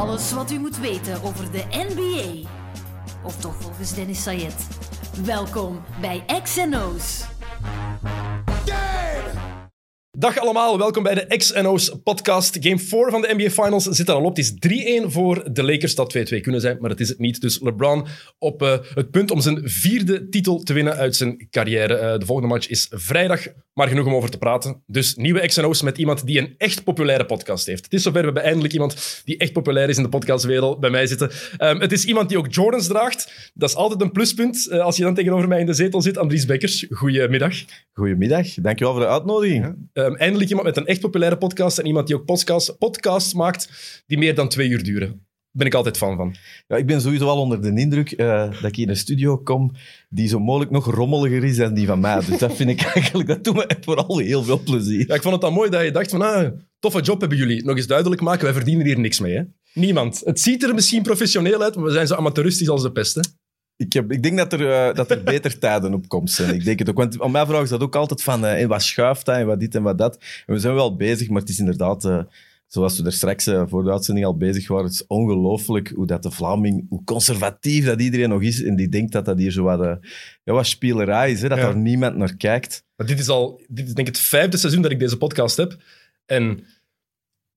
Alles wat u moet weten over de NBA. Of toch volgens Dennis Sayed. Welkom bij XNO's. Dag allemaal, welkom bij de XNO's podcast. Game 4 van de NBA Finals zit er al op. Het is 3-1 voor de Lakers. Dat 2-2 kunnen zijn, maar dat is het niet. Dus LeBron op uh, het punt om zijn vierde titel te winnen uit zijn carrière. Uh, de volgende match is vrijdag, maar genoeg om over te praten. Dus nieuwe XNO's met iemand die een echt populaire podcast heeft. Het is zover, we hebben eindelijk iemand die echt populair is in de podcastwereld bij mij zitten. Um, het is iemand die ook Jordans draagt. Dat is altijd een pluspunt uh, als je dan tegenover mij in de zetel zit. Andries Bekkers, goedemiddag. Goedemiddag, dankjewel voor de uitnodiging. Ja. Um, eindelijk iemand met een echt populaire podcast en iemand die ook podcast, podcasts maakt die meer dan twee uur duren. Daar ben ik altijd fan van. Ja, ik ben sowieso al onder de indruk uh, dat ik in een studio kom die zo mogelijk nog rommeliger is dan die van mij. Dus dat vind ik eigenlijk, dat doet me vooral heel veel plezier. Ja, ik vond het dan mooi dat je dacht van, ah, toffe job hebben jullie. Nog eens duidelijk maken, wij verdienen hier niks mee. Hè? Niemand. Het ziet er misschien professioneel uit, maar we zijn zo amateuristisch als de pest. Hè? Ik, heb, ik denk dat er, uh, dat er beter tijden op komst zijn. Ik denk het ook. Want aan mij vragen ze dat ook altijd van uh, wat schuift dat en wat dit en wat dat. En we zijn wel bezig, maar het is inderdaad, uh, zoals we er straks voor de uitzending al bezig waren, het is ongelooflijk hoe dat de Vlaming, hoe conservatief dat iedereen nog is en die denkt dat dat hier zo wat, ja, wat spielerij is, hè, dat ja. daar niemand naar kijkt. Maar dit is al, dit is denk ik het vijfde seizoen dat ik deze podcast heb. En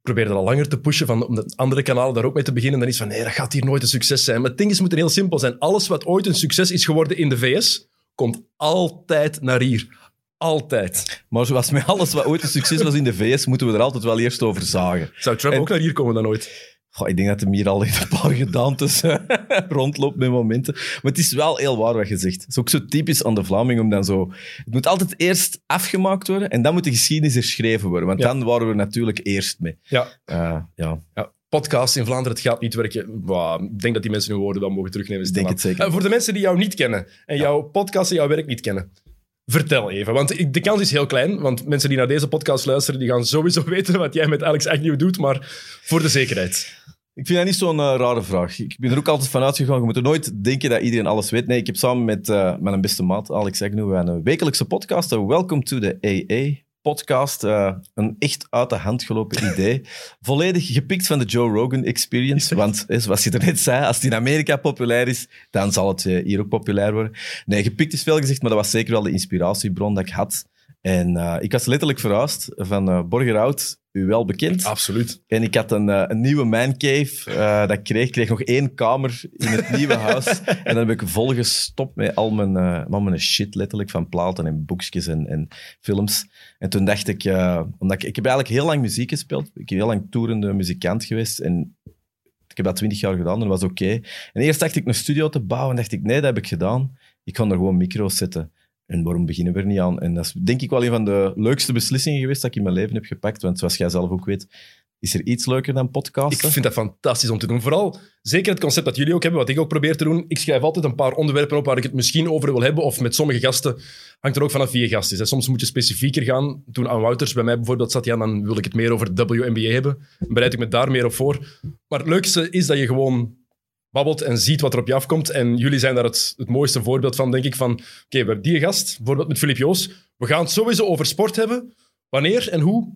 probeer dat al langer te pushen, van, om de andere kanalen daar ook mee te beginnen. Dan is van, nee, dat gaat hier nooit een succes zijn. Maar het ding is, moet heel simpel zijn. Alles wat ooit een succes is geworden in de VS, komt altijd naar hier. Altijd. Maar zoals met alles wat ooit een succes was in de VS, moeten we er altijd wel eerst over zagen. Zou Trump en, ook naar hier komen dan ooit? Goh, ik denk dat hem hier al een paar gedaantes rondloopt met momenten. Maar het is wel heel waar wat je zegt. Het is ook zo typisch aan de Vlaming om dan zo... Het moet altijd eerst afgemaakt worden en dan moet de geschiedenis herschreven worden. Want ja. dan waren we natuurlijk eerst mee. Ja. Uh, ja. ja. Podcast in Vlaanderen, het gaat niet werken. Wow, ik denk dat die mensen hun woorden wel mogen terugnemen. Ik denk het zeker. Uh, voor de mensen die jou niet kennen en jouw podcast en jouw werk niet kennen, Vertel even, want de kans is heel klein. Want mensen die naar deze podcast luisteren, die gaan sowieso weten wat jij met Alex Agnew doet. Maar voor de zekerheid. Ik vind dat niet zo'n uh, rare vraag. Ik ben er ook altijd van uitgegaan. Je moet er nooit denken dat iedereen alles weet. Nee, ik heb samen met uh, mijn beste maat, Alex Agnew, een wekelijkse podcast. Welcome to the AA podcast. Uh, een echt uit de hand gelopen idee. Volledig gepikt van de Joe Rogan Experience. Want zoals je er net zei, als het in Amerika populair is, dan zal het hier ook populair worden. Nee, gepikt is veel gezegd, maar dat was zeker wel de inspiratiebron dat ik had. En uh, ik was letterlijk verhuisd van Borgerhout, u wel bekend. Absoluut. En ik had een, uh, een nieuwe mancave uh, dat ik kreeg. Ik kreeg nog één kamer in het nieuwe huis. En dan heb ik volgestopt met al mijn, uh, al mijn shit, letterlijk, van platen en boekjes en, en films. En toen dacht ik, omdat ik, ik heb eigenlijk heel lang muziek gespeeld. Ik ben heel lang toerende muzikant geweest. En ik heb dat twintig jaar gedaan en dat was oké. Okay. En eerst dacht ik een studio te bouwen en dacht ik, nee, dat heb ik gedaan. Ik kan er gewoon micro's zetten. En waarom beginnen we er niet aan? En dat is denk ik wel een van de leukste beslissingen geweest dat ik in mijn leven heb gepakt. Want zoals jij zelf ook weet, is er iets leuker dan podcasten? Ik vind dat fantastisch om te doen. Vooral, zeker het concept dat jullie ook hebben, wat ik ook probeer te doen. Ik schrijf altijd een paar onderwerpen op waar ik het misschien over wil hebben. Of met sommige gasten hangt er ook vanaf wie je gast is. Soms moet je specifieker gaan. Toen aan Wouters bij mij bijvoorbeeld zat, ja, dan wil ik het meer over WNBA hebben. Dan bereid ik me daar meer op voor. Maar het leukste is dat je gewoon babbelt en ziet wat er op je afkomt. En jullie zijn daar het, het mooiste voorbeeld van, denk ik. Van, oké, we hebben die gast, bijvoorbeeld met Filip Joos. We gaan het sowieso over sport hebben. Wanneer en hoe?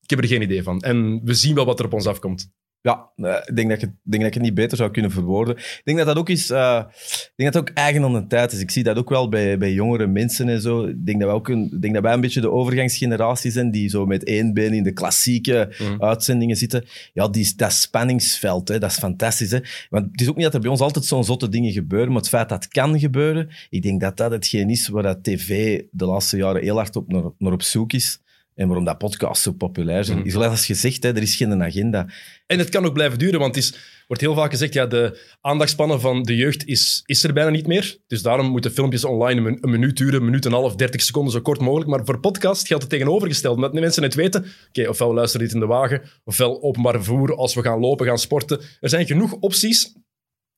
Ik heb er geen idee van. En we zien wel wat er op ons afkomt. Ja, ik denk dat, ik, denk dat ik het niet beter zou kunnen verwoorden. Ik denk dat dat ook is, uh, ik denk dat het ook eigen aan de tijd is. Ik zie dat ook wel bij, bij jongere mensen en zo. Ik denk dat, wij ook een, ik denk dat wij een beetje de overgangsgeneratie zijn die zo met één been in de klassieke mm. uitzendingen zitten. Ja, die, dat spanningsveld, hè, dat is fantastisch. Hè? Want het is ook niet dat er bij ons altijd zo'n zotte dingen gebeuren, maar het feit dat het kan gebeuren, ik denk dat dat hetgeen is waar dat tv de laatste jaren heel hard op naar, naar op zoek is. En waarom dat podcasts zo populair zijn. Mm. Zoals gezegd, hè, er is geen agenda. En het kan ook blijven duren, want het is, wordt heel vaak gezegd, ja, de aandachtspannen van de jeugd is, is er bijna niet meer. Dus daarom moeten filmpjes online een, een minuut duren, een minuut en een half, dertig seconden, zo kort mogelijk. Maar voor podcast geldt het tegenovergesteld. Omdat de mensen het weten, oké, ofwel luisteren dit in de wagen, ofwel openbaar vervoer als we gaan lopen, gaan sporten. Er zijn genoeg opties.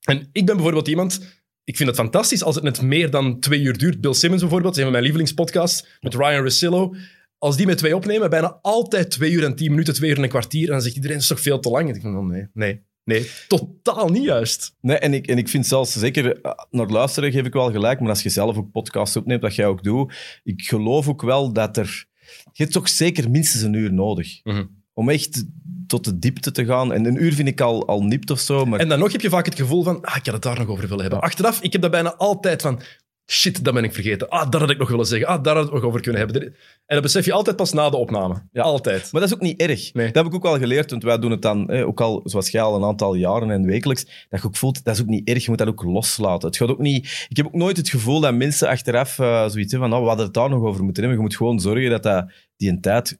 En ik ben bijvoorbeeld iemand... Ik vind het fantastisch als het net meer dan twee uur duurt. Bill Simmons bijvoorbeeld, een van mijn lievelingspodcasts, met Ryan Russillo als die met twee opnemen, bijna altijd twee uur en tien minuten, twee uur en een kwartier. En dan zegt iedereen, het is toch veel te lang? En ik denk, oh, nee, nee, nee, totaal niet juist. Nee, en ik, en ik vind zelfs, zeker eh, naar luisteren geef ik wel gelijk, maar als je zelf ook podcasts opneemt, wat jij ook doet, ik geloof ook wel dat er... Je hebt toch zeker minstens een uur nodig. Mm -hmm. Om echt tot de diepte te gaan. En een uur vind ik al, al nipt of zo. Maar En dan nog heb je vaak het gevoel van, ah, ik had het daar nog over willen hebben. Achteraf, ik heb dat bijna altijd van, shit, dat ben ik vergeten. Ah, dat had ik nog willen zeggen. Ah, daar had ik nog over kunnen hebben. En dat besef je altijd pas na de opname. Ja. Altijd. Maar dat is ook niet erg. Nee. Dat heb ik ook wel geleerd, want wij doen het dan, eh, ook al zoals jij al een aantal jaren en wekelijks, dat je ook voelt, dat is ook niet erg, je moet dat ook loslaten. Het gaat ook niet... Ik heb ook nooit het gevoel dat mensen achteraf eh, zoiets hebben van, nou, we hadden het daar nog over moeten hebben. Je moet gewoon zorgen dat, dat die een tijd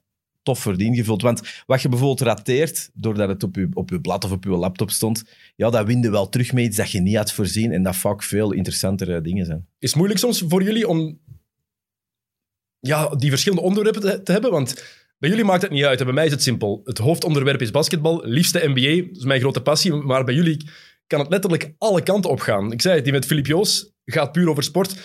wordt ingevuld. Want wat je bijvoorbeeld rateert, doordat het op je, op je blad of op je laptop stond, ja, dat win je wel terug met iets dat je niet had voorzien en dat vaak veel interessantere dingen zijn. Is het moeilijk soms voor jullie om ja, die verschillende onderwerpen te, te hebben? Want bij jullie maakt het niet uit. Bij mij is het simpel. Het hoofdonderwerp is basketbal. Liefste NBA. Dat is mijn grote passie. Maar bij jullie kan het letterlijk alle kanten op gaan. Ik zei het, die met Filip Joos gaat puur over sport.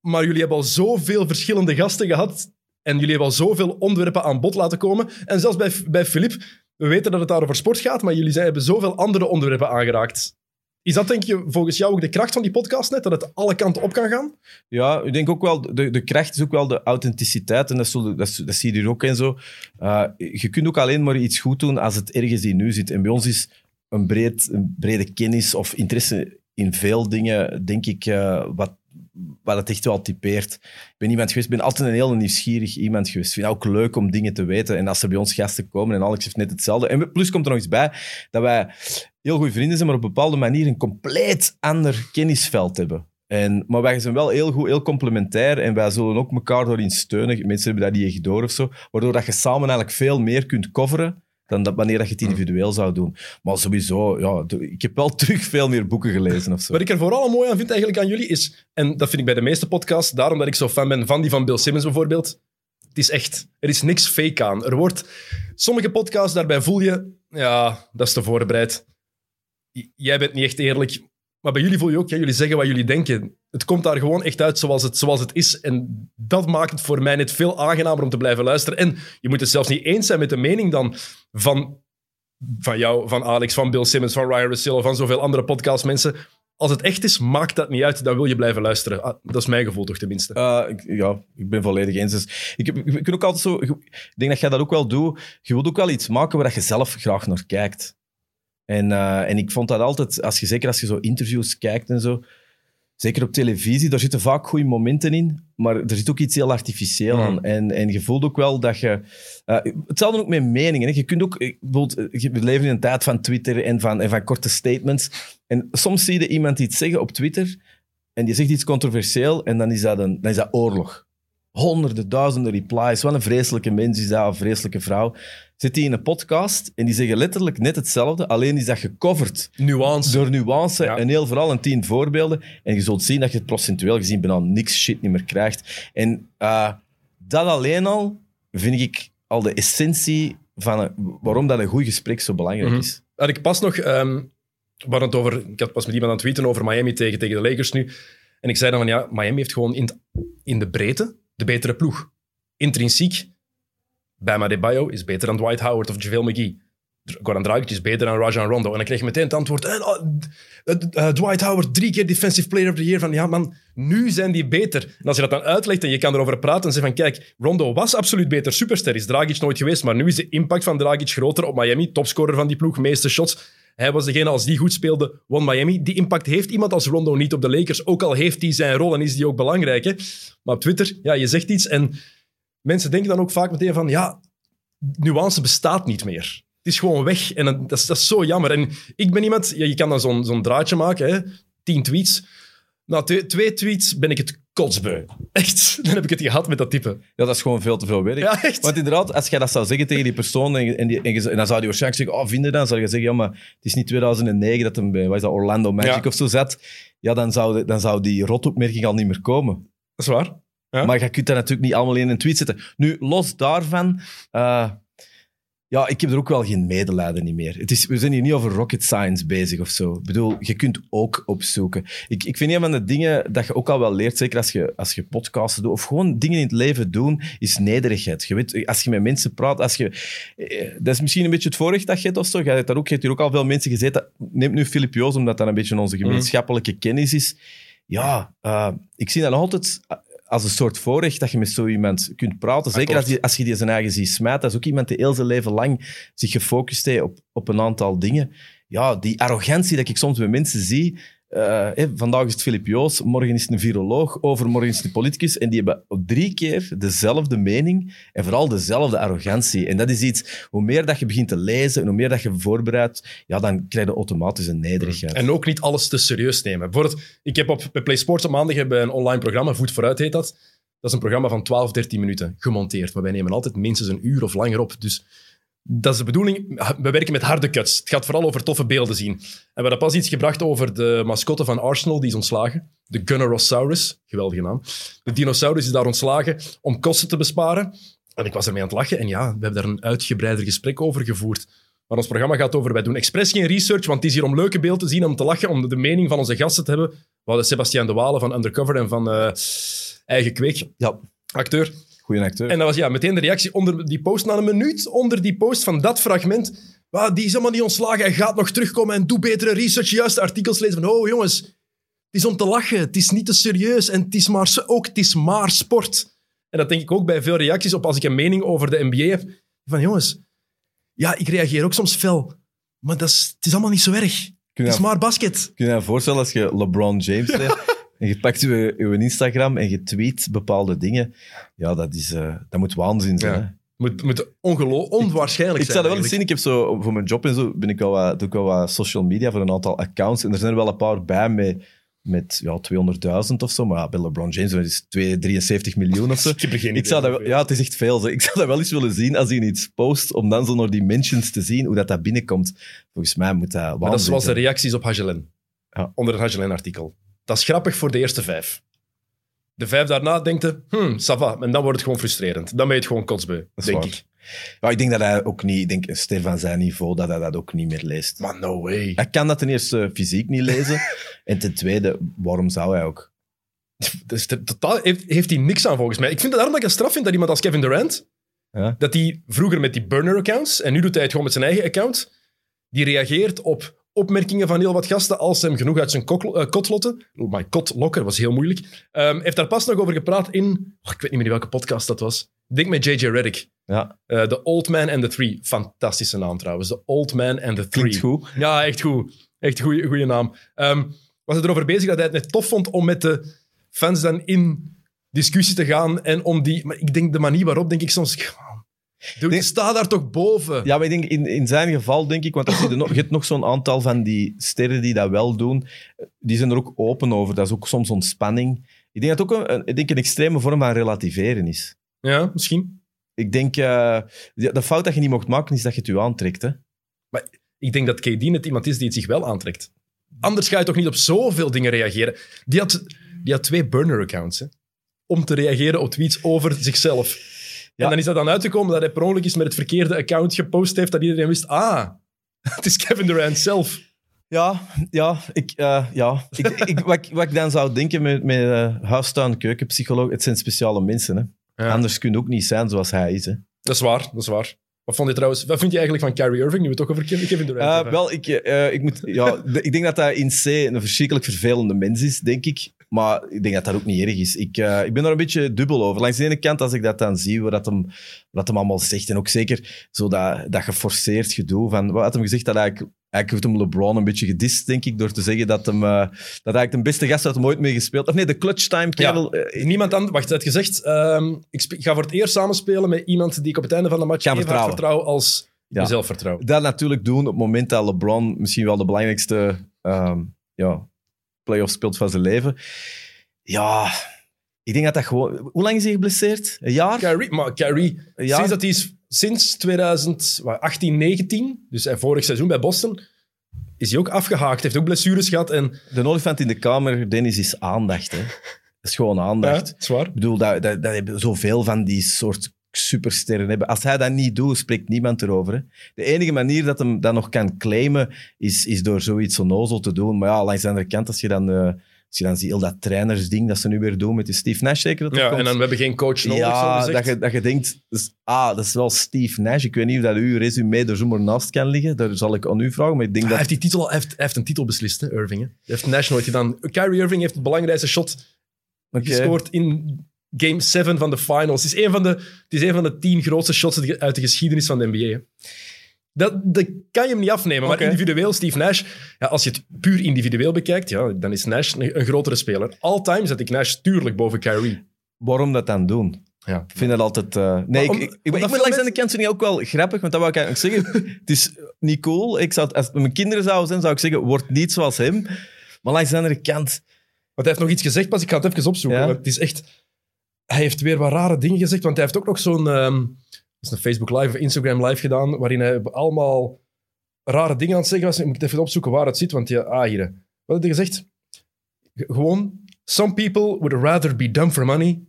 Maar jullie hebben al zoveel verschillende gasten gehad. En jullie hebben al zoveel onderwerpen aan bod laten komen. En zelfs bij, bij Filip, we weten dat het daar over sport gaat, maar jullie zijn, hebben zoveel andere onderwerpen aangeraakt. Is dat denk je volgens jou ook de kracht van die podcast net? Dat het alle kanten op kan gaan? Ja, ik denk ook wel, de, de kracht is ook wel de authenticiteit. En dat, zullen- dat, dat zie je hier ook en zo. Uh, je kunt ook alleen maar iets goed doen als het ergens in nu zit. En bij ons is een, breed, een brede kennis of interesse in veel dingen, denk ik, eh, wat, wat het echt wel typeert. Ik ben iemand geweest, ben altijd een heel nieuwsgierig iemand geweest. Ik vind het ook leuk om dingen te weten. En als er bij ons gasten komen, en Alex heeft net hetzelfde. En plus komt er nog iets bij, dat wij heel goede vrienden zijn, maar op een bepaalde manier een compleet ander kennisveld hebben. En, maar wij zijn wel heel goed, heel complementair en wij zullen ook elkaar daarin steunen. Mensen hebben dat niet echt door of zo. Waardoor dat je samen eigenlijk veel meer kunt coveren dan dat wanneer dat je het individueel zou doen. Maar sowieso, ja, ik heb wel terug veel meer boeken gelezen of zo. Wat ik er vooral mooi aan vind eigenlijk aan jullie is, en dat vind ik bij de meeste podcasts, daarom dat ik zo fan ben van die van Bill Simmons bijvoorbeeld, het is echt. Er is niks fake aan. Er wordt... Sommige podcasts, daarbij voel je, ja, dat is te voorbereid. J- Jij bent niet echt eerlijk. Maar bij jullie voel je ook, ja, jullie zeggen wat jullie denken. Het komt daar gewoon echt uit zoals het, zoals het is. En dat maakt het voor mij net veel aangenamer om te blijven luisteren. En je moet het zelfs niet eens zijn met de mening dan van, van jou, van Alex, van Bill Simmons, van Ryan Russillo, van zoveel andere podcastmensen. Als het echt is, maakt dat niet uit. Dan wil je blijven luisteren. Ah, dat is mijn gevoel toch tenminste. Ik, ja, ik ben volledig eens. Dus ik, ik, ook altijd zo, ik denk dat jij dat ook wel doet. Je wilt ook wel iets maken waar je zelf graag naar kijkt. En, uh, en ik vond dat altijd, als je, zeker als je zo interviews kijkt en zo, zeker op televisie, daar zitten vaak goede momenten in, maar er zit ook iets heel artificieel aan. En, en je voelt ook wel dat je... Uh, hetzelfde ook met meningen. Hè. Je kunt ook... eh, bijvoorbeeld, eh, We leven in een tijd van Twitter en van, en van korte statements. En soms zie je iemand iets zeggen op Twitter en die zegt iets controversieel en dan is dat, een, dan is dat oorlog. Honderden, duizenden replies. Wat een vreselijke mens is dat, een vreselijke vrouw. Zit die in een podcast en die zeggen letterlijk net hetzelfde, alleen is dat gecoverd Nuance. door nuance Ja. en heel vooral een tien voorbeelden. En je zult zien dat je het procentueel gezien bijna niks shit niet meer krijgt. En eh, dat alleen al vind ik al de essentie van een- waarom dat een goed gesprek zo belangrijk Mhm. is. Had ik pas nog... hadden het over, ik had pas met iemand aan het tweeten over Miami tegen, tegen de Lakers nu. En ik zei dan van, ja, Miami heeft gewoon in, in de breedte de betere ploeg. Intrinsiek, Bama Debayo is beter dan Dwight Howard of JaVale McGee. Goran Dragic is beter dan Rajon Rondo. En dan kreeg je meteen het antwoord, eh, oh, d- eh, Dwight Howard, drie keer Defensive Player of the Year. Van, ja man, nu zijn die beter. En als je dat dan uitlegt en je kan erover praten en zeggen van, kijk, Rondo was absoluut beter superster, is Dragic nooit geweest, maar nu is de impact van Dragic groter op Miami, topscorer van die ploeg, meeste shots. Hij was degene, als die goed speelde, won Miami. Die impact heeft iemand als Rondo niet op de Lakers, ook al heeft hij zijn rol en is die ook belangrijk. Hè? Maar op Twitter, ja, je zegt iets en mensen denken dan ook vaak meteen van, ja, nuance bestaat niet meer. Het is gewoon weg en dat is, dat is zo jammer. En ik ben iemand, ja, je kan dan zo'n zo'n draadje maken, hè? tien tweets. Na twee, twee tweets ben ik het kotsbeu. Echt, dan heb ik het gehad met dat type. Ja, dat is gewoon veel te veel werk. Ja, echt. Want inderdaad, als jij dat zou zeggen tegen die persoon en, en, die, en, je- en dan zou die waarschijnlijk zeggen, oh, vinden dan? Dan zou je zeggen, ja, maar het is niet 2009 dat hem bij wat is dat, Orlando Magic Ja. of zo zat. Ja, dan zou, dan zou die rotopmerking al niet meer komen. Dat is waar. Ja. Maar je kunt dat natuurlijk niet allemaal in een tweet zetten. Nu, los daarvan... eh, ja, ik heb er ook wel geen medelijden niet meer. Het is, we zijn hier niet over rocket science bezig of zo. Ik bedoel, je kunt ook opzoeken. Ik, ik vind een van de dingen dat je ook al wel leert, zeker als je, als je podcasten doet, of gewoon dingen in het leven doen, is nederigheid. Je weet, als je met mensen praat, als je... eh, Dat is misschien een beetje het voorrecht dat je hebt of zo. Je hebt, daar ook, je hebt hier ook al veel mensen gezeten. Neem nu Filip Joos, omdat dat een beetje onze gemeenschappelijke kennis is. Ja, eh, ik zie dat nog altijd... als een soort voorrecht dat je met zo iemand kunt praten. Zeker als, die, als je die zijn eigen ziet smijten. Dat is ook iemand die heel zijn leven lang zich gefocust heeft op, op een aantal dingen. Ja, die arrogantie dat ik soms bij mensen zie. Eh, hè, vandaag is het Filip Joos, morgen is het een viroloog, overmorgen is het een politicus. En die hebben drie keer dezelfde mening en vooral dezelfde arrogantie. En dat is iets, hoe meer dat je begint te lezen en hoe meer dat je voorbereidt, ja, dan krijg je automatisch een nederigheid. En ook niet alles te serieus nemen. Bijvoorbeeld, ik heb op Play Sports op maandag hebben een online programma, Voet Vooruit heet dat. Dat is een programma van 12, 13 minuten, gemonteerd. Maar wij nemen altijd minstens een uur of langer op. Dus dat is de bedoeling. We werken met harde cuts. Het gaat vooral over toffe beelden zien. En we hadden pas iets gebracht over de mascotte van Arsenal, die is ontslagen. De Gunnerosaurus, geweldige naam. De dinosaurus is daar ontslagen om kosten te besparen. En ik was ermee aan het lachen. En ja, we hebben daar een uitgebreider gesprek over gevoerd. Maar ons programma gaat over, wij doen expres geen research, want het is hier om leuke beelden te zien, om te lachen, om de mening van onze gasten te hebben. We hadden Sebastiaan de Walen van Undercover en van eh, Eigen Kweek, Ja, acteur. Goeie acteur. En dat was ja, meteen de reactie onder die post. Na een minuut onder die post van dat fragment. "Ah, die is helemaal niet ontslagen. Hij gaat nog terugkomen en doe betere research. Juiste artikels lezen van, oh jongens, het is om te lachen. Het is niet te serieus. En het is maar, ook, het is maar sport. En dat denk ik ook bij veel reacties op als ik een mening over de NBA heb. Van jongens, ja, ik reageer ook soms fel. Maar dat is, het is allemaal niet zo erg. Het is maar basket. kun je je voorstellen als je LeBron James en je pakt je, je Instagram en je tweet bepaalde dingen? Ja, dat, is, eh, dat moet waanzin zijn. Ja. Moet, moet onwaarschijnlijk Ik zijn. zou dat wel eens zien. Ik heb zo, voor mijn job en zo, ben ik al wat, doe ik al wat social media voor een aantal accounts. En er zijn er wel een paar bij met, met ja, 200.000 of zo. Maar ja, bij LeBron James dat is 2, 73 miljoen of zo. Ik heb er geen Ik idee zou dat, ja, het is echt veel. Zo. Ik zou dat wel eens willen zien als hij iets post, om dan zo naar die mentions te zien, hoe dat, dat binnenkomt. Volgens mij moet dat waanzin Maar dat is zoals de reacties op Hagelen. Ja. Onder een Hagelen-artikel. Dat is grappig voor de eerste vijf. De vijf daarna denkt je, hmm, ça va. En dan wordt het gewoon frustrerend. Dan ben je het gewoon kotsbeu, denk waar. ik. Ja, ik denk dat hij ook niet, ik denk van zijn niveau, dat hij dat ook niet meer leest. Maar no way. Hij kan dat ten eerste fysiek niet lezen. en ten tweede, waarom zou hij ook? Dus te- totaal heeft, heeft hij niks aan volgens mij. Ik vind het daarom dat ik een straf vind dat iemand als Kevin Durant, Ja. dat hij vroeger met die burner-accounts, en nu doet hij het gewoon met zijn eigen account, die reageert op opmerkingen van heel wat gasten als hem genoeg uit zijn kok, eh, kot. Oh, my kot lokken, was heel moeilijk. Ehm heeft daar pas nog over gepraat in, oh, ik weet niet meer welke podcast dat was. Ik denk met JJ Reddick. Ja, Eh, The Old Man and the Three. Fantastische naam trouwens. The Old Man and the Three. klinkt goed. Ja, echt goed. Echt goede goede naam. Ehm was het erover bezig dat hij het net tof vond om met de fans dan in discussie te gaan en om die... Maar ik denk de manier waarop, denk ik soms... Denk- sta daar toch boven? Ja, maar ik denk in, in zijn geval, denk ik, want als je, er nog, je hebt nog zo'n aantal van die sterren die dat wel doen, die zijn er ook open over. Dat is ook soms ontspanning. Ik denk dat het ook een, ik denk een extreme vorm van relativeren is. Ja, misschien. Ik denk, eh, de fout dat je niet mocht maken, is dat je het je aantrekt. Hè? Ik denk dat KD net iemand is die het zich wel aantrekt. Anders ga je toch niet op zoveel dingen reageren. Die had, die had twee burner-accounts. Om te reageren op tweets over zichzelf. Ja. En dan is dat dan uitgekomen dat hij per ongeluk eens met het verkeerde account gepost heeft, dat iedereen wist, ah, het is Kevin Durant zelf. Ja, ja, ik, eh, ja. Ik, ik, wat, ik- wat ik dan zou denken met, met uh, huistuin, keukenpsycholoog, het zijn speciale mensen. Hè? Ja. Anders kun je ook niet zijn zoals hij is. Hè? Dat is waar, dat is waar. Wat vond je trouwens, wat vind je eigenlijk van Kyrie Irving, nu we het toch over Kevin Durant hebben? wel, ik, ik, moet, ja, ik denk dat hij in C een verschrikkelijk vervelende mens is, denk ik. Maar ik denk dat dat ook niet erg is. Ik, eh, ik ben daar een beetje dubbel over. Langs de ene kant, als ik dat dan zie, wat hem, wat hem allemaal zegt, en ook zeker zo dat, dat geforceerd gedoe van... Wat had hem gezegd? Dat eigenlijk, eigenlijk heeft hem LeBron een beetje gedist, denk ik, door te zeggen dat hem... eh, dat eigenlijk de beste gast had hem ooit mee gespeeld. Of nee, de clutch time kerel. eh, Niemand anders, wacht, hij had gezegd, ehm, ik ga voor het eerst samenspelen met iemand die ik op het einde van de match even vertrouwen. vertrouw als Ja. mezelf vertrouw. dat natuurlijk doen op het moment dat LeBron misschien wel de belangrijkste ehm ja, playoff speelt van zijn leven. Ja, ik denk dat dat gewoon... Hoe lang is hij geblesseerd? Een jaar? Kyrie, maar Kyrie, jaar? sinds dat hij is, sinds 2018, 19, dus hij vorig seizoen bij Boston, is hij ook afgehaakt, heeft ook blessures gehad en De olifant in de kamer, Dennis, is aandacht. Hè. Dat is gewoon ja, aandacht. zwaar. Ik bedoel, dat, dat, dat hebben zoveel van die soort supersterren hebben. Als hij dat niet doet, spreekt niemand erover. Hè. De enige manier dat hem dat nog kan claimen, is, is door zoiets onnozel te doen. Maar ja, langs de andere kant, als je dan, eh, als je dan ziet, heel dat trainersding dat ze nu weer doen met die Steve Nash, zeker dat Ja, komt? en dan we hebben geen coach nodig, zo ja, gezegd. dat je, dat je denkt, dus, ah, dat is wel Steve Nash. Ik weet niet of dat uw resume er zomaar naast kan liggen. Daar zal ik aan u vragen. Maar ik denk Hij dat... heeft, die titel, hij, heeft, hij heeft een titel beslist, hè, Irving. Hè. Hij heeft Nash nooit gedaan. Kyrie Irving heeft het belangrijkste shot Oké. gescoord in Game 7 van de finals. Het is een van de, het is een van de tien grootste shots uit de geschiedenis van de NBA. Dat, dat kan je hem niet afnemen. Maar individueel, Steve Nash, ja, als je het puur individueel bekijkt, ja, dan is Nash een, een grotere speler. All-time zet ik Nash tuurlijk boven Kyrie. Waarom dat dan doen? Ja. Ik vind dat altijd... eh, Nee, ik, ik, ik, ik veel langs de kant vind ik ook wel grappig, want dat wou ik eigenlijk nog zeggen. het is niet cool. Ik zou, als het mijn kinderen zouden zijn, zou ik zeggen, word niet zoals hem. Maar langs de andere kant... Want hij heeft nog iets gezegd, pas ik ga het even opzoeken. Ja. Het is echt... Hij heeft weer wat rare dingen gezegd, want hij heeft ook nog zo'n... ehm, dat is een Facebook Live of Instagram Live gedaan, waarin hij allemaal rare dingen aan het zeggen was. Ik moet even opzoeken waar het zit, want ja, ah, hier. Wat had hij gezegd? Gewoon, some people would rather be dumb for money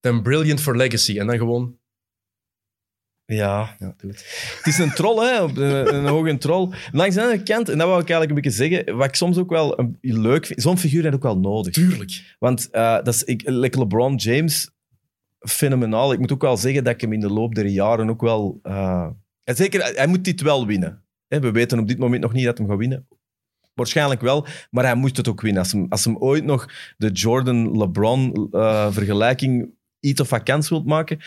than brilliant for legacy. En dan gewoon... Ja, Ja, doe het. Het is een troll, hè? Een, een hoge troll. Langs de andere kant, en dat wou ik eigenlijk een beetje zeggen, wat ik soms ook wel een, leuk vind, zo'n figuur heb ik ook wel nodig. Tuurlijk. Want eh, dat is, ik, like LeBron James, fenomenaal. Ik moet ook wel zeggen dat ik hem in de loop der jaren ook wel... eh, en zeker, hij moet dit wel winnen. We weten op dit moment nog niet dat hij gaat winnen. Waarschijnlijk wel, maar hij moet het ook winnen. Als hem, als hem ooit nog de Jordan-LeBron-vergelijking iets of vakant wilt maken...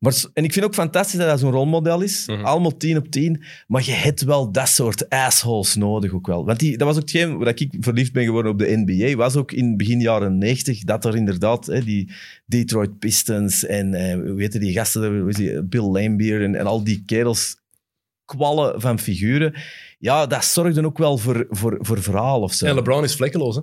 Maar, en ik vind ook fantastisch dat hij zo'n rolmodel is. Mhm. Allemaal tien op tien. Maar je hebt wel dat soort assholes nodig ook wel. Want die, dat was ook hetgeen waar ik verliefd ben geworden op de NBA. Was ook in begin jaren 90 dat er inderdaad hè, die Detroit Pistons en eh, hoe heette die gasten, hoe is die, Bill Laimbeer en, en al die kerels kwallen van figuren. Ja, dat zorgde ook wel voor, voor, voor verhaal of zo. En LeBron is vlekkeloos, hè.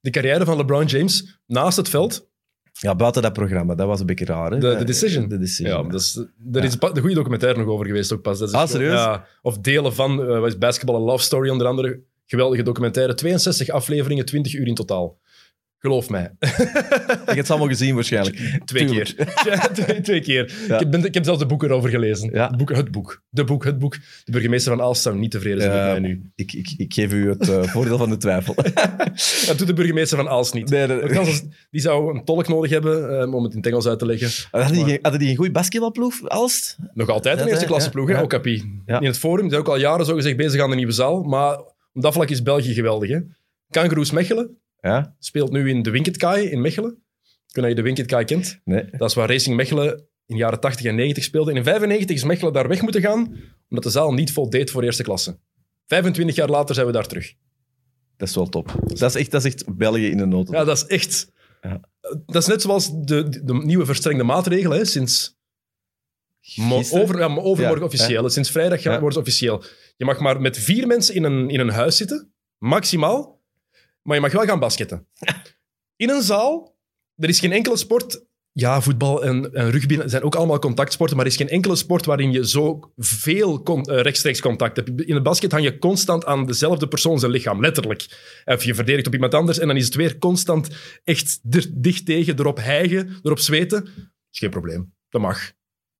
De carrière van LeBron James naast het veld, Ja, buiten dat programma, dat was een beetje raar. Hè? De, de Decision. De Decision. Ja, dat is, er is de goede documentaire nog over geweest ook pas. Dat is Ah, serieus? Ja, of delen van is Basketball Love Story onder andere. Geweldige documentaire. 62 afleveringen, 20 uur in totaal. Geloof mij. Je hebt het allemaal gezien waarschijnlijk. twee Tuurlijk. keer. Ja, twee, twee keer. Ja. Ik, heb, ben- ik heb zelfs de boek erover gelezen. Ja. Het, boek, het boek. De boek, het boek. De burgemeester van Aalst zou niet tevreden zijn met mij nu. Ik, ik, ik geef u het eh, voordeel van de twijfel. Dat doet de burgemeester van Aalst niet. Nee, Die zou een tolk nodig hebben eh, om het in het Engels uit te leggen. Hadden die, Maar- geen- hadden die een goede basketbalploeg, Alst? Nog altijd een eerste klasse ploeg, hè. Okapi. In het forum, die zijn ook al jaren zo gezegd bezig aan de nieuwe zaal. Maar op dat vlak is België geweldig. Hè. Kangaroos Mechelen Ja? speelt nu in de Winketkaai in Mechelen. Ik weet niet of je de Winketkaai kent. Nee. Dat is waar Racing Mechelen in de jaren 80 en 90 speelde. En in 95 is Mechelen daar weg moeten gaan, omdat de zaal niet voldeed voor eerste klasse. 25 jaar later zijn we daar terug. Dat is wel top. Dat is echt, dat is echt België in een nood. Ja, dat is echt... Ja. Dat is net zoals de, de nieuwe verstrengde maatregelen, hè, sinds Gisteren? over, ja, overmorgen Ja, officieel. Sinds vrijdag wordt het officieel. Je mag maar met vier mensen in een, in een huis zitten, maximaal. Maar je mag wel gaan basketten. In een zaal, er is geen enkele sport... Ja, voetbal en, en rugby zijn ook allemaal contactsporten, maar er is geen enkele sport waarin je zo veel eh, rechtstreeks contact hebt. In het basket hang je constant aan dezelfde persoon zijn lichaam, letterlijk. Of je verdedigt op iemand anders en dan is het weer constant echt dicht tegen, erop hijgen, erop zweten. is geen probleem. Dat mag.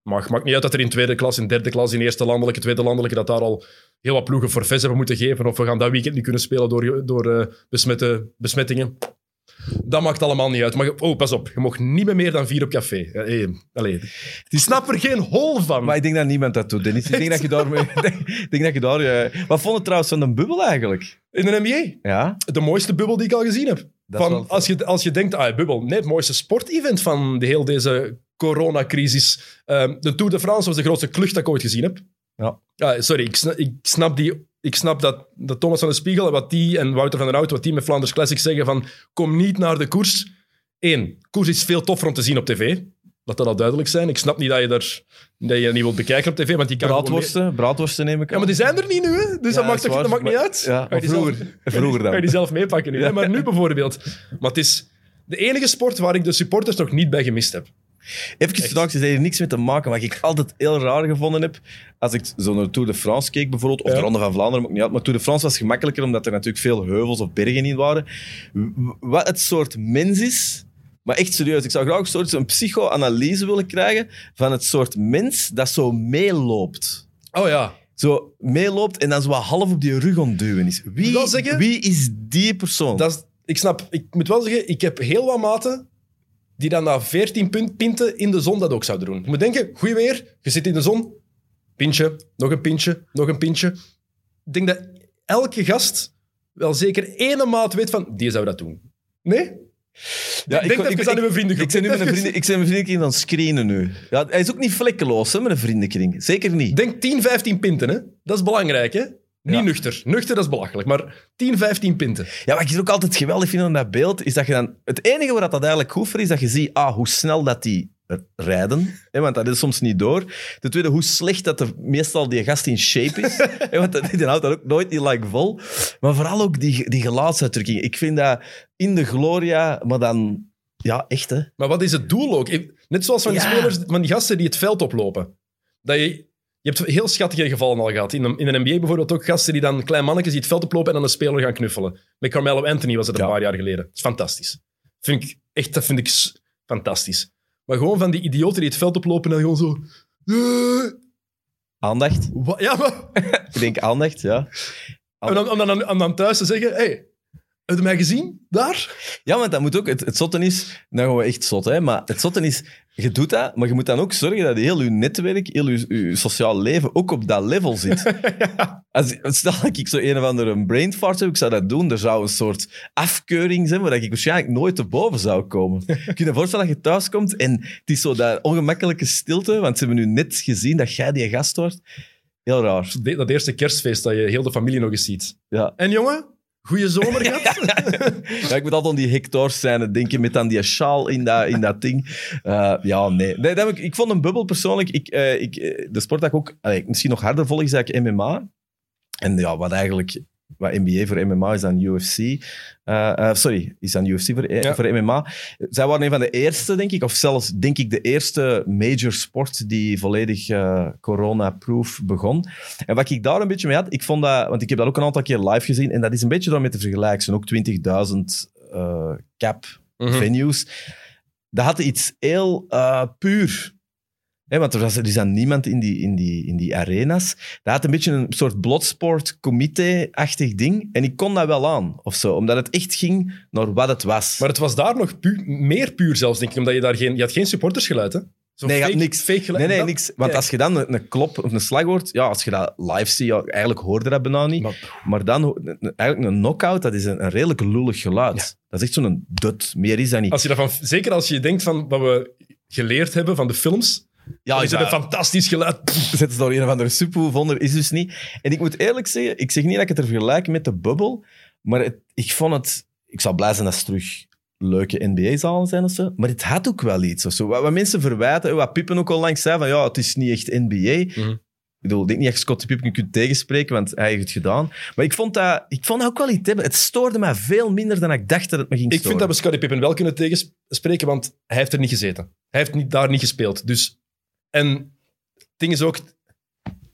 Mag. Maakt niet uit dat er in tweede klas, in derde klas, in eerste landelijke, tweede landelijke, dat daar al heel wat ploegen forfaits hebben moeten geven. Of we gaan dat weekend niet kunnen spelen door, door eh, besmette, besmettingen. Dat maakt allemaal niet uit. Maar, oh, pas op. Je mag niet meer meer dan vier op café. Eh, allee. Die snapt er geen hol van. Maar ik denk dat niemand dat doet, Dennis. Ik denk dat je daar... ik denk, denk dat je daar eh, Wat vond je trouwens van de bubbel eigenlijk? In de NBA. Ja? De mooiste bubbel die ik al gezien heb. Dat is wel- Van, als, je, als je denkt, ah, bubbel. Nee, het mooiste sportevent van de heel deze coronacrisis. Ehm, de Tour de France was de grootste klucht dat ik ooit gezien heb. Ja. sorry, ik snap, ik snap, die, ik snap dat, dat Thomas van de Spiegel wat die en Wouter van der Hout, wat die met Flanders Classics zeggen van kom niet naar de koers. Eén, koers is veel toffer om te zien op tv. Laat dat al duidelijk zijn. Ik snap niet dat je, daar, dat je niet wilt bekijken op tv, want die kan mee- Braadworsten, braadworsten neem ik Ja, aan. maar die zijn er niet nu, hè? dus Ja, dat maakt, dat maakt niet uit. Ja, je vroeger, zelf- vroeger Ga je dan. die zelf meepakken nu. Ja. hè? Maar nu bijvoorbeeld. Maar het is de enige sport waar ik de supporters nog niet bij gemist heb. Even straks is er niks mee te maken, wat ik altijd heel raar gevonden heb. Als ik zo naar Tour de France keek bijvoorbeeld, of Ja. de Ronde van Vlaanderen, maakt niet uit, maar Tour de France was gemakkelijker omdat er natuurlijk veel heuvels of bergen in waren. Wat het soort mens is, maar echt serieus, ik zou graag een soort een psychoanalyse willen krijgen van het soort mens dat zo meeloopt. Oh ja. Zo meeloopt en dan zo wat half op die rug ontduwen is. Wie, dat zeggen? wie is die persoon? Dat is, ik snap, ik moet wel zeggen, ik heb heel wat maten die dan na 14 punt, pinten in de zon dat ook zouden doen. Je moet denken, goed weer, je zit in de zon, pintje, nog een pintje, nog een pintje. Ik denk dat elke gast wel zeker ene maat weet van, die zou dat doen. Nee? Ja, Denk even aan uw vriendengroep. Ik ben nu met een vrienden, ik ben een vriendenkring aan het screenen nu. Ja, hij is ook niet vlekkeloos, hè, met een vriendenkring. Zeker niet. Denk 10, 15 pinten, hè? Dat is belangrijk, hè? Niet Ja. nuchter. Nuchter, dat is belachelijk. Maar 10, 15 pinten. Ja, wat ik ook altijd geweldig vind aan dat beeld, is dat je dan... Het enige waar dat eigenlijk goed voor is, dat je ziet ah, hoe snel dat die rijden. Hè, want dat is soms niet door. Ten tweede, hoe slecht dat er meestal die gast in shape is. hè, want dat- die houdt dat ook nooit niet lang vol. Maar vooral ook die, die gelaatsuitdrukking. Ik vind dat in de gloria, maar dan... Ja, echt, hè. Maar wat is het doel ook? Net zoals van die Ja. spelers, van die gasten die het veld oplopen. Dat je, je hebt heel schattige gevallen al gehad. In de, in de NBA bijvoorbeeld ook gasten die dan, klein mannetjes die het veld oplopen en dan een speler gaan knuffelen. Met Carmelo Anthony was het een paar jaar geleden. Dat is fantastisch. Vind ik, echt, dat vind ik fantastisch. Maar gewoon van die idioten die het veld oplopen en gewoon zo... "Eh, Aandacht. wat?" Ja, maar... Ik denk aandacht, ja. Om dan, om, dan, om dan thuis te zeggen... Hey, heb je mij gezien? Daar? Ja, maar dat moet ook... Het, het zotte is... Nou gaan we echt zot, hè. Maar het zotte is... Je doet dat, maar je moet dan ook zorgen dat heel je netwerk, heel je, je sociaal leven ook op dat level zit. Als, stel dat ik zo een of andere brain fart heb, ik zou dat doen, er zou een soort afkeuring zijn waar ik waarschijnlijk nooit te boven zou komen. Kun je je voorstellen dat je thuis komt en het is zo dat ongemakkelijke stilte, want ze hebben nu net gezien dat jij die gast wordt. Heel raar. Dat eerste kerstfeest dat je heel de familie nog eens ziet. Ja. En jongen, goeie zomer gehad? Ja, ik moet altijd aan die Hector zijn denken met dan die sjaal in dat, in dat ding. Eh, ja, nee. nee dat heb ik, ik vond een bubbel persoonlijk. Ik, eh, ik, eh, de sport dat ik ook allee, misschien nog harder volg, is eigenlijk MMA. En ja, wat eigenlijk wat NBA voor MMA is dan UFC. Eh, eh, sorry, is dan UFC voor, eh, Ja. voor MMA. Zij waren een van de eerste, denk ik, of zelfs denk ik de eerste major sport die volledig eh, corona-proof begon. En wat ik daar een beetje mee had, ik vond dat, want ik heb dat ook een aantal keer live gezien, en dat is een beetje daarmee te vergelijken. Er zijn ook 20.000 eh, cap Mhm. venues. Dat had iets heel eh, puur. Want er, was, er is dan niemand in die, in, die, in die arena's. Dat had een beetje een soort bloodsport-comité-achtig ding. En ik kon dat wel aan, of zo. Omdat het echt ging naar wat het was. Maar het was daar nog pu- meer puur zelfs, denk ik. Omdat je daar geen... Je had geen supportersgeluid, hè? Zo Nee, fake, niks. Fake geluid. nee, nee, niks. Want Ja. als je dan een, een klop of een slag hoort, ja, als je dat live ziet, ja, eigenlijk hoorde dat bijna niet. Maar- Maar dan, eigenlijk een knockout, dat is een, een redelijk lullig geluid. Dat is echt zo'n dut. Meer is dat niet. Als je daarvan, zeker als je denkt van wat we geleerd hebben van de films, ja, is het een fantastisch geluid. Zet ze door een of andere onder, is dus niet. En ik moet eerlijk zeggen, ik zeg niet dat ik het er vergelijk met de bubbel, maar het- ik vond het... Ik zou blij zijn dat ze terug leuke NBA-zalen zijn of zo, maar het had ook wel iets of zo. Wat, wat mensen verwijten, wat Pippen ook al langs zei, van ja, het is niet echt NBA. Mhm. Ik bedoel, ik denk niet dat je Scottie Pippen kunt tegenspreken, want hij heeft het gedaan. Maar ik vond dat, ik vond dat ook wel iets hebben. Het stoorde mij veel minder dan ik dacht dat het me ging Ik storen. vind dat we Scottie Pippen wel kunnen tegenspreken, want hij heeft er niet gezeten. Hij heeft niet, daar niet gespeeld. Dus, en het ding is ook,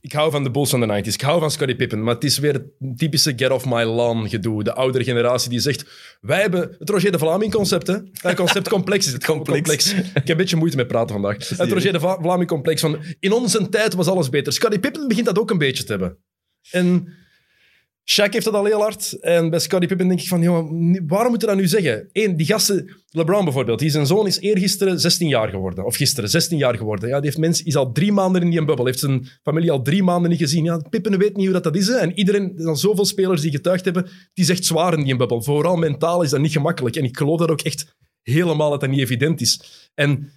ik hou van de Bulls van de 90s. Ik hou van Scottie Pippen, maar het is weer het typische get off my lawn gedoe. De oudere generatie die zegt, wij hebben het Roger de Vlaming concept, hè. Dat concept complex is het. Complex. complex. Ik heb een beetje moeite met praten vandaag. Het Roger de Vlaming complex van, in onze tijd was alles beter. Scottie Pippen begint dat ook een beetje te hebben. En Shaq heeft dat al heel hard. En bij Scottie Pippen denk ik van, jongen, waarom moet je dat nu zeggen? Eén, die gasten, LeBron bijvoorbeeld, die zijn zoon is eergisteren 16 jaar geworden. Of gisteren 16 jaar geworden. Ja, die heeft mensen, is al drie maanden in die bubbel. Heeft zijn familie al drie maanden niet gezien. Ja, Pippen weet niet hoe dat, dat is. En iedereen, er zoveel spelers die getuigd hebben, die zegt zwaar in die bubbel. Vooral mentaal is dat niet gemakkelijk. En ik geloof dat ook echt helemaal dat dat niet evident is. En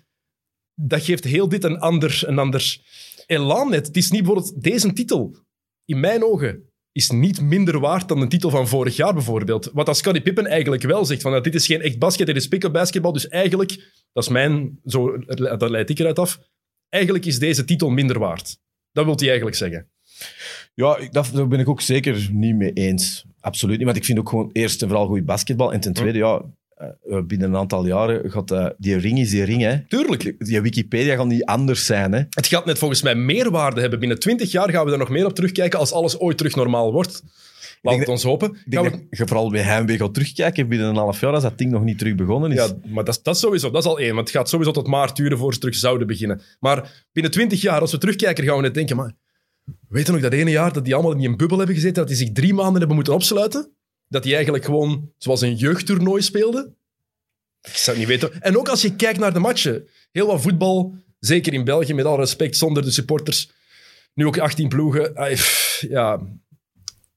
dat geeft heel dit een ander, een ander elan net. Het is niet bijvoorbeeld deze titel, in mijn ogen, is niet minder waard dan de titel van vorig jaar bijvoorbeeld. Wat als Scottie Pippen eigenlijk wel zegt, van, ja, dit is geen echt basket, dit is pick-up basketbal, dus eigenlijk, dat is mijn, zo, dat leid ik eruit af, eigenlijk is deze titel minder waard. Dat wil hij eigenlijk zeggen. Ja, dat, daar ben ik ook zeker niet mee eens. Absoluut niet. Want ik vind ook gewoon eerst en vooral goed basketbal. En ten tweede, ja, eh, binnen een aantal jaren gaat eh, die ring is die ring. Hè. Tuurlijk. Die Wikipedia gaat niet anders zijn. Hè. Het gaat net volgens mij meer waarde hebben. Binnen 20 jaar gaan we er nog meer op terugkijken als alles ooit terug normaal wordt. Laat het ons hopen. Ik Gaan denk we- dat je vooral bij heimwee gaat terugkijken binnen een half jaar als dat ding nog niet terug begonnen is. Ja, maar dat, is- dat is sowieso. Dat is al één. Want het gaat sowieso tot maart duren voor ze terug zouden beginnen. Maar binnen 20 jaar, als we terugkijken, gaan we net denken... Maar, weet je nog dat ene jaar dat die allemaal in een bubbel hebben gezeten, dat die zich drie maanden hebben moeten opsluiten? Dat die eigenlijk gewoon zoals een jeugdtoernooi speelden? Ik zou het niet weten. En ook als je kijkt naar de matchen. Heel wat voetbal, zeker in België, met alle respect, zonder de supporters. Nu ook 18 ploegen. Ja,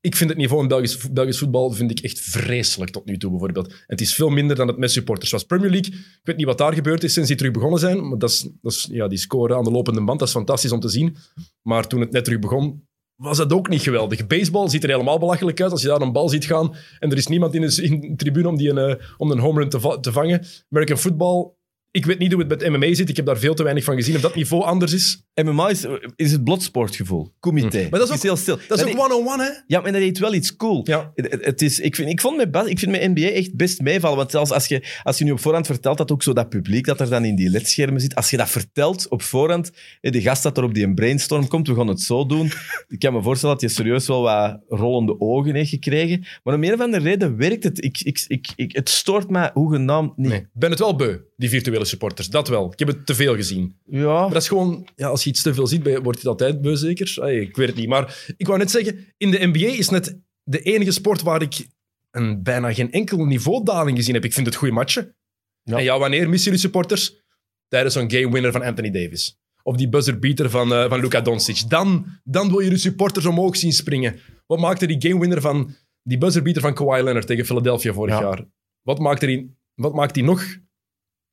Ik vind het niveau in Belgisch, Belgisch voetbal vind ik echt vreselijk tot nu toe, bijvoorbeeld. Het is veel minder dan het met supporters was. Premier League, ik weet niet wat daar gebeurd is sinds die terug begonnen zijn, maar dat is, dat is, ja, die scoren aan de lopende band, dat is fantastisch om te zien. Maar toen het net terug begon, was dat ook niet geweldig. Baseball ziet er helemaal belachelijk uit als je daar een bal ziet gaan en er is niemand in de, in tribune om, die een, eh, om een home run te, te vangen. American football, ik weet niet hoe het met MMA zit. Ik heb daar veel te weinig van gezien. Of dat niveau anders is. MMA is, is het blotsportgevoel. Comité. Maar dat is ook- heel stil. Dat is ook one-on-one, hè? Ja, maar dat heeft wel iets cool. Ja. Het, het is, ik, vind, ik, vond bas- ik vind met NBA echt best meevallen. Want zelfs als je, als je nu op voorhand vertelt dat ook zo dat publiek dat er dan in die ledschermen zit, als je dat vertelt op voorhand, de gast dat er op die een brainstorm komt, we gaan het zo doen. Ik kan me voorstellen dat je serieus wel wat rollende ogen heeft gekregen. Maar om een of andere reden werkt het. Ik, ik, ik, ik, het stoort mij hoegenaamd niet. Nee. Ik ben het wel beu, die virtuele supporters. Dat wel. Ik heb het te veel gezien. Ja, Maar dat is gewoon... Ja, als je iets te veel ziet, ben je- word je het altijd beu, zeker? Ay, ik weet het niet. Maar ik wou net zeggen, in de NBA is net de enige sport waar ik een, bijna geen enkel niveaudaling gezien heb. Ik vind het goede matchen. Ja. En ja, wanneer missen jullie supporters? Tijdens zo'n game winner van Anthony Davis. Of die buzzer beater van, eh, van Luka Doncic. Dan, dan wil je de supporters omhoog zien springen. Wat maakte die game winner van... Die buzzer beater van Kawhi Leonard tegen Philadelphia vorig Ja. jaar? Wat maakt, er die, wat maakt die nog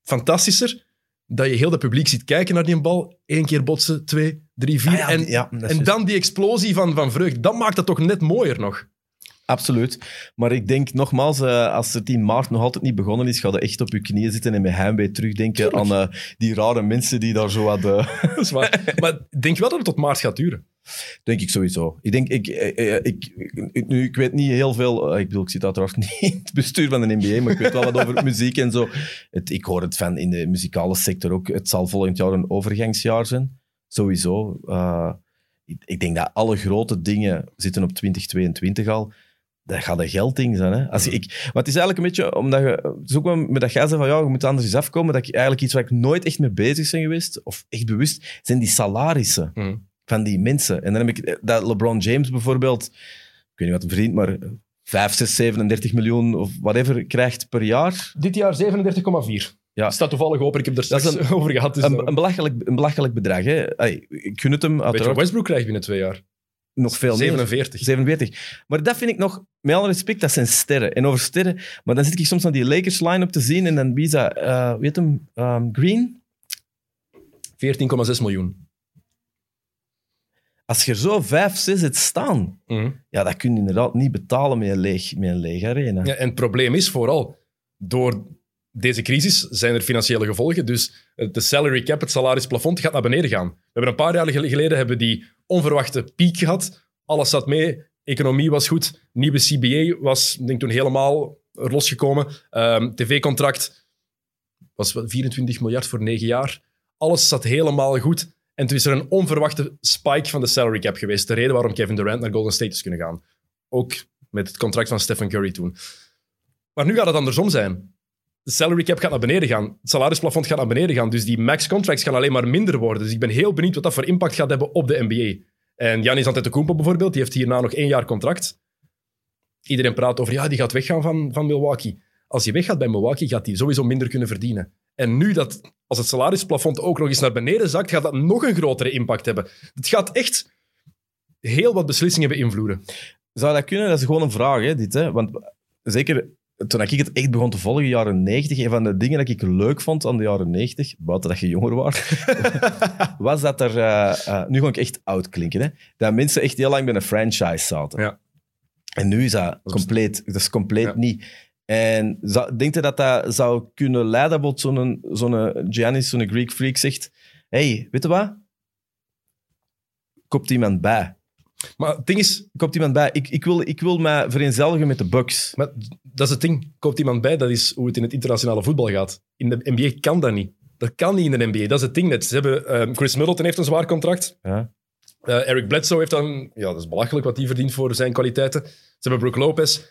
fantastischer? Dat je heel dat publiek ziet kijken naar die bal. Eén keer botsen, twee, drie, vier. Ah ja, en ja, dat en dan die explosie van, van vreugde. Dat maakt het toch net mooier nog. Absoluut. Maar ik denk nogmaals, eh, als het in maart nog altijd niet begonnen is, ga je echt op je knieën zitten en met heimwee terugdenken aan eh, die rare mensen die daar zo wat... eh, Dat is waar. maar denk wel dat het tot maart gaat duren. denk ik sowieso. Ik denk, ik, ik, ik, nu, ik weet niet heel veel... ik bedoel, ik zit uiteraard niet in het bestuur van de NBA, maar ik weet wel wat over muziek en zo. Het, ik hoor het van in de muzikale sector ook. Het zal volgend jaar een overgangsjaar zijn. Sowieso. Ik, ik denk dat alle grote dingen zitten op 2022 al. Dat gaat een geldding zijn. Hè? Als ik, maar het is eigenlijk een beetje, omdat je, het is ook wel met dat jij zei van ja, je moet anders eens afkomen, dat ik eigenlijk iets waar ik nooit echt mee bezig ben geweest, of echt bewust, zijn die salarissen Mhm. van die mensen. En dan heb ik dat LeBron James bijvoorbeeld, ik weet niet wat een vriend, maar 5, 6, 37 miljoen of whatever krijgt per jaar. Dit jaar 37,4. Ja. Staat toevallig open. Ik heb er Dat is straks over gehad. Dus Een, een, belachelijk, een belachelijk bedrag. Hè? Ai, ik gun het hem Westbrook krijgt binnen twee jaar? Nog veel meer. 47. 47. Maar dat vind ik nog, met alle respect, dat zijn sterren. En over sterren, maar dan zit ik soms naar die Lakers line-up te zien en dan wie is dat? Eh, weet hem, ehm, Green? 14,6 miljoen. Als je er zo 5, 6 het staan, Mhm. ja, dat kun je inderdaad niet betalen met een leeg, met een leeg arena. Ja, en het probleem is vooral, door deze crisis zijn er financiële gevolgen. Dus de salary cap, het salarisplafond, gaat naar beneden gaan. We hebben een paar jaar gel- geleden hebben die onverwachte piek gehad. Alles zat mee, economie was goed. Nieuwe CBA was, denk toen, helemaal losgekomen. Ehm, TV-contract was wat, 24 miljard voor negen jaar. Alles zat helemaal goed. En toen is er een onverwachte spike van de salary cap geweest. De reden waarom Kevin Durant naar Golden State is kunnen gaan. Ook met het contract van Stephen Curry toen. Maar nu gaat het andersom zijn. De salary cap gaat naar beneden gaan. Het salarisplafond gaat naar beneden gaan. Dus die max contracts gaan alleen maar minder worden. Dus ik ben heel benieuwd wat dat voor impact gaat hebben op de NBA. En Giannis Antetokounmpo bijvoorbeeld, die heeft hierna nog één jaar contract. Iedereen praat over, ja, die gaat weggaan van, van Milwaukee. Als hij weggaat bij Milwaukee, gaat hij sowieso minder kunnen verdienen. En nu dat, als het salarisplafond ook nog eens naar beneden zakt, gaat dat nog een grotere impact hebben. Het gaat echt heel wat beslissingen beïnvloeden. Zou dat kunnen? Dat is gewoon een vraag, hè, dit. Hè? Want zeker toen ik het echt begon te volgen, jaren 90, een van de dingen dat ik leuk vond aan de jaren 90, buiten dat je jonger was, was dat er, eh, eh, nu ga ik echt oud klinken, hè, dat mensen echt heel lang bij een franchise zaten. Ja. En nu is dat compleet, dat is compleet Ja. niet. En zou, denkt je dat dat zou kunnen leiden tot zo'n zo'n Giannis, zo'n Greek freak zegt, hey, weet je wat? Kopt iemand bij. Maar het ding is, Kopt iemand bij. Ik, ik, wil, ik wil mij vereenzelvigen met de Bucks. Maar dat is het ding. Koopt iemand bij, dat is hoe het in het internationale voetbal gaat. In de NBA kan dat niet. Dat kan niet in de NBA. Dat is het ding net. Ze hebben, ehm, Chris Middleton heeft een zwaar contract. Ja. Eh, Eric Bledsoe heeft dan... Ja, dat is belachelijk wat hij verdient voor zijn kwaliteiten. Ze hebben Brook Lopez.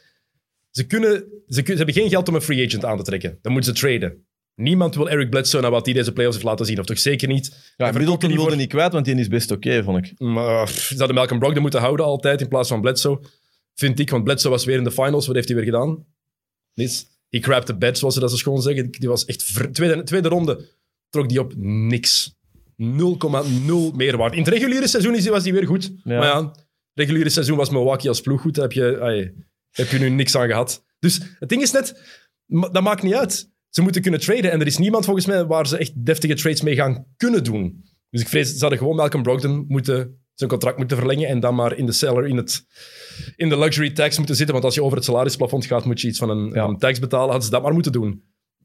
Ze, kunnen, ze, ze hebben geen geld om een free agent aan te trekken. Dan moeten ze traden. Niemand wil Eric Bledsoe naar wat hij deze playoffs heeft laten zien. Of toch zeker niet. Ja, Middleton die wilde niet kwijt, want die is best oké, vond ik. Maar pff, ze hadden Malcolm Brogdon moeten houden altijd in plaats van Bledsoe. Vind ik, want Bledsoe was weer in de finals. Wat heeft hij weer gedaan? Niets. He crapped the bed, zoals ze dat zo schoon zeggen. Die was echt... Tweede, tweede ronde trok die op niks. 0,0 meerwaarde. In het reguliere seizoen was hij weer goed. Ja. Maar ja, Reguliere seizoen was Milwaukee als ploeg goed. Daar heb je, ai, heb je nu niks aan gehad. Dus het ding is net, dat maakt niet uit. Ze moeten kunnen traden. En er is niemand volgens mij waar ze echt deftige trades mee gaan kunnen doen. Dus ik vrees, ze hadden gewoon Malcolm Brogdon moeten, zijn contract moeten verlengen en dan maar in de salary, in, het, in de luxury tax moeten zitten. Want als je over het salarisplafond gaat, moet je iets van een, Ja. een tax betalen. Hadden ze dat maar moeten doen.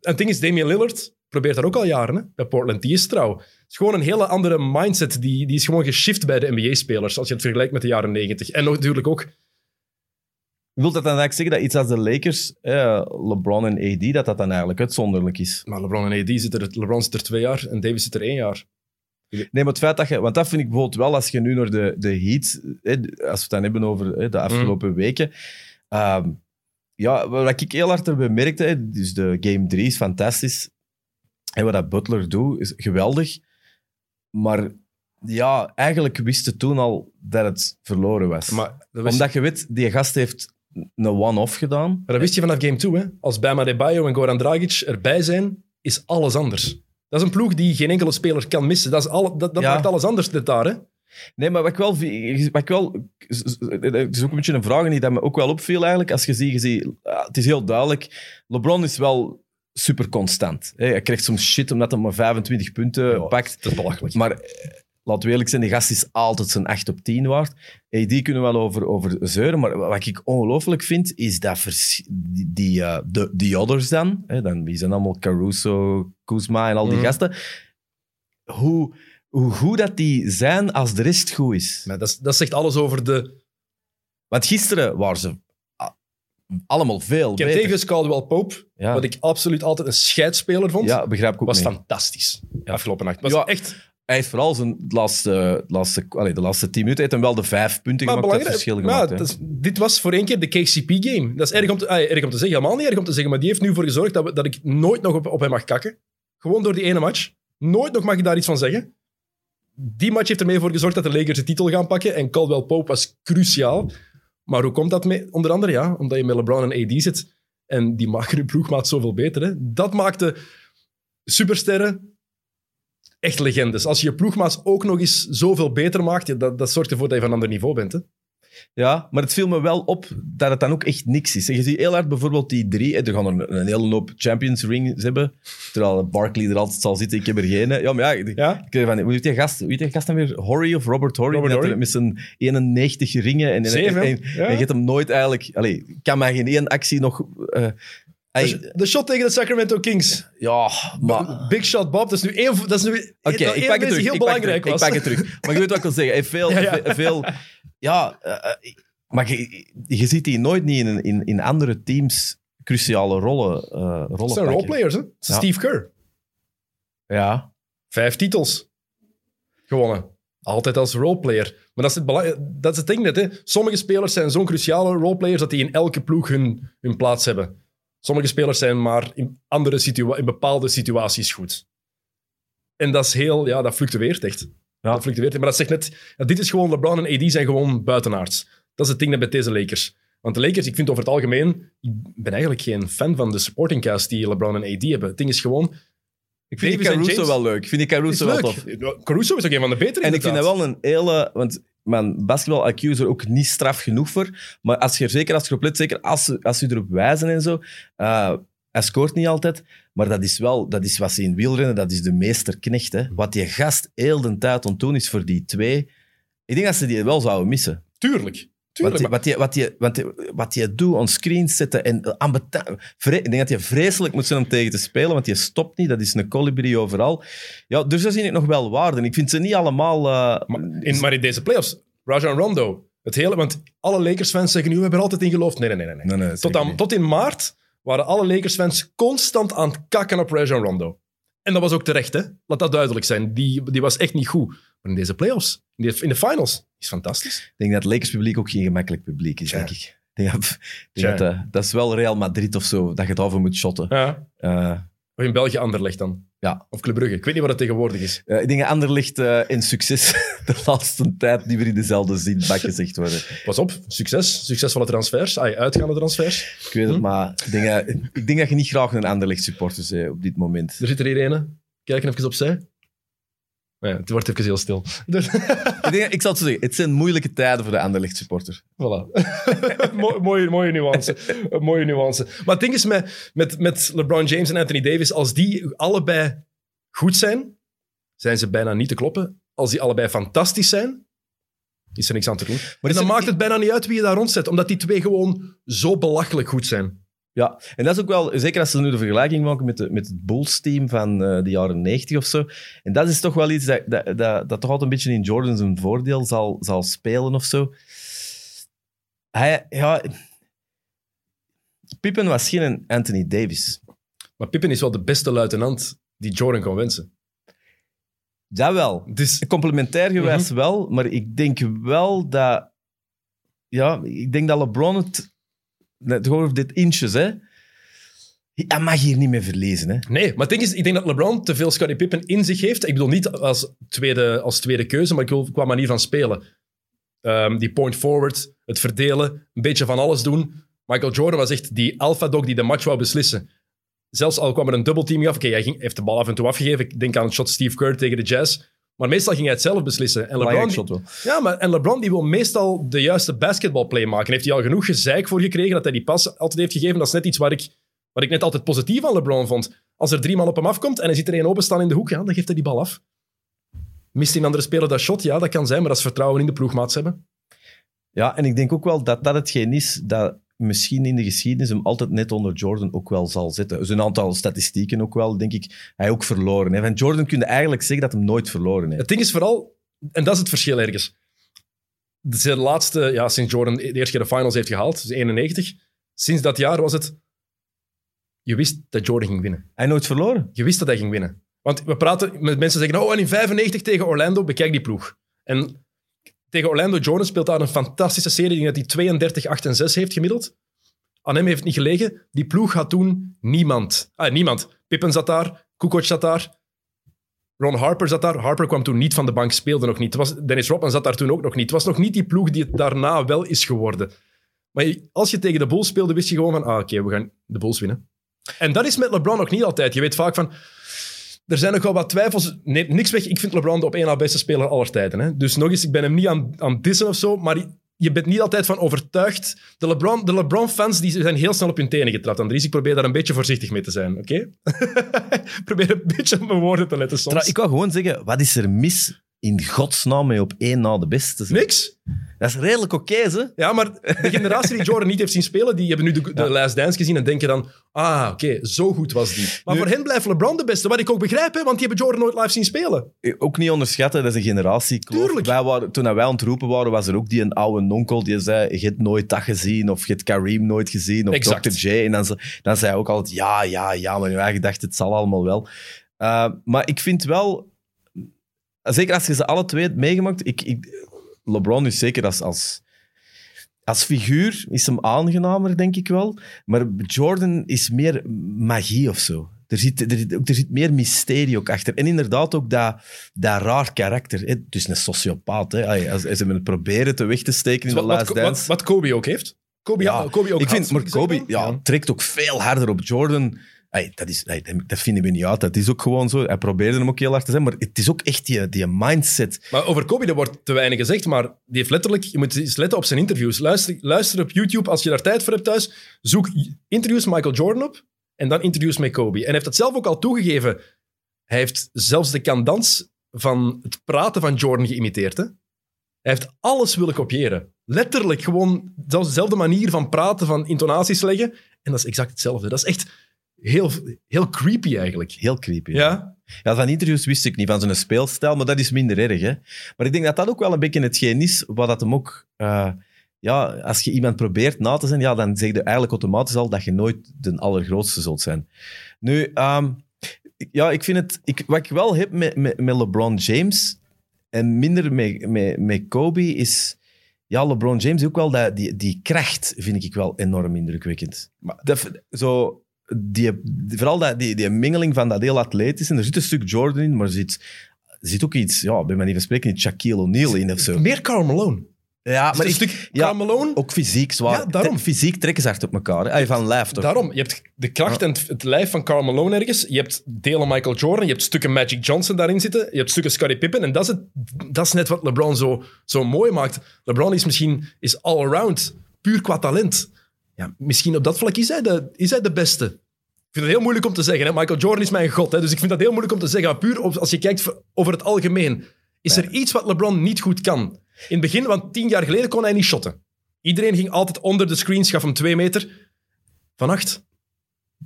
En het ding is, Damian Lillard probeert dat ook al jaren hè, bij Portland. Die is trouw. Het is gewoon een hele andere mindset. Die, die is gewoon geshift bij de NBA-spelers, als je het vergelijkt met de jaren 90. En natuurlijk ook Wil dat dan eigenlijk zeggen dat iets als de Lakers, eh, LeBron en AD, dat dat dan eigenlijk uitzonderlijk is? Maar LeBron en AD zitten er, LeBron zit er twee jaar en Davis zit er één jaar. Nee, maar het feit dat je... Want dat vind ik bijvoorbeeld wel, als je nu naar de, de Heat... eh, als we het dan hebben over eh, de afgelopen weken... ehm, ja, wat ik heel hard erbij merkte, dus de Game 3 is fantastisch. En wat dat Butler doet, is geweldig. Maar ja, eigenlijk wisten toen al dat het verloren was. Maar wist, Omdat je weet, die gast heeft een one-off gedaan. maar dat wist je vanaf game 2. Hè? Als Bama Debayo en Goran Dragic erbij zijn, is alles anders. Dat is een ploeg die geen enkele speler kan missen. Dat, is alle, dat, dat Ja. maakt alles anders dit daar. Hè? Nee, maar wat ik wel... Wat ik wel het is ook een beetje een vraag die dat me ook wel opviel eigenlijk. Als je ziet, je ziet het is heel duidelijk. LeBron is wel super constant. Hij krijgt soms shit omdat hij maar 25 punten Ja, pakt. Dat is belachelijk. Maar laten we eerlijk zijn, die gast is altijd zijn 8 op 10 waard. Hey, die kunnen we wel over, over zeuren. Maar wat ik ongelooflijk vind, is dat vers- die, die, eh, de, die others dan, hè, dan, die zijn allemaal Caruso, Kuzma en al die Mhm. gasten. Hoe, hoe goed dat die zijn als de rest goed is. Maar dat, dat zegt alles over de... Want gisteren waren ze ah, allemaal veel Ken beter. Davis, Caldwell Pope, Ja. wat ik absoluut altijd een scheidspeler vond, Ja, begrijp ik ook was fantastisch afgelopen nacht. Was Ja, echt Hij heeft vooral zijn laatste, laatste, allee, de laatste 10 minuten heeft hem wel de vijf punten Maar gemaakt. Belangrijk, verschil gemaakt. is- dit was voor één keer de KCP-game. Dat is erg om, te, erg om te zeggen, helemaal niet erg om te zeggen, maar die heeft nu voor gezorgd dat, we, dat ik nooit nog op, op hem mag kakken. Gewoon door die ene match. Nooit nog mag ik daar iets van zeggen. Die match heeft ermee voor gezorgd dat de Lakers de titel gaan pakken en Caldwell Pope was cruciaal. Maar hoe komt dat mee? Onder andere, ja, omdat je met LeBron en AD zit. En die maken je ploegmaat zoveel beter. Hè? Dat maakte supersterren echt legendes. Als je je ploegmaats ook nog eens zoveel beter maakt, ja, dat, dat zorgt ervoor dat je van een ander niveau bent. Hè? Ja, maar het viel me wel op dat het dan ook echt niks is. Je ziet heel hard bijvoorbeeld die drie. Er gaan er een hele hoop Champions Rings hebben. Terwijl Barkley er altijd zal zitten. Ik heb er geen. Ja, maar ja. ik- Ja? ik van, hoe heet die gast? Hoe heet die gast dan weer? Horry of Robert Horry? Robert er Horry. Met zijn 91 ringen. En, en, Zeven, en, ja. en je hebt hem nooit eigenlijk... Allee, kan mij geen één actie nog... eh, hij- De, de shot tegen de Sacramento Kings. ja, maar... Big shot Bob, dat is nu één, dat is nu Oké, ik pak het terug. heel ik pak het belangrijk terug. Ik pak het terug. Maar je weet wat ik wil zeggen. Hij heeft veel... Ja, ja. ve- veel ja, eh, eh, maar je, je ziet die nooit niet in, in, in andere teams cruciale rollen, eh rollen Dat zijn pakken. roleplayers, hè? Ja. Steve Kerr. Ja. Vijf titels gewonnen. Altijd als roleplayer. Maar dat is het, dat is het ding net. Hè. Sommige spelers zijn zo'n cruciale roleplayers dat die in elke ploeg hun, hun plaats hebben. Sommige spelers zijn maar in, andere situa- in bepaalde situaties goed. En dat is heel... Ja, dat fluctueert echt. Ja. Dat fluctueert. Maar dat zegt net... ja, dit is gewoon... LeBron en AD zijn gewoon buitenaards. Dat is het ding met deze Lakers. Want de Lakers, ik vind over het algemeen... Ik ben eigenlijk geen fan van de supporting cast die LeBron en AD hebben. Het ding is gewoon... Ik vind Davis Caruso wel leuk. Ik vind die Caruso wel tof. Caruso is ook een van de betere. En ik vind dat wel een hele... Want man, basketbal IQ er ook niet straf genoeg voor. Maar als je er zeker als je erop let, zeker als, als ze erop wijzen en zo... eh, hij scoort niet altijd, maar dat is wel dat is wat ze in wielrennen, dat is de meesterknecht. Wat die gast heel de tijd aan het doen is voor die twee. Ik denk dat ze die wel zouden missen. Tuurlijk. Wat Tuurlijk. maar- wat, die, wat, wat, die doet on screen zetten en Ik denk dat hij vreselijk moet zijn om tegen te spelen, want die stopt niet. Dat is een colibri overal. Ja, dus daar zie ik nog wel waarde. Ik vind ze niet allemaal... eh, maar, in, maar in deze playoffs, Rajon Rondo. Het hele, want alle Lakers-fans zeggen nu, we hebben er altijd in geloofd. Nee, nee, nee. nee. Nee, nee, tot, aan, tot in maart waren alle Lakers-fans constant aan het kakken op Rajon Rondo. En dat was ook terecht, hè. Laat dat duidelijk zijn. Die, die was echt niet goed. Maar in deze playoffs, in de, in de finals, is fantastisch. Ik denk dat het Lakers publiek ook geen gemakkelijk publiek is, denk ik. Ik denk dat, eh, dat is wel Real Madrid of zo, dat je het over moet shotten. Ja. Eh, Of in België Anderlecht dan. Ja. Of Club Brugge. Ik weet niet wat het tegenwoordig is. eh, ik denk dat eh in succes de laatste tijd niet meer in dezelfde zinbak gezegd worden. Pas op, succes. Succesvolle transfers. Ah, uitgaande transfers. Ik weet het, Hm? maar ik denk, dat, ik denk dat je niet graag een Anderlicht supporter bent op dit moment. Er zit er hier een. Kijken even opzij. Ja, het wordt even heel stil. Dus, ik, denk, ik zal het zo zeggen, het zijn moeilijke tijden voor de Anderlecht supporter. voilà. Mo- mooie, mooie nuance. Een mooie nuance. Maar het ding is met, met, met LeBron James en Anthony Davis, als die allebei goed zijn, zijn ze bijna niet te kloppen. Als die allebei fantastisch zijn, is er niks aan te doen. Maar dan er- maakt het bijna niet uit wie je daar rondzet, omdat die twee gewoon zo belachelijk goed zijn. Ja, en dat is ook wel, zeker als ze nu de vergelijking maken met, de, met het Bulls-team van eh, de jaren 90 of zo. En dat is toch wel iets dat, dat, dat, dat toch altijd een beetje in Jordan zijn voordeel zal, zal spelen of zo. Hij, ja... Pippen was geen Anthony Davis. Maar Pippen is wel de beste luitenant die Jordan kon wensen. Dat wel. Dus Complementair gewijs wel, maar ik denk wel dat... Ja, ik denk dat LeBron het... Net gewoon dit inches, hè. Hij mag hier niet meer verliezen, hè. Nee, maar ding is, ik denk dat LeBron te veel Scottie Pippen in zich heeft. Ik bedoel niet als tweede, als tweede keuze, maar ik wil qua manier van spelen. Ehm, die point forward, het verdelen, een beetje van alles doen. Michael Jordan was echt die alpha dog die de match wou beslissen. Zelfs al kwam er een dubbelteam af. Oké, hij ging, heeft de bal af en toe afgegeven. Ik denk aan het shot Steve Kerr tegen de Jazz. Maar meestal ging hij het zelf beslissen. En LeBron, shot wel. ja, maar en LeBron die wil meestal de juiste basketbalplay maken. Heeft hij al genoeg gezeik voor gekregen dat hij die pas altijd heeft gegeven. Dat is net iets waar ik, wat ik net altijd positief aan LeBron vond. Als er drie man op hem afkomt en hij ziet er één openstaan in de hoek, ja, dan geeft hij die bal af. Mist een andere speler dat shot? Ja, dat kan zijn, maar dat is vertrouwen in de ploegmaats hebben. Ja, en ik denk ook wel dat dat hetgeen is dat misschien in de geschiedenis hem altijd net onder Jordan ook wel zal zitten. Dus een aantal statistieken ook wel, denk ik, hij ook verloren heeft. En Jordan kun je eigenlijk zeggen dat hem nooit verloren heeft. Het ding is vooral, en dat is het verschil ergens. De laatste, ja, sinds Jordan de eerste keer de finals heeft gehaald, dus 91. Sinds dat jaar was het, je wist dat Jordan ging winnen. Hij nooit verloren. Je wist dat hij ging winnen. Want we praten met mensen zeggen, oh, en in 95 tegen Orlando, bekijk die ploeg. En tegen Orlando, Jordan speelt daar een fantastische serie. Denk dat hij 32, 8 en 6 heeft gemiddeld. Aan hem heeft het niet gelegen. Die ploeg had toen niemand. Ah, niemand. Pippen zat daar, Kukoc zat daar, Ron Harper zat daar. Harper kwam toen niet van de bank, speelde nog niet. Was, Dennis Rodman zat daar toen ook nog niet. Het was nog niet die ploeg die het daarna wel is geworden. Maar als je tegen de Bulls speelde, wist je gewoon van, ah, oké, we gaan de Bulls winnen. En dat is met LeBron nog niet altijd. Je weet vaak van, er zijn nog wel wat twijfels. Nee, niks weg. Ik vind LeBron de op één na beste speler aller tijden. Hè. Dus nog eens, ik ben hem niet aan, aan dissen of zo, maar je- bent niet altijd van overtuigd. De LeBron- de LeBron-fans die zijn heel snel op hun tenen getrapt, Andries. Ik probeer daar een beetje voorzichtig mee te zijn, oké? probeer een beetje op mijn woorden te letten soms. Ik wou gewoon zeggen, wat is er mis in godsnaam mee op één na de beste zijn? Niks. Dat is redelijk oké, hè? Ja, maar de generatie die Jordan niet heeft zien spelen, die hebben nu de, de Last Dance gezien en denken dan, ah, oké, zo goed was die. Maar Nu- voor hen blijft LeBron de beste, wat ik ook begrijp, hè, want die hebben Jordan nooit live zien spelen. Ook niet onderschatten, dat is een generatiekloof. Tuurlijk. Wij waren, toen wij aan het roepen waren, was er ook die een oude nonkel die zei, je hebt nooit dat gezien, of je hebt Kareem nooit gezien, of Exact. Dr. J. En dan, ze- dan zei hij ook altijd, ja, ja, ja, maar in gedacht, het zal allemaal wel. Uh, maar ik vind wel, zeker als je ze alle twee hebt meegemaakt, ik, ik, LeBron is zeker als, als, als figuur is hem aangenamer, denk ik wel. Maar Jordan is meer magie of zo. Er zit, er, zit- er zit meer mysterie ook achter. En inderdaad ook dat, dat raar karakter. hè. Het is een sociopaat. Hè. Als, als ze hem het proberen te weg te steken in Dus de wat, Last wat, Dance. wat, wat Kobe ook heeft. Kobe, Ja, Kobe ook ik had, vind, maar Kobe ja, trekt ook veel harder op Jordan. Ai, dat, is, ai, dat- vinden we niet uit. Dat is ook gewoon zo. Hij probeerde hem ook heel hard te zijn, maar het is ook echt die, die mindset. Maar over Kobe, wordt te weinig gezegd, maar die heeft letterlijk... Je moet eens letten op zijn interviews. Luister, luister op YouTube, als je daar tijd voor hebt thuis. Zoek interviews Michael Jordan op en dan interviews met Kobe. En hij heeft dat zelf ook al toegegeven. Hij heeft zelfs de kandans van het praten van Jordan geïmiteerd. Hè? Hij heeft alles willen kopiëren. Letterlijk gewoon dezelfde manier van praten, van intonaties leggen. En dat is exact hetzelfde. Dat is echt heel, heel creepy eigenlijk. Heel creepy. Ja? Ja, van interviews wist ik niet, van zijn speelstijl, maar dat is minder erg. Hè? Maar ik denk dat dat ook wel een beetje hetgeen is, wat dat hem ook... eh, ja, als je iemand probeert na te zijn, ja, dan zeg je eigenlijk automatisch al dat je nooit de allergrootste zult zijn. Nu, ehm, ja, ik vind het... Ik, wat ik wel heb met, met, met LeBron James en minder met, met, met Kobe is... Ja, LeBron James ook wel, dat, die, die kracht vind ik wel enorm indrukwekkend. Maar dat, zo, die, die- vooral dat, die, die mengeling van dat heel atletische. Er zit een stuk Jordan in, maar er zit, er zit ook iets, ja, bij manier van spreken, iets Shaquille O'Neal in of zo. Meer Karl Malone. Ja, Maar maar een ik, stuk ja, ook fysiek zwaar. Ja, daarom. Fysiek trekken ze hard op elkaar. hè. Van lijf toch? daarom. Je hebt de kracht en het, het lijf van Karl Malone ergens. Je hebt delen Michael Jordan. Je hebt stukken Magic Johnson daarin zitten. Je hebt stukken Scottie Pippen. En dat is, het, dat is net wat LeBron zo, zo mooi maakt. LeBron is misschien is all-around, puur qua talent. Ja, misschien op dat vlak is hij de, is hij de beste. Ik vind het heel moeilijk om te zeggen. Hè? Michael Jordan is mijn god. Hè? Dus ik vind dat heel moeilijk om te zeggen. Maar puur op- als je kijkt over het algemeen. Is er iets wat LeBron niet goed kan? In het begin, want tien jaar geleden kon hij niet shotten. Iedereen ging altijd onder de screen, gaf hem twee meter. Van acht.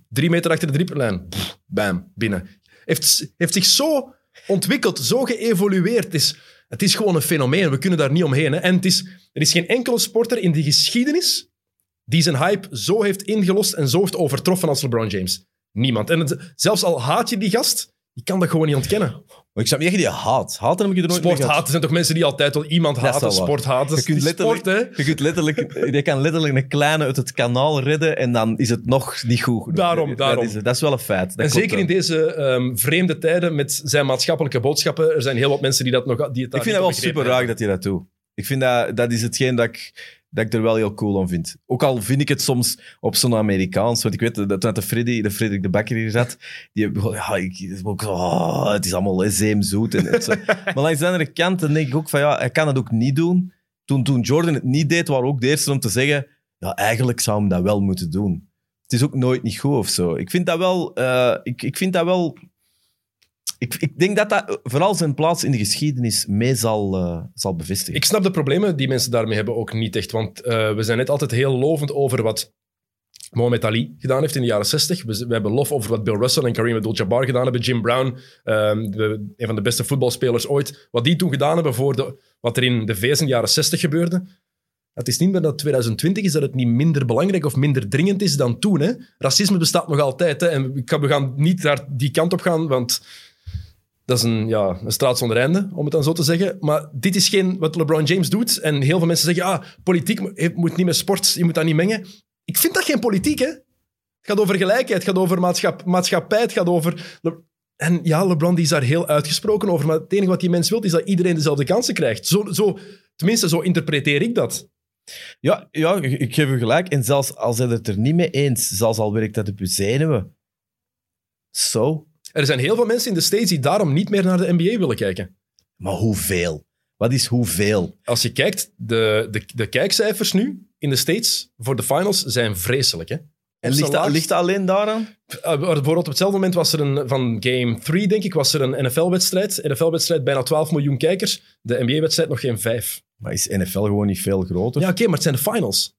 Drie meter achter de driepuntlijn. Bam, binnen. Heeft, heeft zich zo ontwikkeld, zo geëvolueerd. Het is, het is gewoon een fenomeen. We kunnen daar niet omheen. Hè? En het is, er is geen enkele sporter in de geschiedenis die zijn hype zo heeft ingelost en zo heeft overtroffen als LeBron James. Niemand. En het- zelfs al haat je die gast, je kan dat gewoon niet ontkennen. Maar ik snap niet echt die haat. Haat heb ik er nooit Sport haten zijn toch mensen die altijd wel iemand Dat is haten, sport haten. Je kunt, is letterlijk, sport, hè? je, kunt letterlijk, je kan letterlijk een kleine uit het kanaal redden en dan is het nog niet goed. Daarom, dat daarom. Is, het. dat is wel een feit. Dat En zeker in deze ehm, vreemde tijden met zijn maatschappelijke boodschappen, er zijn heel wat mensen die dat nog die het Ik vind dat wel super raar dat hij dat doet. Ik vind dat, dat is hetgeen dat ik, dat ik er wel heel cool aan vind. Ook al vind ik het soms op zo'n Amerikaans. Want ik weet dat toen de Freddy, de Frederik de Bakker hier zat, die ja, ik, ook oh, het is allemaal zeemzoet. En, en zo. maar langs de andere kant dan denk ik ook van ja, hij kan het ook niet doen. Toen, toen Jordan het niet deed, waren we ook de eerste om te zeggen, ja, eigenlijk zou hem dat wel moeten doen. Het is ook nooit niet goed of zo. Ik vind dat wel, eh, ik, ik vind dat wel ik, ik denk dat dat vooral zijn plaats in de geschiedenis mee zal, eh, zal bevestigen. Ik snap de problemen die mensen daarmee hebben ook niet echt. Want eh, we zijn net altijd heel lovend over wat Mohamed Ali gedaan heeft in de jaren 60. We, we hebben lof over wat Bill Russell en Kareem Abdul-Jabbar gedaan hebben. Jim Brown, ehm, een van de beste voetbalspelers ooit. Wat die toen gedaan hebben voor de, wat er in de VS in de jaren 60 gebeurde. Het is niet meer dat 2020 is dat het niet minder belangrijk of minder dringend is dan toen. Hè? Racisme bestaat nog altijd. Hè? En we gaan niet daar die kant op gaan, want dat is een, ja, een straat zonder einde, om het dan zo te zeggen. Maar dit is geen wat LeBron James doet. En heel veel mensen zeggen, ah, politiek moet niet met sport, je moet dat niet mengen. Ik vind dat geen politiek, hè. Het gaat over gelijkheid, het gaat over maatschap, maatschappij, het gaat over... En ja, LeBron die is daar heel uitgesproken over, maar het enige wat die mens wil, is dat iedereen dezelfde kansen krijgt. Zo, zo, tenminste, zo interpreteer ik dat. Ja, ja, ik geef u gelijk. En zelfs als hij het er niet mee eens, zelfs al werkt dat op uw zenuwen. Zo. Er zijn heel veel mensen in de States die daarom niet meer naar de NBA willen kijken. Maar hoeveel? Wat is hoeveel? Als je kijkt, de, de, de kijkcijfers nu in de States voor de finals zijn vreselijk. Hè? En ligt dat, ligt dat alleen daaraan? Uh, bijvoorbeeld op hetzelfde moment was er een, van game 3, denk ik, was er een NFL-wedstrijd. NFL-wedstrijd, bijna 12 miljoen kijkers. De NBA-wedstrijd nog geen 5. Maar is NFL gewoon niet veel groter? Ja, oké, maar het zijn de finals.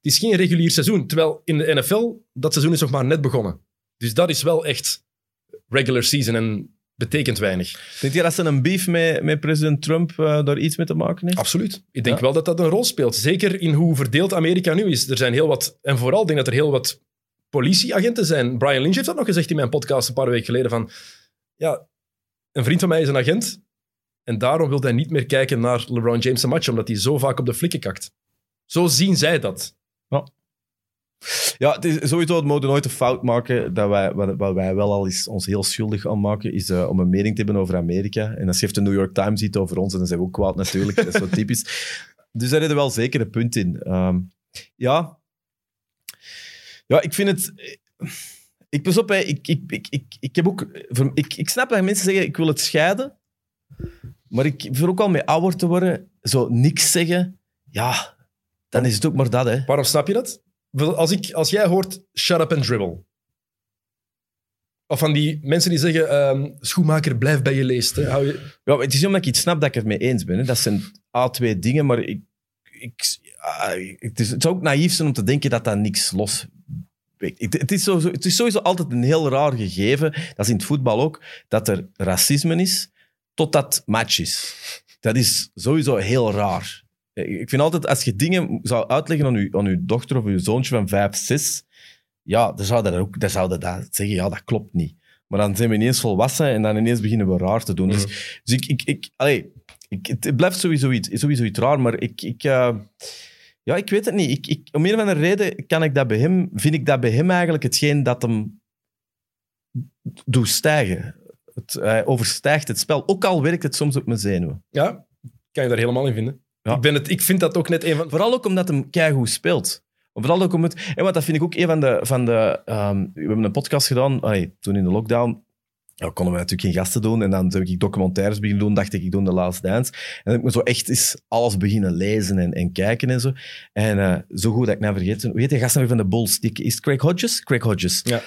Het is geen regulier seizoen. Terwijl in de NFL, dat seizoen is nog maar net begonnen. Dus dat is wel echt regular season en betekent weinig. Denk je dat ze een beef met, met president Trump eh, daar iets mee te maken heeft? Absoluut. Ik denk Ja. wel dat dat een rol speelt. Zeker in hoe verdeeld Amerika nu is. Er zijn heel wat, en vooral denk ik dat er heel wat politieagenten zijn. Brian Lynch heeft dat nog gezegd in mijn podcast een paar weken geleden. Van, ja, een vriend van mij is een agent. En daarom wil hij niet meer kijken naar LeBron James' match, omdat hij zo vaak op de flikken kakt. Zo zien zij dat. Ja, het is sowieso het mode nooit een fout maken. Dat wij, wat, wat wij wel al eens ons heel schuldig aan maken, is eh, om een mening te hebben over Amerika. En als je de New York Times ziet over ons, en dan zijn we ook kwaad natuurlijk. dat is zo typisch. Dus daar we wel zeker een punt in. Ehm, ja. Ja, ik vind het... Ik pas op, hè. Ik, ik, ik, ik, ik, heb ook, ik, ik snap dat mensen zeggen, ik wil het scheiden. Maar ik vind ook al mee ouder te worden, zo niks zeggen. Ja, dan is het ook maar dat, hè. Waarom snap je dat? Als, ik, als jij hoort shut up and dribble. Of van die mensen die zeggen, ehm, schoenmaker, blijf bij je leest. Hè. Hou je... Ja, het is niet omdat ik iets snap dat ik het mee eens ben. Dat zijn A2 dingen, maar ik, ik, ah, het, is, het zou ook naïef zijn om te denken dat dat niks los... Het is, sowieso, het is sowieso altijd een heel raar gegeven, dat is in het voetbal ook, dat er racisme is totdat match is. Dat is sowieso heel raar. Ik vind altijd, als je dingen zou uitleggen aan je, aan uw dochter of je zoontje van 5, 6, ja, dan zou dat ook dan zou dat zeggen, ja, dat klopt niet. Maar dan zijn we ineens volwassen en dan ineens beginnen we raar te doen. Dus, dus ik, ik, ik, allee, ik, het blijft sowieso iets, sowieso iets raar, maar ik, ik, eh, ja, ik weet het niet. Ik, ik, om een of andere reden kan ik dat bij hem, vind ik dat bij hem eigenlijk hetgeen dat hem doet stijgen. Het, hij overstijgt het spel, ook al werkt het soms op mijn zenuwen. Ja, kan je daar helemaal in vinden. Ja. Ik, ben het, ik vind dat ook net een van... Vooral ook omdat hem keigoed speelt. Vooral ook omdat... En want dat vind ik ook een van de... Van de ehm, we hebben een podcast gedaan, allee, toen in de lockdown. Ja, konden we natuurlijk geen gasten doen. En dan heb ik documentaires beginnen doen. Dacht ik, ik doe The Last Dance. En dan heb ik me zo echt eens alles beginnen lezen en, en kijken en zo. En eh, zo goed dat ik nou vergeet. Hoe heet de gast nou weer van de Bulls? Die- Is het Craig Hodges? Craig Hodges. Ja.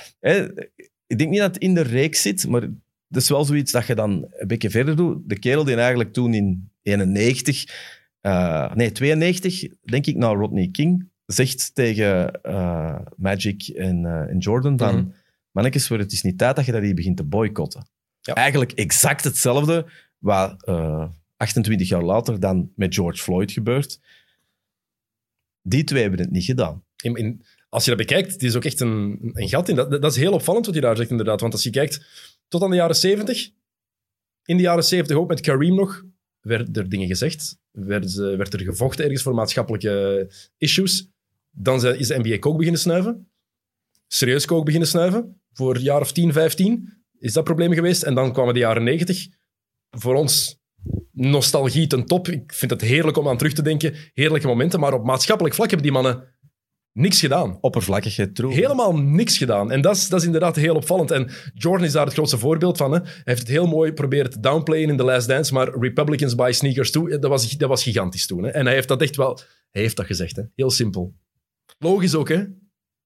Ik denk niet dat het in de reeks zit, maar dat is wel zoiets dat je dan een beetje verder doet. De kerel die eigenlijk toen in 91, eh, nee 92, denk ik, naar Rodney King, zegt tegen eh, Magic en, eh, en Jordan van, Mhm. mannetjes, voor het is niet tijd dat je dat hier begint te boycotten. Ja. Eigenlijk exact hetzelfde wat eh, 28 jaar later dan met George Floyd gebeurt. Die twee hebben het niet gedaan. In, in- als je dat bekijkt, het is ook echt een, een gat in. Dat, dat is heel opvallend wat je daar zegt, inderdaad. Want als je kijkt tot aan de jaren 70, in de jaren 70 ook met Kareem nog, werden er dingen gezegd. Werd, werd er gevochten ergens voor maatschappelijke issues. Dan is de NBA kook beginnen snuiven. Serieus kook beginnen snuiven. Voor een jaar of 10, 15 is dat probleem geweest. En dan kwamen de jaren 90. Voor ons nostalgie ten top. Ik vind het heerlijk om aan terug te denken. Heerlijke momenten. Maar op maatschappelijk vlak hebben die mannen niks gedaan. Oppervlakkige troep. Helemaal niks gedaan. En dat is, dat is inderdaad heel opvallend. En Jordan is daar het grootste voorbeeld van. Hè. Hij heeft het heel mooi proberen te downplayen in The Last Dance, maar Republicans buy sneakers toe, dat was, dat was gigantisch toen. Hè. En hij heeft dat echt wel... Hij heeft dat gezegd, hè. Heel simpel. Logisch ook, hè.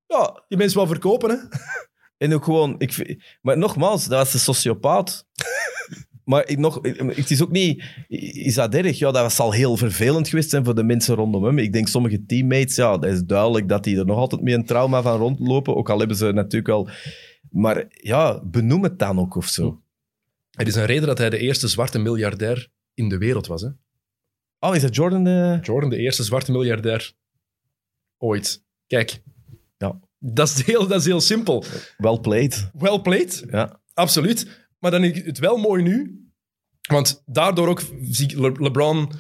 Ja, Je mensen wel verkopen, hè. En ook gewoon, ik, maar nogmaals, dat was een sociopaat. maar ik nog, het is ook niet, is dat erg? Ja, dat zal heel vervelend geweest zijn voor de mensen rondom hem. Ik denk sommige teammates, ja, dat is duidelijk dat die er nog altijd met een trauma van rondlopen. Ook al hebben ze natuurlijk wel. Maar ja, benoem het dan ook of zo. Er is een reden dat hij de eerste zwarte miljardair in de wereld was, hè. Oh, is dat Jordan? De... Jordan, de eerste zwarte miljardair ooit. Kijk. Ja. Dat is heel, dat is heel simpel. Well played. Well played. Ja. Absoluut. Maar dan is het wel mooi nu. Want daardoor ook zie ik Le- LeBron...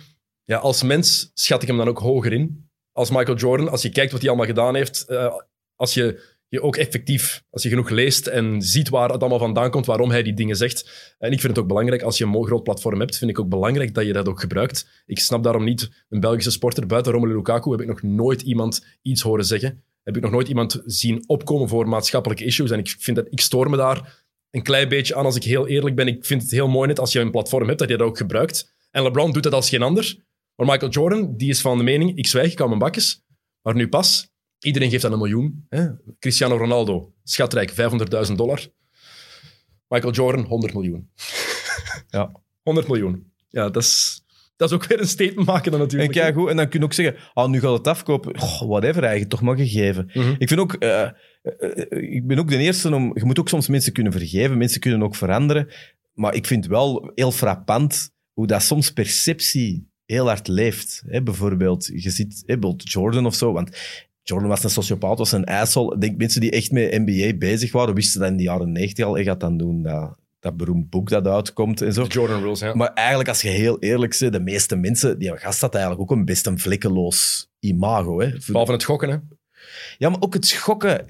Ja, als mens schat ik hem dan ook hoger in. Als Michael Jordan. Als je kijkt wat hij allemaal gedaan heeft. eh, als je je ook effectief... Als je genoeg leest en ziet waar het allemaal vandaan komt. Waarom hij die dingen zegt. En ik vind het ook belangrijk. Als je een mooi groot platform hebt, vind ik ook belangrijk dat je dat ook gebruikt. Ik snap daarom niet... Een Belgische sporter buiten Romelu Lukaku heb ik nog nooit iemand iets horen zeggen. Heb ik nog nooit iemand zien opkomen voor maatschappelijke issues. En ik vind dat... Ik stoor me daar een klein beetje aan, als ik heel eerlijk ben. Ik vind het heel mooi net als je een platform hebt, dat je dat ook gebruikt. En LeBron doet dat als geen ander. Maar Michael Jordan, die is van de mening, ik zwijg, ik hou mijn bakjes. Maar nu pas, iedereen geeft dan een miljoen. Hè? Cristiano Ronaldo, schatrijk, 500.000 dollar. Michael Jordan, 100 miljoen. Ja. 100 miljoen. Ja, dat is, dat is ook weer een statement maken dan En natuurlijk. kijk goed, en dan kun je ook zeggen, ah, nu gaat het afkopen. Oh, whatever, eigenlijk toch maar gegeven. Mhm. Ik vind ook, eh, eh, ik ben ook de eerste om, je moet ook soms mensen kunnen vergeven, mensen kunnen ook veranderen. Maar ik vind wel heel frappant hoe dat soms perceptie heel hard leeft. Hè, bijvoorbeeld, je ziet hè, bijvoorbeeld Jordan of zo, want Jordan was een sociopaat, was een asshole. Ik denk mensen die echt met NBA bezig waren, wisten dat in de jaren 90 al. Hij gaat dan doen dat, dat beroemd boek dat uitkomt en zo. Jordan rules, ja. Maar eigenlijk, als je heel eerlijk bent, de meeste mensen, die gast had eigenlijk ook een best een vlekkeloos imago. Hè. Behalve het gokken, hè. Ja, maar ook het schokken.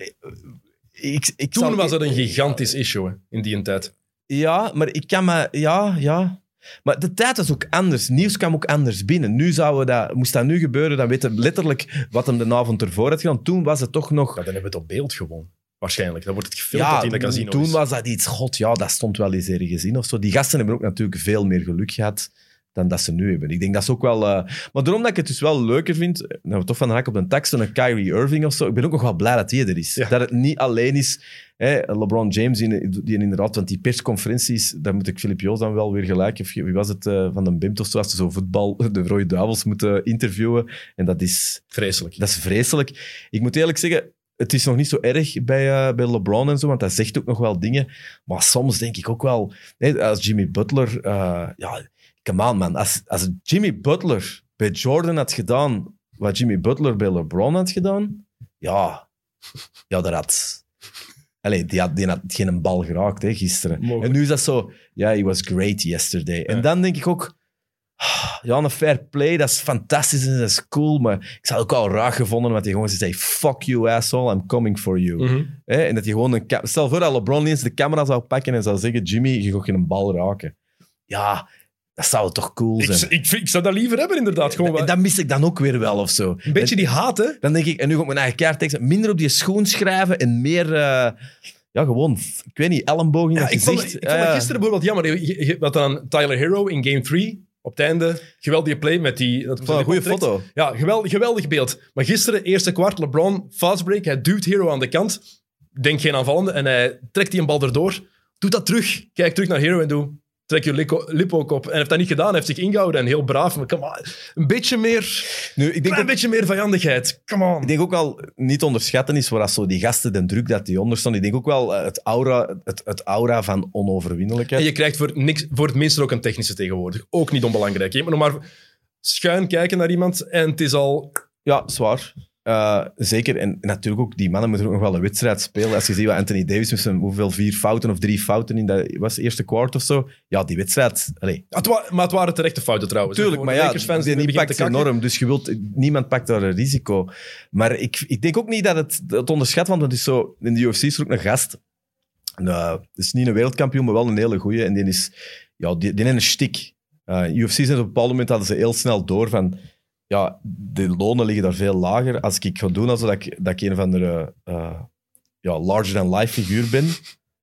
Ik, ik Toen was dat een gigantisch issue, hè, in die tijd. Ja, maar ik kan me... Ja, ja. Maar de tijd was ook anders. Nieuws kwam ook anders binnen. Nu zouden dat... Moest dat nu gebeuren, dan weten we letterlijk wat hem de avond ervoor had gedaan. Toen was het toch nog... Ja, dan hebben we het op beeld gewoon. Waarschijnlijk. Dan wordt het gefilmd Ja, dat in de casino's. toen was dat iets... God, ja, dat stond wel eens ergens in of zo. Die gasten hebben ook natuurlijk veel meer geluk gehad dan dat ze nu hebben. Ik denk dat is ook wel... eh, Maar daarom dat ik het dus wel leuker vind, nou, we toch van de hak op de tak, een Kyrie Irving of zo. Ik ben ook nog wel blij dat hij er is. Ja. Dat het niet alleen is hè, LeBron James, die, die inderdaad... Want die persconferenties, daar moet ik Filip Joos dan wel weer gelijk... Of wie was het, eh, van de Bimt of zo, als ze zo voetbal, de Rode Duivels moeten interviewen. En dat is... Vreselijk. Dat is vreselijk. Ik moet eerlijk zeggen, het is nog niet zo erg bij, eh, bij LeBron en zo, want hij zegt ook nog wel dingen. Maar soms denk ik ook wel, als Jimmy Butler, eh, ja, come on man, als, als Jimmy Butler bij Jordan had gedaan wat Jimmy Butler bij LeBron had gedaan, ja, ja, dat had... Allee, die had, die had geen bal geraakt hè, gisteren. Mogelijk. En nu is dat zo, ja, he was great yesterday. En dan denk ik ook, ja, een fair play, dat is fantastisch en dat is cool, maar ik zou het ook al raar gevonden dat hij gewoon zei, fuck you asshole, I'm coming for you. Hè, en dat hij gewoon een... Stel voor dat LeBron eens de camera zou pakken en zou zeggen, Jimmy, je gaat geen bal raken. Ja, Dat zou toch cool zijn. ik, ik zou dat liever hebben, inderdaad. Gewoon en wat- dat mis ik dan ook weer wel, of zo. een beetje die haat, hè? Dan denk ik, en nu ga ik mijn eigen kaart teksten, minder op die schoen schrijven en meer, eh, ja, gewoon, ik weet niet, elleboog in Ja, dat ik vond, gezicht. ik vond dat Ja, gisteren bijvoorbeeld jammer. Je, je, je- wat dan Tyler Hero in Game 3, op het einde, geweldige play met die... Dat vond een goede foto. Ja, geweldig, geweldig beeld. Maar gisteren, eerste kwart, LeBron, fastbreak, hij duwt Hero aan de kant. Denk geen aanvallende en hij trekt die een bal erdoor. Doet dat terug. Kijk terug naar Hero en doe... Trek je lip ook op. En heeft dat niet gedaan. Hij heeft zich ingehouden en heel braaf. Maar come on, een beetje meer... Nu, ik denk, ook, beetje meer vijandigheid. Come on. ik denk ook wel, niet onderschatten is, waar zo die gasten de druk dat die onder staan. Ik denk ook wel eh, het aura, het, het aura van onoverwinnelijkheid. En je krijgt voor, niks, voor het minste ook een technische tegenwoordig. Ook niet onbelangrijk. Je moet nog maar schuin kijken naar iemand en het is al... Ja, zwaar. Eh, zeker. En natuurlijk ook, die mannen moeten ook nog wel een wedstrijd spelen. Als je ziet wat Anthony Davis met zijn hoeveel vier fouten of drie fouten in dat was eerste kwart of zo. Ja, die wedstrijd. Allee, Het wa- maar het waren terechte fouten trouwens. Tuurlijk, maar ja, die die kakken. enorm. Dus je wilt, niemand pakt daar een risico. Maar ik, ik denk ook niet dat het, onderschat, want het is zo, in de UFC is er ook een gast. Nou, het is niet een wereldkampioen, maar wel een hele goeie. En die is, ja, die, die heeft een stik. Uh, UFC zijn op een bepaald moment hadden ze heel snel door van, ja, de lonen liggen daar veel lager. Als ik ga doen alsof ik, dat ik een of andere uh, ja, larger-than-life figuur ben.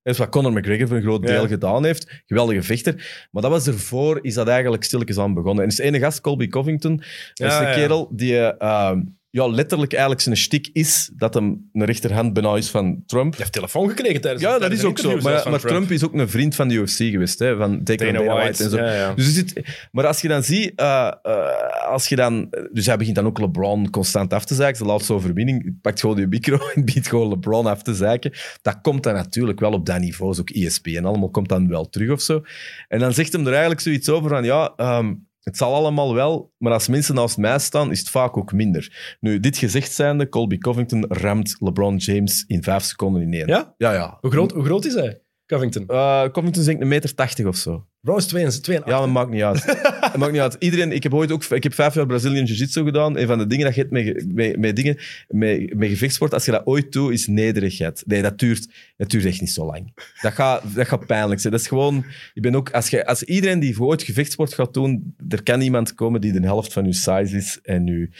Dat is wat Conor McGregor voor een groot deel Ja. gedaan heeft. Geweldige vechter. Maar dat was ervoor, is dat eigenlijk stilletjes aan begonnen. En is de ene gast, Colby Covington, dat is Ja, de kerel die eh, ja, letterlijk eigenlijk zijn stik is dat hem een rechterhand bijna is van Trump. Je hebt telefoon gekregen tijdens Ja, dat is ook zo. Maar, maar Trump. is ook een vriend van de UFC geweest, hè, van Dana Dana White, White. en zo. Ja, ja. Dus zit, maar als je dan ziet, eh, eh, als je dan, dus hij begint dan ook LeBron constant af te zeiken. Zijn laatste overwinning, pakt gewoon je micro en biedt gewoon LeBron af te zeiken. Dat komt dan natuurlijk wel op dat niveau, is ook ESPN, allemaal komt dan wel terug of zo. En dan zegt hem er eigenlijk zoiets over van, ja, ehm, het zal allemaal wel, maar als mensen naast mij staan, is het vaak ook minder. Nu, dit gezegd zijnde, Colby Covington ramt LeBron James in vijf seconden in één. Ja? Ja, ja. Hoe groot, hoe groot is hij, Covington? Uh, Covington is denk ik een meter tachtig of zo. Bro is 2 en 2 Ja, dat maakt niet uit. dat maakt niet uit. Iedereen, ik heb ooit ook, ik heb vijf jaar Brazilian Jiu-Jitsu gedaan. Een van de dingen dat je hebt met, met, met dingen, met, met gevechtsport, als je dat ooit doet, is nederigheid. Nee, dat duurt, dat duurt echt niet zo lang. Dat gaat, dat gaat pijnlijk zijn. Dat is gewoon, ik ben ook, als, je, als iedereen die ooit gevechtsport gaat doen, er kan iemand komen die de helft van je size is en nu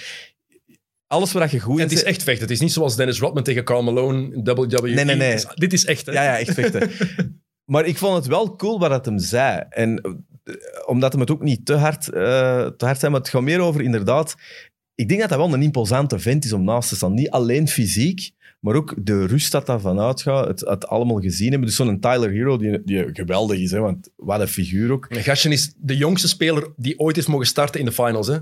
alles waar je goed En in het is echt vechten. Het is niet zoals Dennis Rodman tegen Carl Malone in WWE. Nee, nee, nee. Is- dit is echt, hè? Ja, ja, echt vechten. maar ik vond het wel cool wat het hem zei. En eh, omdat hem het ook niet te hard, eh, te hard zei, maar het gaat meer over inderdaad... Ik denk dat dat wel een imposante vent is om naast te staan. Niet alleen fysiek, maar ook de rust dat daarvan uitgaat. Het, het allemaal gezien hebben. Dus zo'n Tyler Hero, die, die geweldig is, hè, want wat een figuur ook. Gastje is de jongste speler die ooit is mogen starten in de finals. Hè?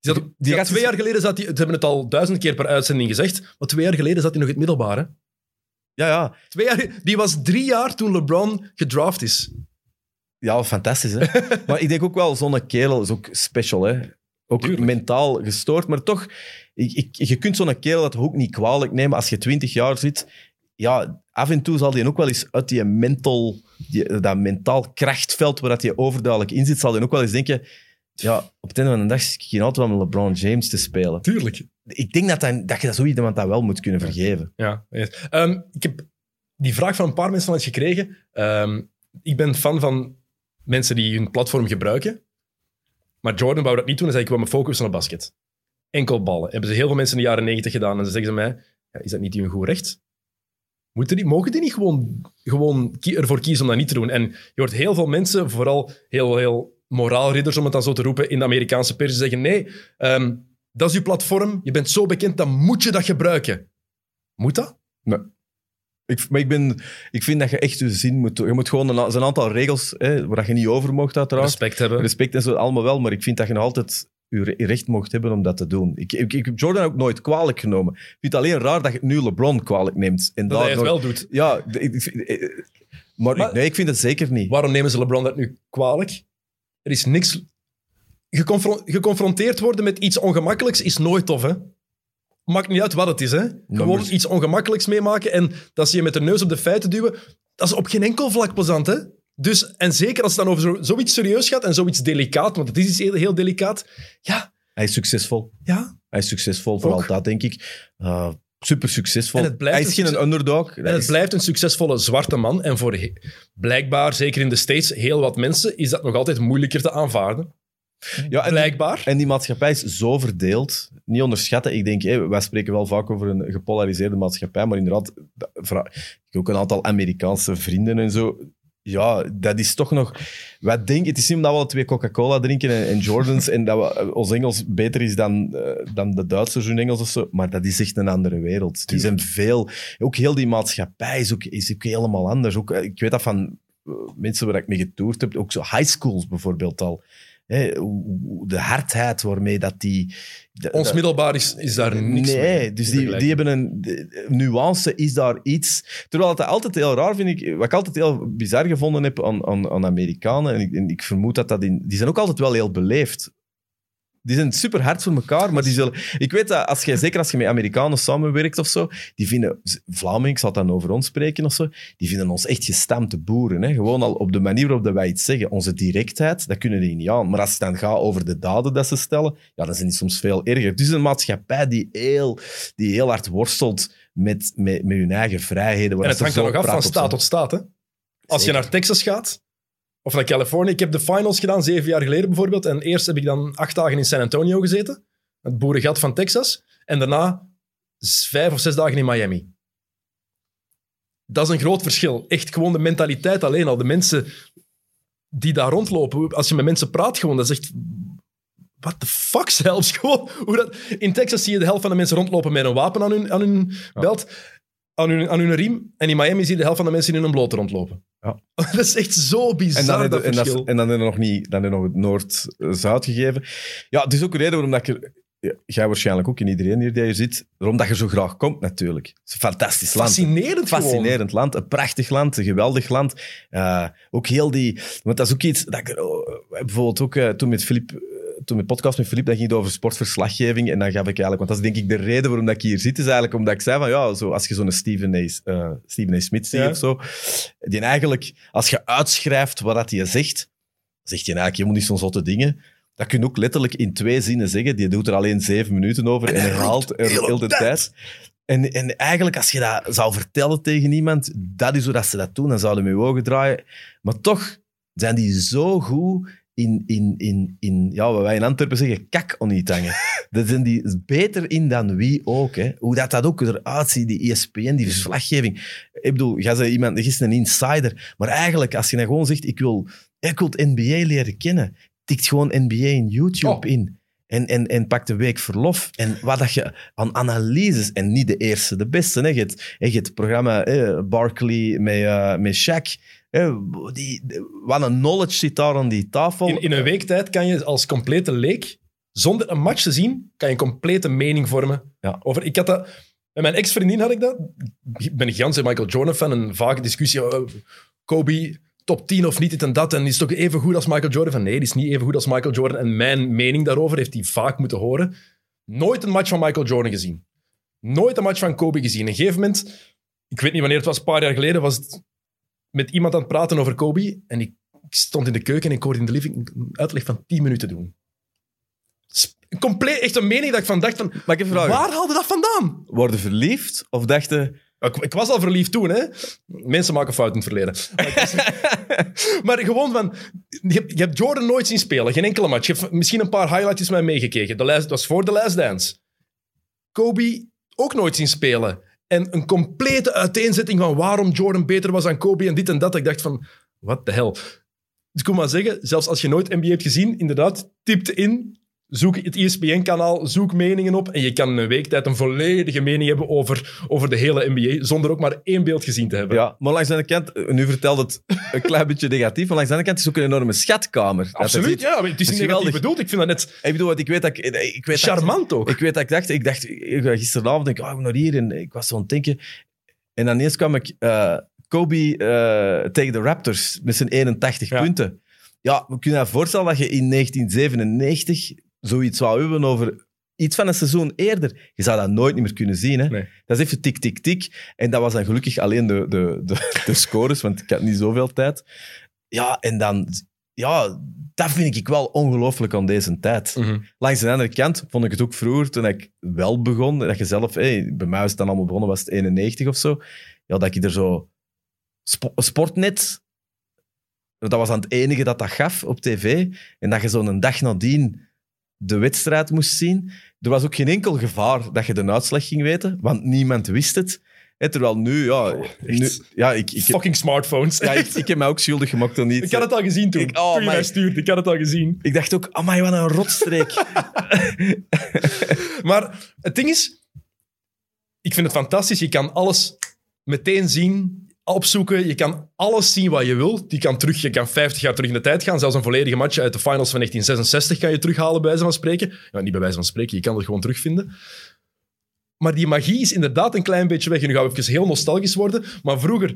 Die zat, Die- twee jaar geleden zat hij, ze hebben het al duizend keer per uitzending gezegd, maar twee jaar geleden zat hij nog in het middelbaar. Hè? Ja, ja. Twee jaar, die was drie jaar toen LeBron gedraft is. Ja, fantastisch. Hè? maar ik denk ook wel, zo'n kerel is ook special. Hè? Ook Tuurlijk. mentaal gestoord. Maar toch, ik, ik, je kunt zo'n kerel dat ook niet kwalijk nemen als je twintig jaar zit. Ja, af en toe zal die ook wel eens uit die mental, die, dat mentaal krachtveld waar dat je overduidelijk in zit, zal die ook wel eens denken... Ja, op het einde van de dag zit ik hier altijd wel met LeBron James te spelen. Tuurlijk. Ik denk dat, dat, dat je dat zo iemand dat wel moet kunnen vergeven. Ja. yes. Ehm, ik heb die vraag van een paar mensen al eens gekregen. Ehm, ik ben fan van mensen die hun platform gebruiken. Maar Jordan wou dat niet doen. Hij zei, ik wil me focussen op basket. Enkel ballen. Hebben ze heel veel mensen in de jaren negentig gedaan. En ze zeggen ze mij, ja, is dat niet hun goed recht? Moeten die, mogen die niet gewoon, gewoon ervoor kiezen om dat niet te doen? En je hoort heel veel mensen, vooral heel, heel moraalridders, om het dan zo te roepen, in de Amerikaanse pers, zeggen, nee, ehm, dat is uw platform. Je bent zo bekend, dan moet je dat gebruiken. Moet dat? Ik, maar ik, ben, ik vind dat je echt je zin moet doen. Je moet gewoon een, aantal regels hè, waar je niet over mocht, uiteraard. Respect hebben. Respect en zo, allemaal wel, maar ik vind dat je nog altijd je re- je recht mocht hebben om dat te doen. Ik, ik, ik heb Jordan ook nooit kwalijk genomen. Ik vind het alleen raar dat je nu LeBron kwalijk neemt. En dat hij het nog- wel doet. Ja, ik- ik- maar, Maar- nee, ik vind het zeker niet. Waarom nemen ze LeBron dat nu kwalijk? Er is niks... Geconfron- geconfronteerd worden met iets ongemakkelijks is nooit tof, hè? Maakt niet uit wat het is, hè? Gewoon iets ongemakkelijks meemaken en dat ze je met de neus op de feiten duwen, dat is op geen enkel vlak plezant, hè? Dus, en zeker als het dan over zo, zoiets serieus gaat en zoiets delicaat, want het is iets heel, heel delicaat. Ja, Hij is succesvol. ja. Hij is succesvol, vooral Ook. dat, denk ik. Uh, super succesvol. Hij is een geen succes- underdog. En het is- blijft een succesvolle zwarte man. En voor blijkbaar, zeker in de States, heel wat mensen, is dat nog altijd moeilijker te aanvaarden. ja, en, Blijkbaar. en die maatschappij is zo verdeeld. Niet onderschatten. Ik denk, hé, wij spreken wel vaak over een gepolariseerde maatschappij, maar inderdaad, ik heb ook een aantal Amerikaanse vrienden en zo. Ja, dat is toch nog... Wij denken, het is niet omdat we alle twee Coca-Cola drinken en, en Jordans en dat we, eh, ons Engels beter is dan, eh, dan de Duitsers hun Engels of zo, maar dat is echt een andere wereld. Die zijn veel... Ook heel die maatschappij is ook, is ook helemaal anders. Ook, eh, ik weet dat van mensen waar ik mee getoerd heb, ook zo high schools bijvoorbeeld al. Hè, de hardheid waarmee dat die... de- Ons dat- middelbaar is, is daar niks mee Nee, dus te die, die hebben een de- nuance, is daar iets. Terwijl het altijd heel raar vind ik, wat ik altijd heel bizar gevonden heb aan, aan, aan Amerikanen, en ik, en ik vermoed dat dat in. Die zijn ook altijd wel heel beleefd. Die zijn super hard voor elkaar, maar die zullen. Ik weet dat als je, zeker als je met Amerikanen samenwerkt of zo, die vinden. Vlaming, ik zal dan over ons spreken of zo, die vinden ons echt gestampte boeren. Hè? Gewoon al op de manier waarop wij iets zeggen. Onze directheid, dat kunnen die niet aan. Maar als het dan gaat over de daden dat ze stellen, ja, dan zijn die soms veel erger. Het is een maatschappij die heel, die heel hard worstelt met, met, met hun eigen vrijheden. En het hangt er nog af van staat tot staat. Hè? Als je naar Texas gaat, of naar Californië. Ik heb de finals gedaan, zeven jaar geleden bijvoorbeeld. En eerst heb ik dan acht dagen in San Antonio gezeten. Het boerengat van Texas. En daarna vijf of zes dagen in Miami. Dat is een groot verschil. Echt gewoon de mentaliteit alleen al. De mensen die daar rondlopen. Als je met mensen praat gewoon, dat is echt... What the fuck zelfs gewoon. Hoe dat, in Texas zie je de helft van de mensen rondlopen met een wapen aan hun, aan hun belt, aan hun, aan hun riem. En in Miami zie je de helft van de mensen in hun blote rondlopen. Ja. Dat is echt zo bizar, En dan, dat je- en, dat, en dan hebben we nog niet dan hebben we nog het Noord-Zuid gegeven. Ja, het is ook een reden waarom dat ik er... ja, jij waarschijnlijk ook, en iedereen hier die hier zit, waarom dat je zo graag komt natuurlijk. Het is een fantastisch land. Fascinerend gewoon. Land, een prachtig land, een geweldig land. Eh, ook heel die... Want dat is ook iets dat ik... oh, bijvoorbeeld ook eh, toen met Filip... eh, Toen met podcast met Filip, dat ging het over sportverslaggeving. En dan gaf ik eigenlijk... Want dat is denk ik de reden waarom dat ik hier zit, is eigenlijk omdat ik zei van ja, zo, als je zo'n Steven A. eh, Stephen A. Smith ziet Ja. of zo, die eigenlijk, als je uitschrijft wat dat hij zegt, zegt hij eigenlijk helemaal niet zo'n zotte dingen. Dat kun je ook letterlijk in twee zinnen zeggen. Die doet er alleen zeven minuten over en, hij herhaalt er heel de tijd. En, en eigenlijk, als je dat zou vertellen tegen iemand, dat is hoe dat ze dat doen, dan zouden we je ogen draaien. Maar toch zijn die zo goed in, in, in, in ja, wat wij in Antwerpen zeggen, kak on niet hangen. Daar zijn die beter in dan wie ook. Hè. Hoe dat, dat ook eruit ziet, die ESPN, die verslaggeving. Ik bedoel, jij zei iemand, er is een insider. Maar eigenlijk, als je dan gewoon zegt, ik wil, ik wil het NBA leren kennen, tikt gewoon NBA in YouTube Oh. in. En, en, en pak de week verlof. En wat dat je aan analyses, en niet de eerste, de beste. Hè. Je, hebt, hè, je hebt het programma eh, Barkley met, eh met Shaq. Die, wat een knowledge zit daar aan die tafel. In, in een week tijd kan je als complete leek, zonder een match te zien, kan je een complete mening vormen. Ja. Over, ik had dat, met mijn ex-vriendin had ik dat. Ik ben een gigantische Michael Jordan fan. Een vage discussie. eh, Kobe, top 10 of niet, dit en dat. En is het ook even goed als Michael Jordan? Van nee, die is niet even goed als Michael Jordan. En mijn mening daarover heeft hij vaak moeten horen. Nooit een match van Michael Jordan gezien. Nooit een match van Kobe gezien. Op een gegeven moment, ik weet niet wanneer het was, een paar jaar geleden, was het met iemand aan het praten over Kobe. En ik, ik stond in de keuken en ik hoorde in de living een uitleg van 10 minuten doen. Sp- Compleet, echt een mening dat ik van dacht van, Mag ik even vragen? waar haalde dat vandaan? Worden verliefd? Of dachten... Ik, ik was al verliefd toen, hè. Mensen maken fouten in het verleden. Maar, maar gewoon van... Je, hebt- je hebt Jordan nooit zien spelen, geen enkele match. Je hebt misschien een paar highlightjes met mij meegekeken. De het was voor de Last Dance. Kobe ook nooit zien spelen. En een complete uiteenzetting van waarom Jordan beter was dan Kobe en dit en dat. Ik dacht van, wat de hel. Dus ik kon maar zeggen, zelfs als je nooit NBA hebt gezien, inderdaad, typte in, zoek het ESPN-kanaal, zoek meningen op en je kan in een week tijd een volledige mening hebben over, over de hele NBA, zonder ook maar één beeld gezien te hebben. Ja, maar langs de andere kant, eh, nu vertelt het een klein beetje negatief, maar langs de andere kant is het ook een enorme schatkamer. Absoluut, ja. Het is dat niet negatief geweldig. bedoeld. Ik vind dat net Ik bedoel, ik weet dat ik... Ik weet dat- charmant ook. Ik weet dat ik dacht, ik dacht ik, gisteravond, denk ik, oh, ik naar hier. En ik was zo aan het denken. En dan ineens kwam ik eh, Kobe eh, tegen de Raptors met zijn 81 Ja. punten. Ja, we kunnen je voorstellen dat je in 1997 zoiets zou hebben over iets van een seizoen eerder. Je zou dat nooit meer kunnen zien. Hè? Nee. Dat is even tik, tik, tik. En dat was dan gelukkig alleen de, de, de, de scores, want ik had niet zoveel tijd. Ja, en dan ja, dat vind ik wel ongelooflijk aan deze tijd. Mhm. Langs de andere kant vond ik het ook vroeger, toen ik wel begon, dat je zelf, hey, bij mij was het dan allemaal begonnen, was het 91 of zo, ja, dat ik er zo... Spo- Sportnet, dat was aan het enige dat dat gaf op tv, en dat je zo'n dag nadien de wedstrijd moest zien. Er was ook geen enkel gevaar dat je de uitslag ging weten, want niemand wist het. Terwijl nu, ja... Oh, nu, ja, ik, ik, Fucking smartphones. ja, ik, ik heb mij ook schuldig gemaakt aan iets. Ik had het al gezien toen. Ik- oh, toen je mij stuurde. Ik had het al gezien. Ik dacht ook, amai, wat een rotstreek. Maar het ding is, ik vind het fantastisch. Je kan alles meteen zien, opzoeken. Je kan alles zien wat je wil. Je kan, terug, je kan 50 jaar terug in de tijd gaan. Zelfs een volledige match uit de finals van 1966 kan je terughalen, bij wijze van spreken. Ja, niet bij wijze van spreken, je kan het gewoon terugvinden. Maar die magie is inderdaad een klein beetje weg. Nu gaan we even heel nostalgisch worden. Maar vroeger,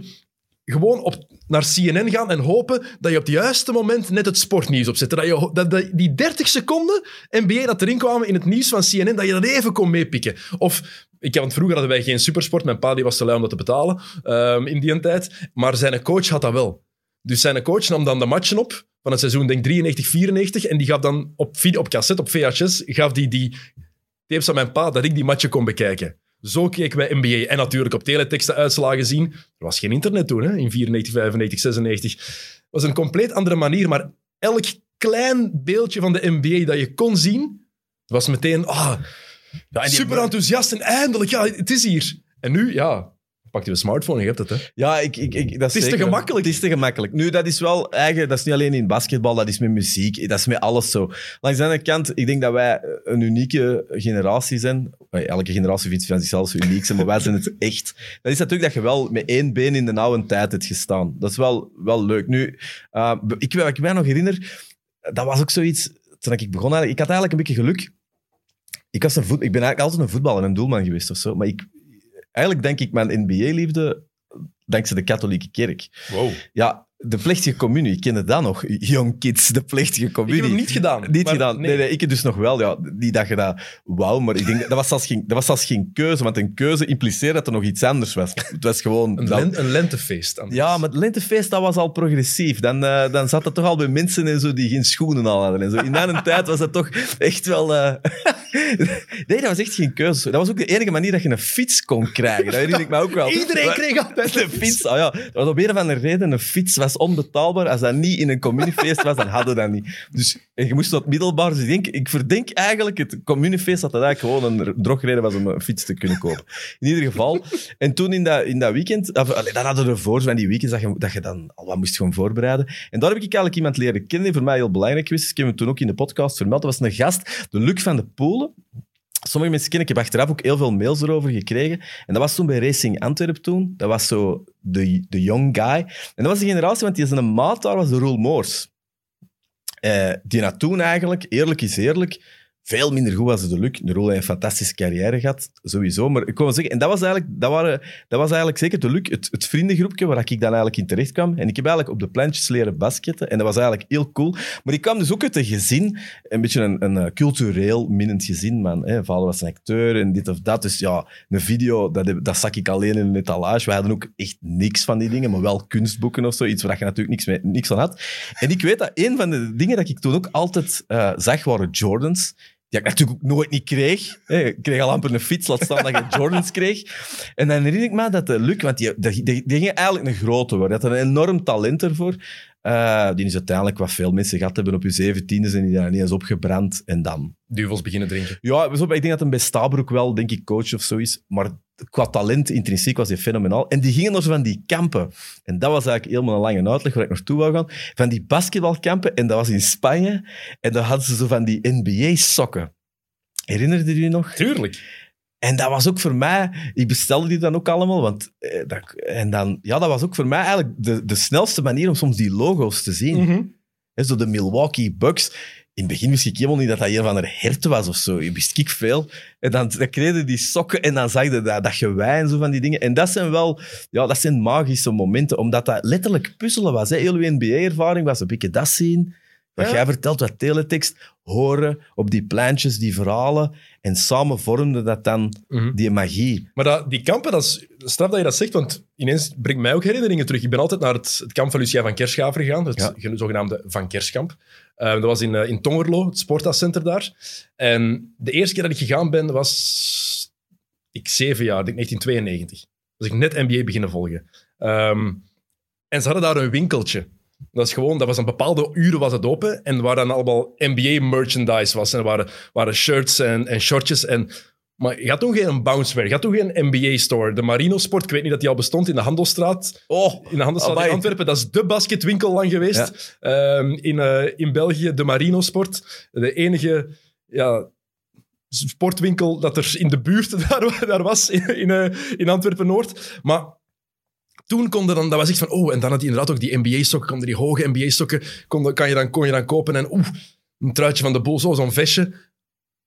gewoon op, naar CNN gaan en hopen dat je op het juiste moment net het sportnieuws opzette. Dat, je, dat die 30 seconden NBA dat erin kwamen in het nieuws van CNN, dat je dat even kon meepikken. Of, ik, want vroeger hadden wij geen supersport. Mijn pa die was te lui om dat te betalen ehm, in die tijd. Maar zijn coach had dat wel. Dus zijn coach nam dan de matchen op van het seizoen, denk 93, 94. En die gaf dan op, op cassette, op VHS, gaf die die tapes aan mijn pa dat ik die matchen kon bekijken. Zo keken wij NBA. En natuurlijk op teleteksten uitslagen zien. Er was geen internet toen, hè, in 94, 95, 96. Het was een compleet andere manier, maar elk klein beeldje van de NBA dat je kon zien, was meteen ah, Ja, en die- super enthousiast en eindelijk, ja, het is hier. En nu, ja, pak je een smartphone en je hebt het. Hè. Ja, ik, ik, ik, dat Het is te gemakkelijk. Het is te gemakkelijk. Nu, dat is wel eigen. Dat is niet alleen in basketbal, dat is met muziek, dat is met alles zo. Langs de andere kant, ik denk dat wij een unieke generatie zijn. Eh, Elke generatie vindt van zichzelf zo uniek, zijn, maar wij zijn het echt. Dat is natuurlijk dat je wel met één been in de oude tijd hebt gestaan. Dat is wel, wel leuk. Nu, uh, ik, wat ik mij nog herinner, dat was ook zoiets, toen ik begon eigenlijk, ik had eigenlijk een beetje geluk. Ik, was een voet, ik ben eigenlijk altijd een voetballer en een doelman geweest of zo, maar ik, eigenlijk denk ik mijn NBA-liefde dankzij de katholieke kerk. Wow. Ja, de plechtige communie, ik kende dat nog. Young Kids, de plechtige Ik communie. heb hem niet gedaan. Niet maar gedaan. Nee. nee, ik heb dus nog wel. Ja, die dat je dat... Wauw, maar ik denk, dat, was zelfs geen, dat was zelfs geen keuze, want een keuze impliceerde dat er nog iets anders was. Het was gewoon... Een, dat- een lentefeest. Anders. ja, maar het lentefeest, dat was al progressief. Dan, eh, dan zat dat toch al bij mensen en zo die geen schoenen al hadden. En zo. In mijn tijd was dat toch echt wel... eh, nee, dat was echt geen keuze. Dat was ook de enige manier dat je een fiets kon krijgen. Dat herinner ik me ook wel. Iedereen kreeg altijd de fiets, ah ja. Dat was op een of andere reden, een fiets was onbetaalbaar. Als dat niet in een communiefeest was, dan hadden we dat niet. Dus en je moest tot middelbaar. Dus ik, ik verdenk eigenlijk het communiefeest dat dat eigenlijk gewoon een drogreden was om een fiets te kunnen kopen. In ieder geval. En toen in dat, in dat weekend, of, dan hadden we ervoor van die weekends dat je, dat je dan al wat moest gaan voorbereiden. En daar heb ik eigenlijk iemand leren kennen die voor mij heel belangrijk was. Ik heb hem toen ook in de podcast vermeld. Dat was een gast, de Luc van de Polen. Sommige mensen kennen, ik heb achteraf ook heel veel mails erover gekregen. En dat was toen bij Racing Antwerp toen. Dat was zo de, de young guy. En dat was de generatie, want die zijn maat daar was de Roel Moors. Eh, die na toen eigenlijk, eerlijk is eerlijk, veel minder goed was de Luc. De Roel heeft een fantastische carrière gehad, sowieso. Maar ik kon zeggen, en dat was eigenlijk, dat waren, dat was eigenlijk zeker de Luc, het, vriendengroepje waar ik dan eigenlijk in terecht kwam. En ik heb eigenlijk op de plantjes leren basketten. En dat was eigenlijk heel cool. Maar ik kwam dus ook uit een gezin, een beetje een, een eh, cultureel minnend gezin. Man. Vader was een acteur en dit of dat. Dus ja, een video, dat, dat zag ik alleen in een etalage. Wij hadden ook echt niks van die dingen, maar wel kunstboeken of zo. Iets waar je natuurlijk niks, mee, niks van had. En ik weet dat een van de dingen dat ik toen ook altijd eh, zag, waren Jordans. Die ik natuurlijk ook nooit niet kreeg. Ik kreeg al amper een fiets, laat staan dat je Jordans kreeg. En dan herinner ik me dat de Luc, want die, die, die, die ging eigenlijk een grote worden. Die had een enorm talent ervoor. Eh, die is uiteindelijk, wat veel mensen gehad hebben op je zeventiende, zijn die daar niet eens opgebrand. En dan Duvels beginnen drinken. ja, ik denk dat hem bij Stabroek wel, denk ik, coach of zo is. Maar qua talent, intrinsiek, was hij fenomenaal. En die gingen nog zo van die kampen. En dat was eigenlijk helemaal een lange uitleg waar ik naartoe wou gaan. Van die basketbalkampen. En dat was in Spanje. En dan hadden ze zo van die NBA-sokken. Herinnerde je nog? Tuurlijk. En dat was ook voor mij... Ik bestelde die dan ook allemaal. Want, eh, dat, en dan, ja, dat was ook voor mij eigenlijk de, de snelste manier om soms die logo's te zien. Hè, zo de Milwaukee Bucks. In het begin wist ik helemaal niet dat dat een van de herten was of zo. Je wist ik veel. En dan, dan kreeg die sokken en dan zag je dat, dat gewei en zo van die dingen. En dat zijn wel ja, dat zijn magische momenten, omdat dat letterlijk puzzelen was. Hè. Heel uw NBA-ervaring was een beetje dat zien. Wat Ja. jij vertelt, wat teletext, horen op die pleintjes, die verhalen. En samen vormde dat dan Mhm. die magie. Maar dat, die kampen, dat is straf dat je dat zegt, want ineens brengt mij ook herinneringen terug. Ik ben altijd naar het, het kamp van Lucia van Kerschaver gegaan, het Ja. ge- zogenaamde Van Kerskamp. Eh, dat was in, eh, in Tongerlo, het Sportacenter daar. En de eerste keer dat ik gegaan ben, was ik zeven jaar, ik denk 1992. Dus ik net NBA beginnen volgen. Ehm, en ze hadden daar een winkeltje. Dat, is gewoon, dat was een bepaalde uren was het open en waar dan allemaal NBA-merchandise was. En er waren, waren shirts en, en shortjes. En, maar je had toen geen bounceware, je had toen geen NBA-store. De Marino Sport, ik weet niet dat die al bestond in de Handelstraat. Oh, In de Handelstraat in. Antwerpen, dat is de basketwinkel lang geweest. Ehm, in, eh, in België, de Marino Sport. De enige ja, sportwinkel dat er in de buurt daar, daar was, in, in, eh, in Antwerpen-Noord. Maar toen kon dan, dat was echt van, oh, en dan had hij inderdaad ook die NBA-sokken, konden die hoge NBA-sokken, kon, kan je dan, kon je dan kopen en oeh, een truitje van de zo, zo'n vestje.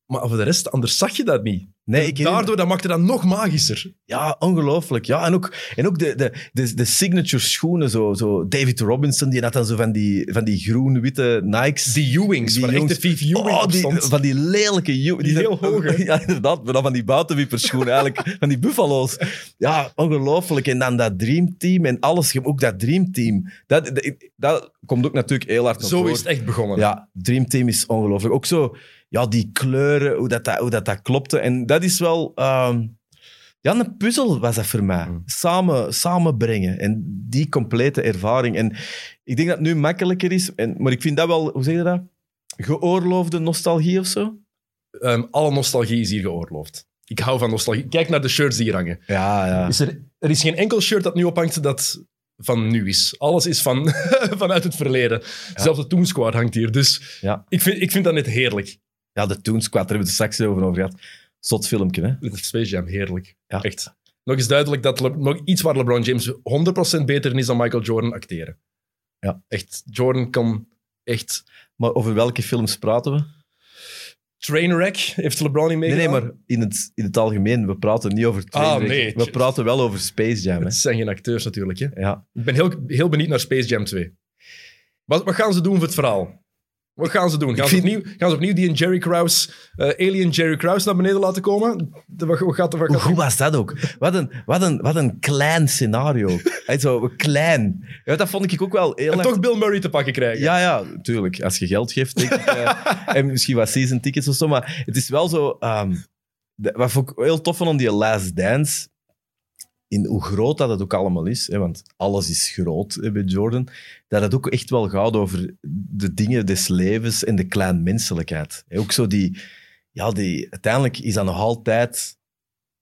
Maar voor de rest, anders zag je dat niet. nee, ik Daardoor, dat maakte dat nog magischer. Ja, ongelooflijk. Ja, en ook, en ook de, de, de, de signature schoenen, zo, zo David Robinson, die had dan zo van die, van die groen-witte Nikes. Die Ewings, Die echt de jongens- Vive Ewing Oh, die, van die lelijke... Ew- Die heel hoge. Ja, inderdaad. Maar dan van die buitenwieperschoenen eigenlijk. van die buffalo's. Ja, ongelooflijk. En dan dat Dreamteam en alles. Ook dat Dreamteam. Dat, dat, dat komt ook natuurlijk heel hard naar Zo is het echt begonnen. Ja, Dreamteam is ongelooflijk. Ook zo, ja, die kleuren, hoe dat, dat, hoe dat, dat klopte. En dat is wel... ehm, ja, een puzzel was dat voor mij. Mm. Samen, samenbrengen. En die complete ervaring. En ik denk dat het nu makkelijker is. En, maar ik vind dat wel, hoe zeg je dat? Geoorloofde nostalgie of zo? Ehm, alle nostalgie is hier geoorloofd. Ik hou van nostalgie. Kijk naar de shirts die hier hangen. Ja, ja. Is er, er is geen enkel shirt dat nu ophangt dat van nu is. Alles is van, vanuit het verleden. Zelfs de Toon Squad hangt hier. Dus Ja. ik, vind, ik vind dat net heerlijk. Ja, de Toon Squad, daar hebben we het straks over over gehad. Zot filmpje, hè? Space Jam, heerlijk. Ja. Echt. Nog eens duidelijk dat Le- nog iets waar LeBron James 100% beter in is dan Michael Jordan acteren. Ja. Echt, Jordan kan echt... Maar over welke films praten we? Trainwreck heeft LeBron niet Nee, meegedaan. nee, maar in het, in het algemeen, we praten niet over Trainwreck. nee. We praten wel over Space Jam, hè? Het zijn geen acteurs natuurlijk. Hè. Ja. Ik ben heel, heel benieuwd naar Space Jam 2. Wat, wat gaan ze doen voor het verhaal? Wat gaan ze doen? Gaan, ze, opnieuw, gaan ze opnieuw die Jerry Krause, eh, Alien Jerry Krause naar beneden laten komen? De- Wat, wat gaat, wat Hoe goed was dat ook? Wat een, wat een, wat een klein scenario. Hey, zo klein. Ja, dat vond ik ook wel heel en toch Bill Murray te pakken krijgen. Ja, ja, tuurlijk. Als je geld geeft, denk ik. eh, en misschien wat season tickets of zo. Maar het is wel zo... de- wat vond ik heel tof van die Last Dance... In hoe groot dat het ook allemaal is, hè, want alles is groot hè, bij Jordan, dat het ook echt wel gaat over de dingen des levens en de kleinmenselijkheid. Hè, Ook zo die... Ja, die... Uiteindelijk is dat nog altijd...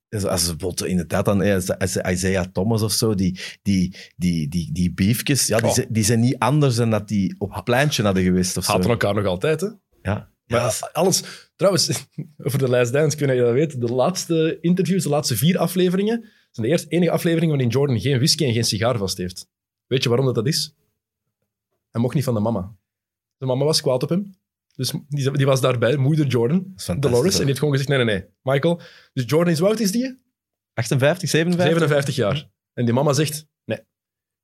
Als bijvoorbeeld in de tijd dan als- Isaiah Thomas of zo, die, die, die, die, die beefjes, ja, die, Oh. zijn, die zijn niet anders dan dat die op het pleintje hadden geweest of zo. Haten elkaar nog altijd, hè? Ja. Maar Ja, alles... Trouwens, over de Last Dance, ik weet niet of je dat weet. De laatste interviews, de laatste vier afleveringen, zijn de eerste enige afleveringen waarin Jordan geen whisky en geen sigaar vast heeft. Weet je waarom dat, dat is? Hij mocht niet van de mama. De mama was kwaad op hem. Dus die, die was daarbij, moeder Jordan, is Dolores. En die heeft gewoon gezegd, nee, nee, nee. Michael, dus Jordan is hoe oud is die? 58, 57? 57 jaar. En die mama zegt,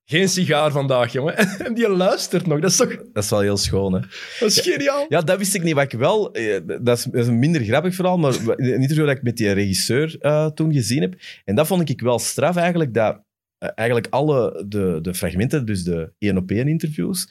geen sigaar vandaag, jongen. En die luistert nog. Dat is toch Dat is wel heel schoon, hè? dat is geniaal. Ja, dat wist ik niet. Wat ik wel... eh, Dat is, dat is een minder grappig verhaal, maar een interview dat ik met die regisseur eh, toen gezien heb. En dat vond ik wel straf eigenlijk, dat eh, eigenlijk alle de, de fragmenten, dus de één-op-één interviews,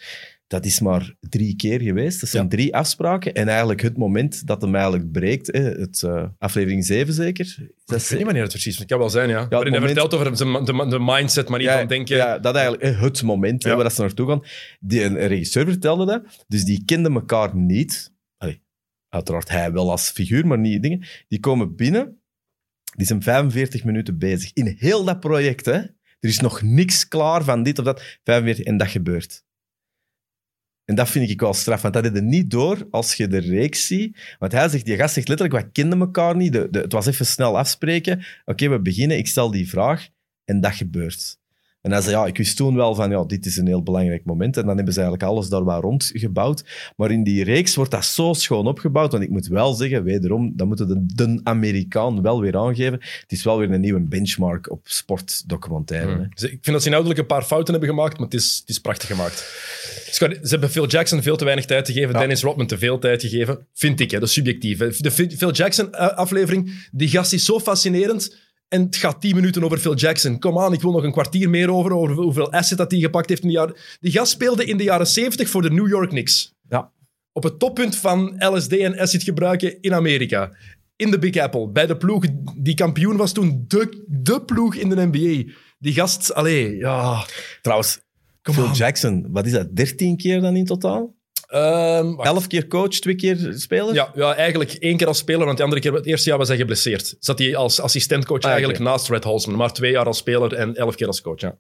dat is maar drie keer geweest. Dat zijn Ja. drie afspraken. En eigenlijk het moment dat hem eigenlijk breekt, hè, het, eh, aflevering 7 zeker. Ik Dat weet niet wanneer het precies is. Het kan wel zijn, ja. Waarin hij moment- vertelt over de, de mindset, maar niet ja, van denken. Ja, dat eigenlijk het moment hè, Ja. waar dat ze naartoe gaan. Die, een regisseur vertelde dat. Dus die kenden elkaar niet. Allee, uiteraard hij wel als figuur, maar niet dingen. Die komen binnen. Die zijn 45 minuten bezig. In heel dat project, hè. Er is nog niks klaar van dit of dat. 45, en dat gebeurt. En dat vind ik wel straf, want dat je niet door als je de reeks ziet. Want hij zegt, die gast zegt letterlijk, we kenden elkaar niet. De, de, het was even snel afspreken. Oké, we beginnen, ik stel die vraag. En dat gebeurt. En hij zei, ja, ik wist toen wel van, ja, dit is een heel belangrijk moment. En dan hebben ze eigenlijk alles daar waar rond gebouwd. Maar in die reeks wordt dat zo schoon opgebouwd. Want ik moet wel zeggen, wederom, dat moeten de, de Amerikaan wel weer aangeven. Het is wel weer een nieuwe benchmark op sportdocumentaire. Dus ik vind dat ze inhoudelijk een paar fouten hebben gemaakt, maar het is, het is prachtig gemaakt. Ze hebben Phil Jackson veel te weinig tijd gegeven, Ja. Dennis Rodman te veel tijd gegeven. Vind ik, hè, dat is subjectief. hè. De Phil Phil Jackson-aflevering, die gast is zo fascinerend. En het gaat tien minuten over Phil Jackson. Kom aan, ik wil nog een kwartier meer over, over hoeveel asset dat hij gepakt heeft in de jaren... Die gast speelde in de jaren 70 voor de New York Knicks. Ja. Op het toppunt van LSD en acid gebruiken in Amerika. In de Big Apple. Bij de ploeg die kampioen was toen. De, de ploeg in de NBA. Die gast, allee, ja... Trouwens, Phil. Jackson, wat is dat, 13 keer dan in totaal? Ehm. 11 keer coach, twee keer speler? Ja, ja, eigenlijk één keer als speler, want de andere keer, het eerste jaar was hij geblesseerd. Zat hij als assistentcoach Ah, eigenlijk naast Red Holzman. Maar twee jaar als speler en elf keer als coach. Ja.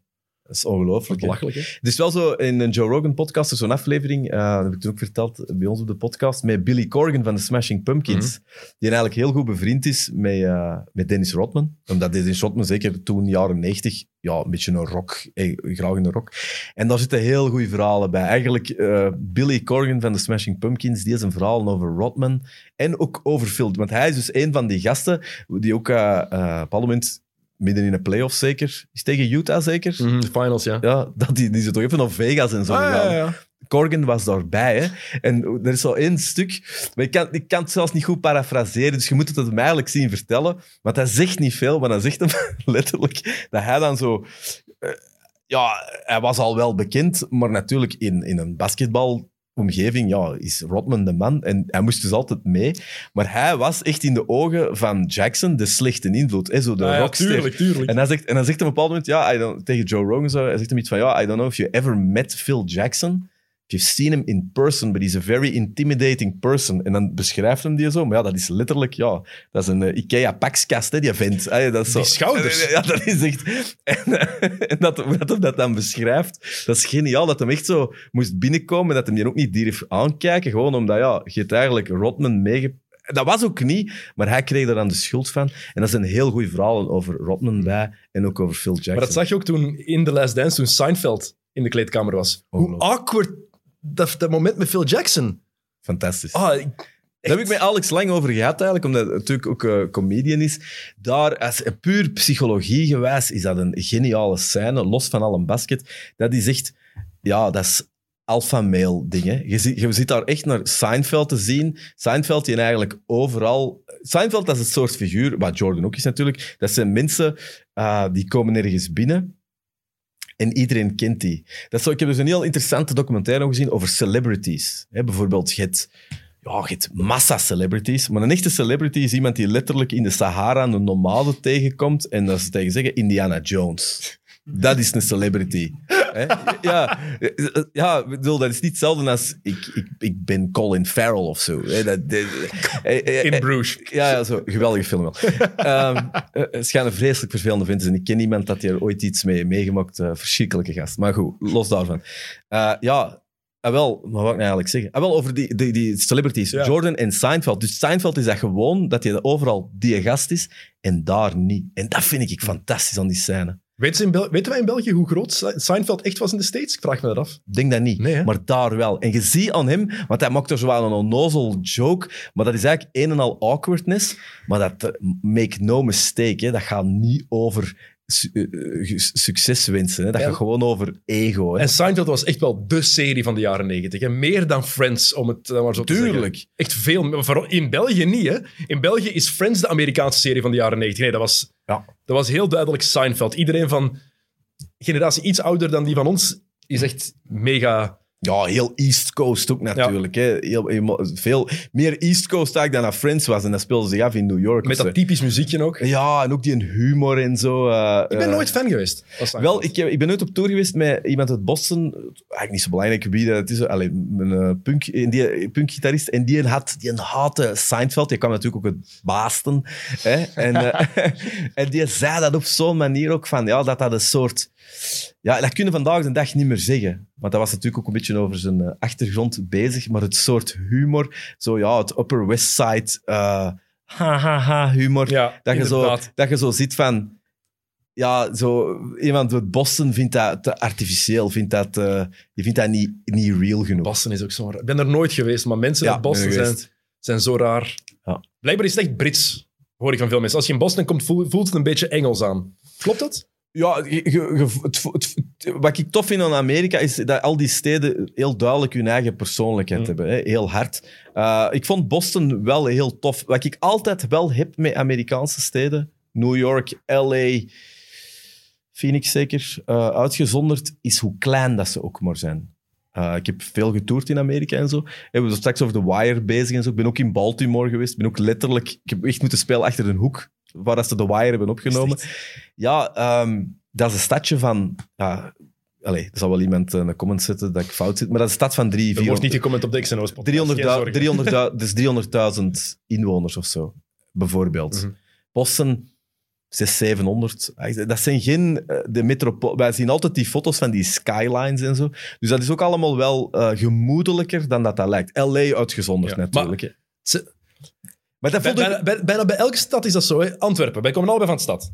Dat is ongelooflijk. Belachelijk, hè? Het is wel zo, in een Joe Rogan podcast, zo'n aflevering, eh, dat heb ik toen ook verteld bij ons op de podcast, met Billy Corgan van de Smashing Pumpkins, die eigenlijk heel goed bevriend is met, eh, met Dennis Rodman. Omdat Dennis Rodman zeker toen, jaren 90, ja, een beetje een rock, eh, graag in de rock. En daar zitten heel goede verhalen bij. Eigenlijk, eh, Billy Corgan van de Smashing Pumpkins, die is een verhaal over Rodman en ook over Phil. Want hij is dus een van die gasten die ook op een bepaald moment midden in de playoffs zeker, is tegen Utah zeker? Mhm, de finals, ja. Ja, dat die, die zit toch even naar Vegas en zo Ah, ja, ja. Corgan was daarbij. Hè? En er is zo één stuk, maar ik kan, ik kan het zelfs niet goed parafraseren, dus je moet het hem eigenlijk zien vertellen. Want hij zegt niet veel, maar dan zegt hem letterlijk dat hij dan zo... eh, ja, hij was al wel bekend, maar natuurlijk in, in een basketbalomgeving ja, is Rodman de man. En hij moest dus altijd mee. Maar hij was echt in de ogen van Jackson de slechte invloed. Hè? Zo de Ah, ja, rockster. tuurlijk, tuurlijk. En hij zegt, en dan zegt hij op een bepaald moment, ja, I don't, tegen Joe Rogan zo, hij zegt hem iets van, ja, I don't know if you ever met Phil Jackson. You've seen him in person, but he's a very intimidating person. En dan beschrijft hem die zo, maar ja, dat is letterlijk, ja, dat is een eh, Ikea-pakskast, hè, die vent. Dat is zo, Die schouders. Ja, dat is echt... En, eh, en dat, dat hem dat dan beschrijft, dat is geniaal, dat hem echt zo moest binnenkomen en dat hem die ook niet durf aankijken, gewoon omdat, ja, je hebt eigenlijk Rodman meege... Dat was ook niet, maar hij kreeg er dan de schuld van. En dat zijn heel goede verhalen over Rodman bij en ook over Phil Jackson. Maar dat zag je ook toen in The Last Dance, toen Seinfeld in de kleedkamer was. Hoe awkward dat, dat moment met Phil Jackson. Fantastisch. Ah, ik- Daar heb ik met Alex lang over gehad, eigenlijk, omdat hij natuurlijk ook eh, comedian is. Daar, als puur psychologie gewijs, is dat een geniale scène, los van al een basket. Dat is echt, ja, dat is alpha-male dingen. Je, ziet, je zit daar echt naar Seinfeld te zien. Seinfeld die eigenlijk overal... Seinfeld, dat is het soort figuur, wat Jordan ook is natuurlijk. Dat zijn mensen eh, die komen ergens binnen en iedereen kent die. Dat zo, ik heb dus een heel interessante documentaire gezien over celebrities. Bijvoorbeeld, je ja, je hebt massa celebrities, maar een echte celebrity is iemand die letterlijk in de Sahara een nomade tegenkomt en dat ze tegen zeggen Indiana Jones. Dat is een celebrity. Hè? Ja, ja, bedoel, dat is niet hetzelfde als ik, ik, ik ben Colin Farrell of zo. Hè? Dat, dat- eh, eh, in eh, Bruges. ja, ja, zo. Geweldige film wel. Eh, het schijnen vreselijk vervelende venten zijn. Ik ken iemand dat hier ooit iets mee meegemaakt. eh, verschrikkelijke gast. Maar goed, los daarvan. Eh, ja, ah, wel, maar wat ik nou eigenlijk zeggen? Ah, wel, over die, die, die celebrities. Ja. Jordan en Seinfeld. Dus Seinfeld is dat gewoon, dat je overal die gast is en daar niet. En dat vind ik fantastisch aan die scène. Weten, ze in Bel- weten wij in België hoe groot Se- Seinfeld echt was in de States? Ik vraag me dat af. Ik denk dat niet, Nee, maar daar wel. En je ziet aan hem, want hij maakt er zo wel een onnozel joke, maar dat is eigenlijk een en al awkwardness. Maar dat, eh, make no mistake, hè, dat gaat niet over su- eh, eh, succes wensen. Hè. Dat gaat gewoon over ego. Hè. En Seinfeld was echt wel de serie van de jaren negentig. Meer dan Friends, om het eh, maar zo te zeggen. Tuurlijk. Echt veel. Vooral in België niet, hè. In België is Friends de Amerikaanse serie van de jaren negentig. Nee, dat was, Ja. dat was heel duidelijk Seinfeld. Iedereen van generatie iets ouder dan die van ons is echt mega... Ja, heel East Coast ook natuurlijk. Hè. Heel, heel- veel meer East Coast eigenlijk dan naar Friends was. En dat speelde zich af in New York. Met dat typisch muziekje ook. Ja, en ook die humor en zo. eh, Ik ben eh, nooit fan geweest. Wel, ik, heb- ik ben nooit op tour geweest met iemand uit Boston. Eigenlijk niet zo belangrijk wie dat is. Alleen een eh, punk, en die, punkgitarist. En die had, die haatte Seinfeld. Die kwam natuurlijk ook uit Boston. Hè? En, eh, en die zei dat op zo'n manier ook van, ja, dat dat een soort... Ja, dat kunnen vandaag de dag niet meer zeggen. Want dat was natuurlijk ook een beetje over zijn eh, achtergrond bezig. Maar het soort humor, zo ja, het Upper West Side, eh ha ha ha humor. Ja, Dat je, zo, dat je zo ziet van... Ja, zo, iemand uit Boston vindt dat te artificieel, vindt dat, eh, die vindt dat niet, niet real genoeg. Boston is ook zo raar. Ik ben er nooit geweest, maar mensen Ja, uit Boston zijn, zijn zo raar. Ja. Blijkbaar is het echt Brits, hoor ik van veel mensen. Als je in Boston komt, voel- voelt het een beetje Engels aan. Klopt dat? Ja, het, wat ik tof vind aan Amerika is dat al die steden heel duidelijk hun eigen persoonlijkheid Mm. hebben. Hè? Heel hard. Eh, ik vond Boston wel heel tof. Wat ik altijd wel heb met Amerikaanse steden, New York, LA, Phoenix zeker, eh, uitgezonderd, is hoe klein dat ze ook maar zijn. Eh, ik heb veel getoerd in Amerika en zo. We hebben straks over The Wire bezig en zo. Ik ben ook in Baltimore geweest. Ik ben ook letterlijk... Ik heb echt moeten spelen achter een hoek waar dat ze The Wire hebben opgenomen. Ja, ehm, dat is een stadje van... Ja, allez, er zal wel iemand eh, een comment zetten dat ik fout zit, maar dat is een stad van drie, Er wordt niet 400 gecomment op de XNO's podcast. 300 geen zorgen. 300 dus 300.000 inwoners of zo, bijvoorbeeld. Mhm. Boston, 600, 700. Ah, Dat zijn geen... eh, De metropool... Wij zien altijd die foto's van die skylines en zo. Dus dat is ook allemaal wel eh, gemoedelijker dan dat dat lijkt. L.A. uitgezonderd Ja, natuurlijk. Maar dat Bij- vond ik... bijna, bij- bijna bij elke stad is dat zo. Hè. Antwerpen, wij komen allebei van de stad.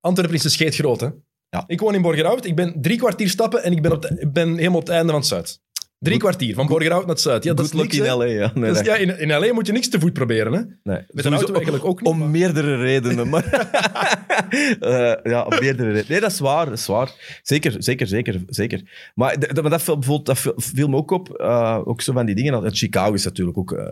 Antwerpen is een scheet groot. Hè. Ja. Ik woon in Borgerhout. Ik ben drie kwartier stappen en ik ben, op de- ik ben helemaal op het einde van het zuid. Drie kwartier, van Borgerhout naar het zuid. Ja, dat is niks, in hè. L.A. Ja. Nee, dat- ja, in, in L.A. moet je niks te voet proberen. Hè. Nee. Met een auto eigenlijk ook niet. Om maar- meerdere redenen. Maar Eh, ja, om meerdere redenen. Nee, dat is waar. Dat is waar. Zeker, zeker, zeker. zeker. Maar, maar dat, viel, bijvoorbeeld, dat viel- me ook op. eh, ook zo van die dingen. En Chicago is natuurlijk ook eh,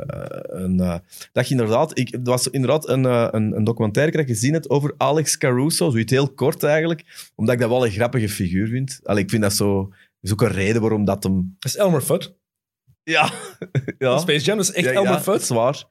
een... dat je inderdaad... Ik, er was inderdaad een, een, een documentaire dat ik gezien heb over Alex Caruso. Zoiets heel kort eigenlijk. Omdat ik dat wel een grappige figuur vind. Allee, ik vind dat zo... Is ook een reden waarom dat hem... Dat is Elmer Fudd. Ja. ja. Space Jam is echt Ja, Elmer ja, Fudd. Zwaar.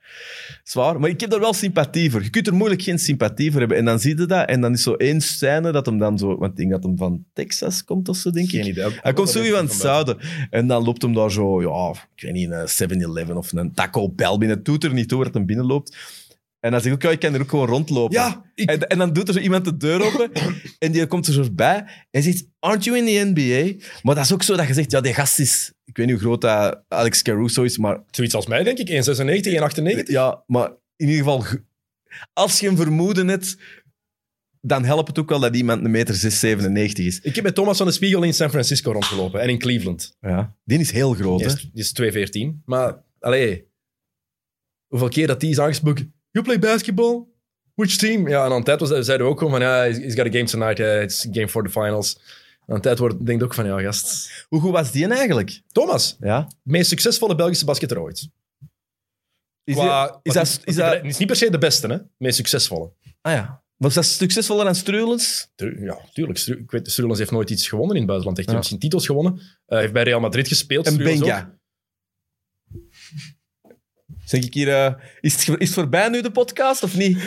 Zwaar. Maar ik heb daar wel sympathie voor. Je kunt er moeilijk geen sympathie voor hebben. En dan zie je dat. En dan is zo één scène dat hem dan zo... Want ik denk dat hem van Texas komt of zo, denk ik. Geen idee. Hij komt zo van het zuiden. En dan loopt hem daar zo... Ja, ik weet niet, een 7-Eleven of een Taco Bell binnen. Het doet er niet toe dat hem binnenloopt. En dan zeg ik ook, ja, ik kan er ook gewoon rondlopen. Ja, ik- En, en dan doet er zo iemand de deur open en die komt er zo bij en zegt, aren't you in the NBA? Maar dat is ook zo dat je zegt, ja, die gast is... Ik weet niet hoe groot dat Alex Caruso is, maar Zoiets als mij, denk ik. 1,96, 1,98. ja, maar in ieder geval, ge- als je een vermoeden hebt, dan helpt het ook wel dat iemand een meter 6,97 is. Ik heb met Thomas van de Spiegel in San Francisco rondgelopen en in Cleveland. Ja. Die is heel groot, Die hè? is, die is 2,14. Maar, allee, hoeveel keer dat die is aangesproken. You play basketball? Which team? Ja, en aan tijd was, zeiden we ook gewoon van, ja, he's he's got a game tonight. It's game for the finals. En aan tijd wordt, denk ik ook van, ja, gast. Hoe goed was die eigenlijk? Thomas, Ja. meest succesvolle Belgische basketter ooit. Is, Qua- die- is dat... Is dat Het is niet per se de beste, hè? Meest succesvolle. ah ja. Was dat succesvoller dan Strulens? Tu- Ja, tuurlijk. Stru- Ik weet, Strulens heeft nooit iets gewonnen in het buitenland. Echt, Hij Ja. heeft misschien titels gewonnen. Eh, Hij heeft bij Real Madrid gespeeld. En. Benga. Zeg ik hier... eh, is, het, is het voorbij nu, de podcast, of niet?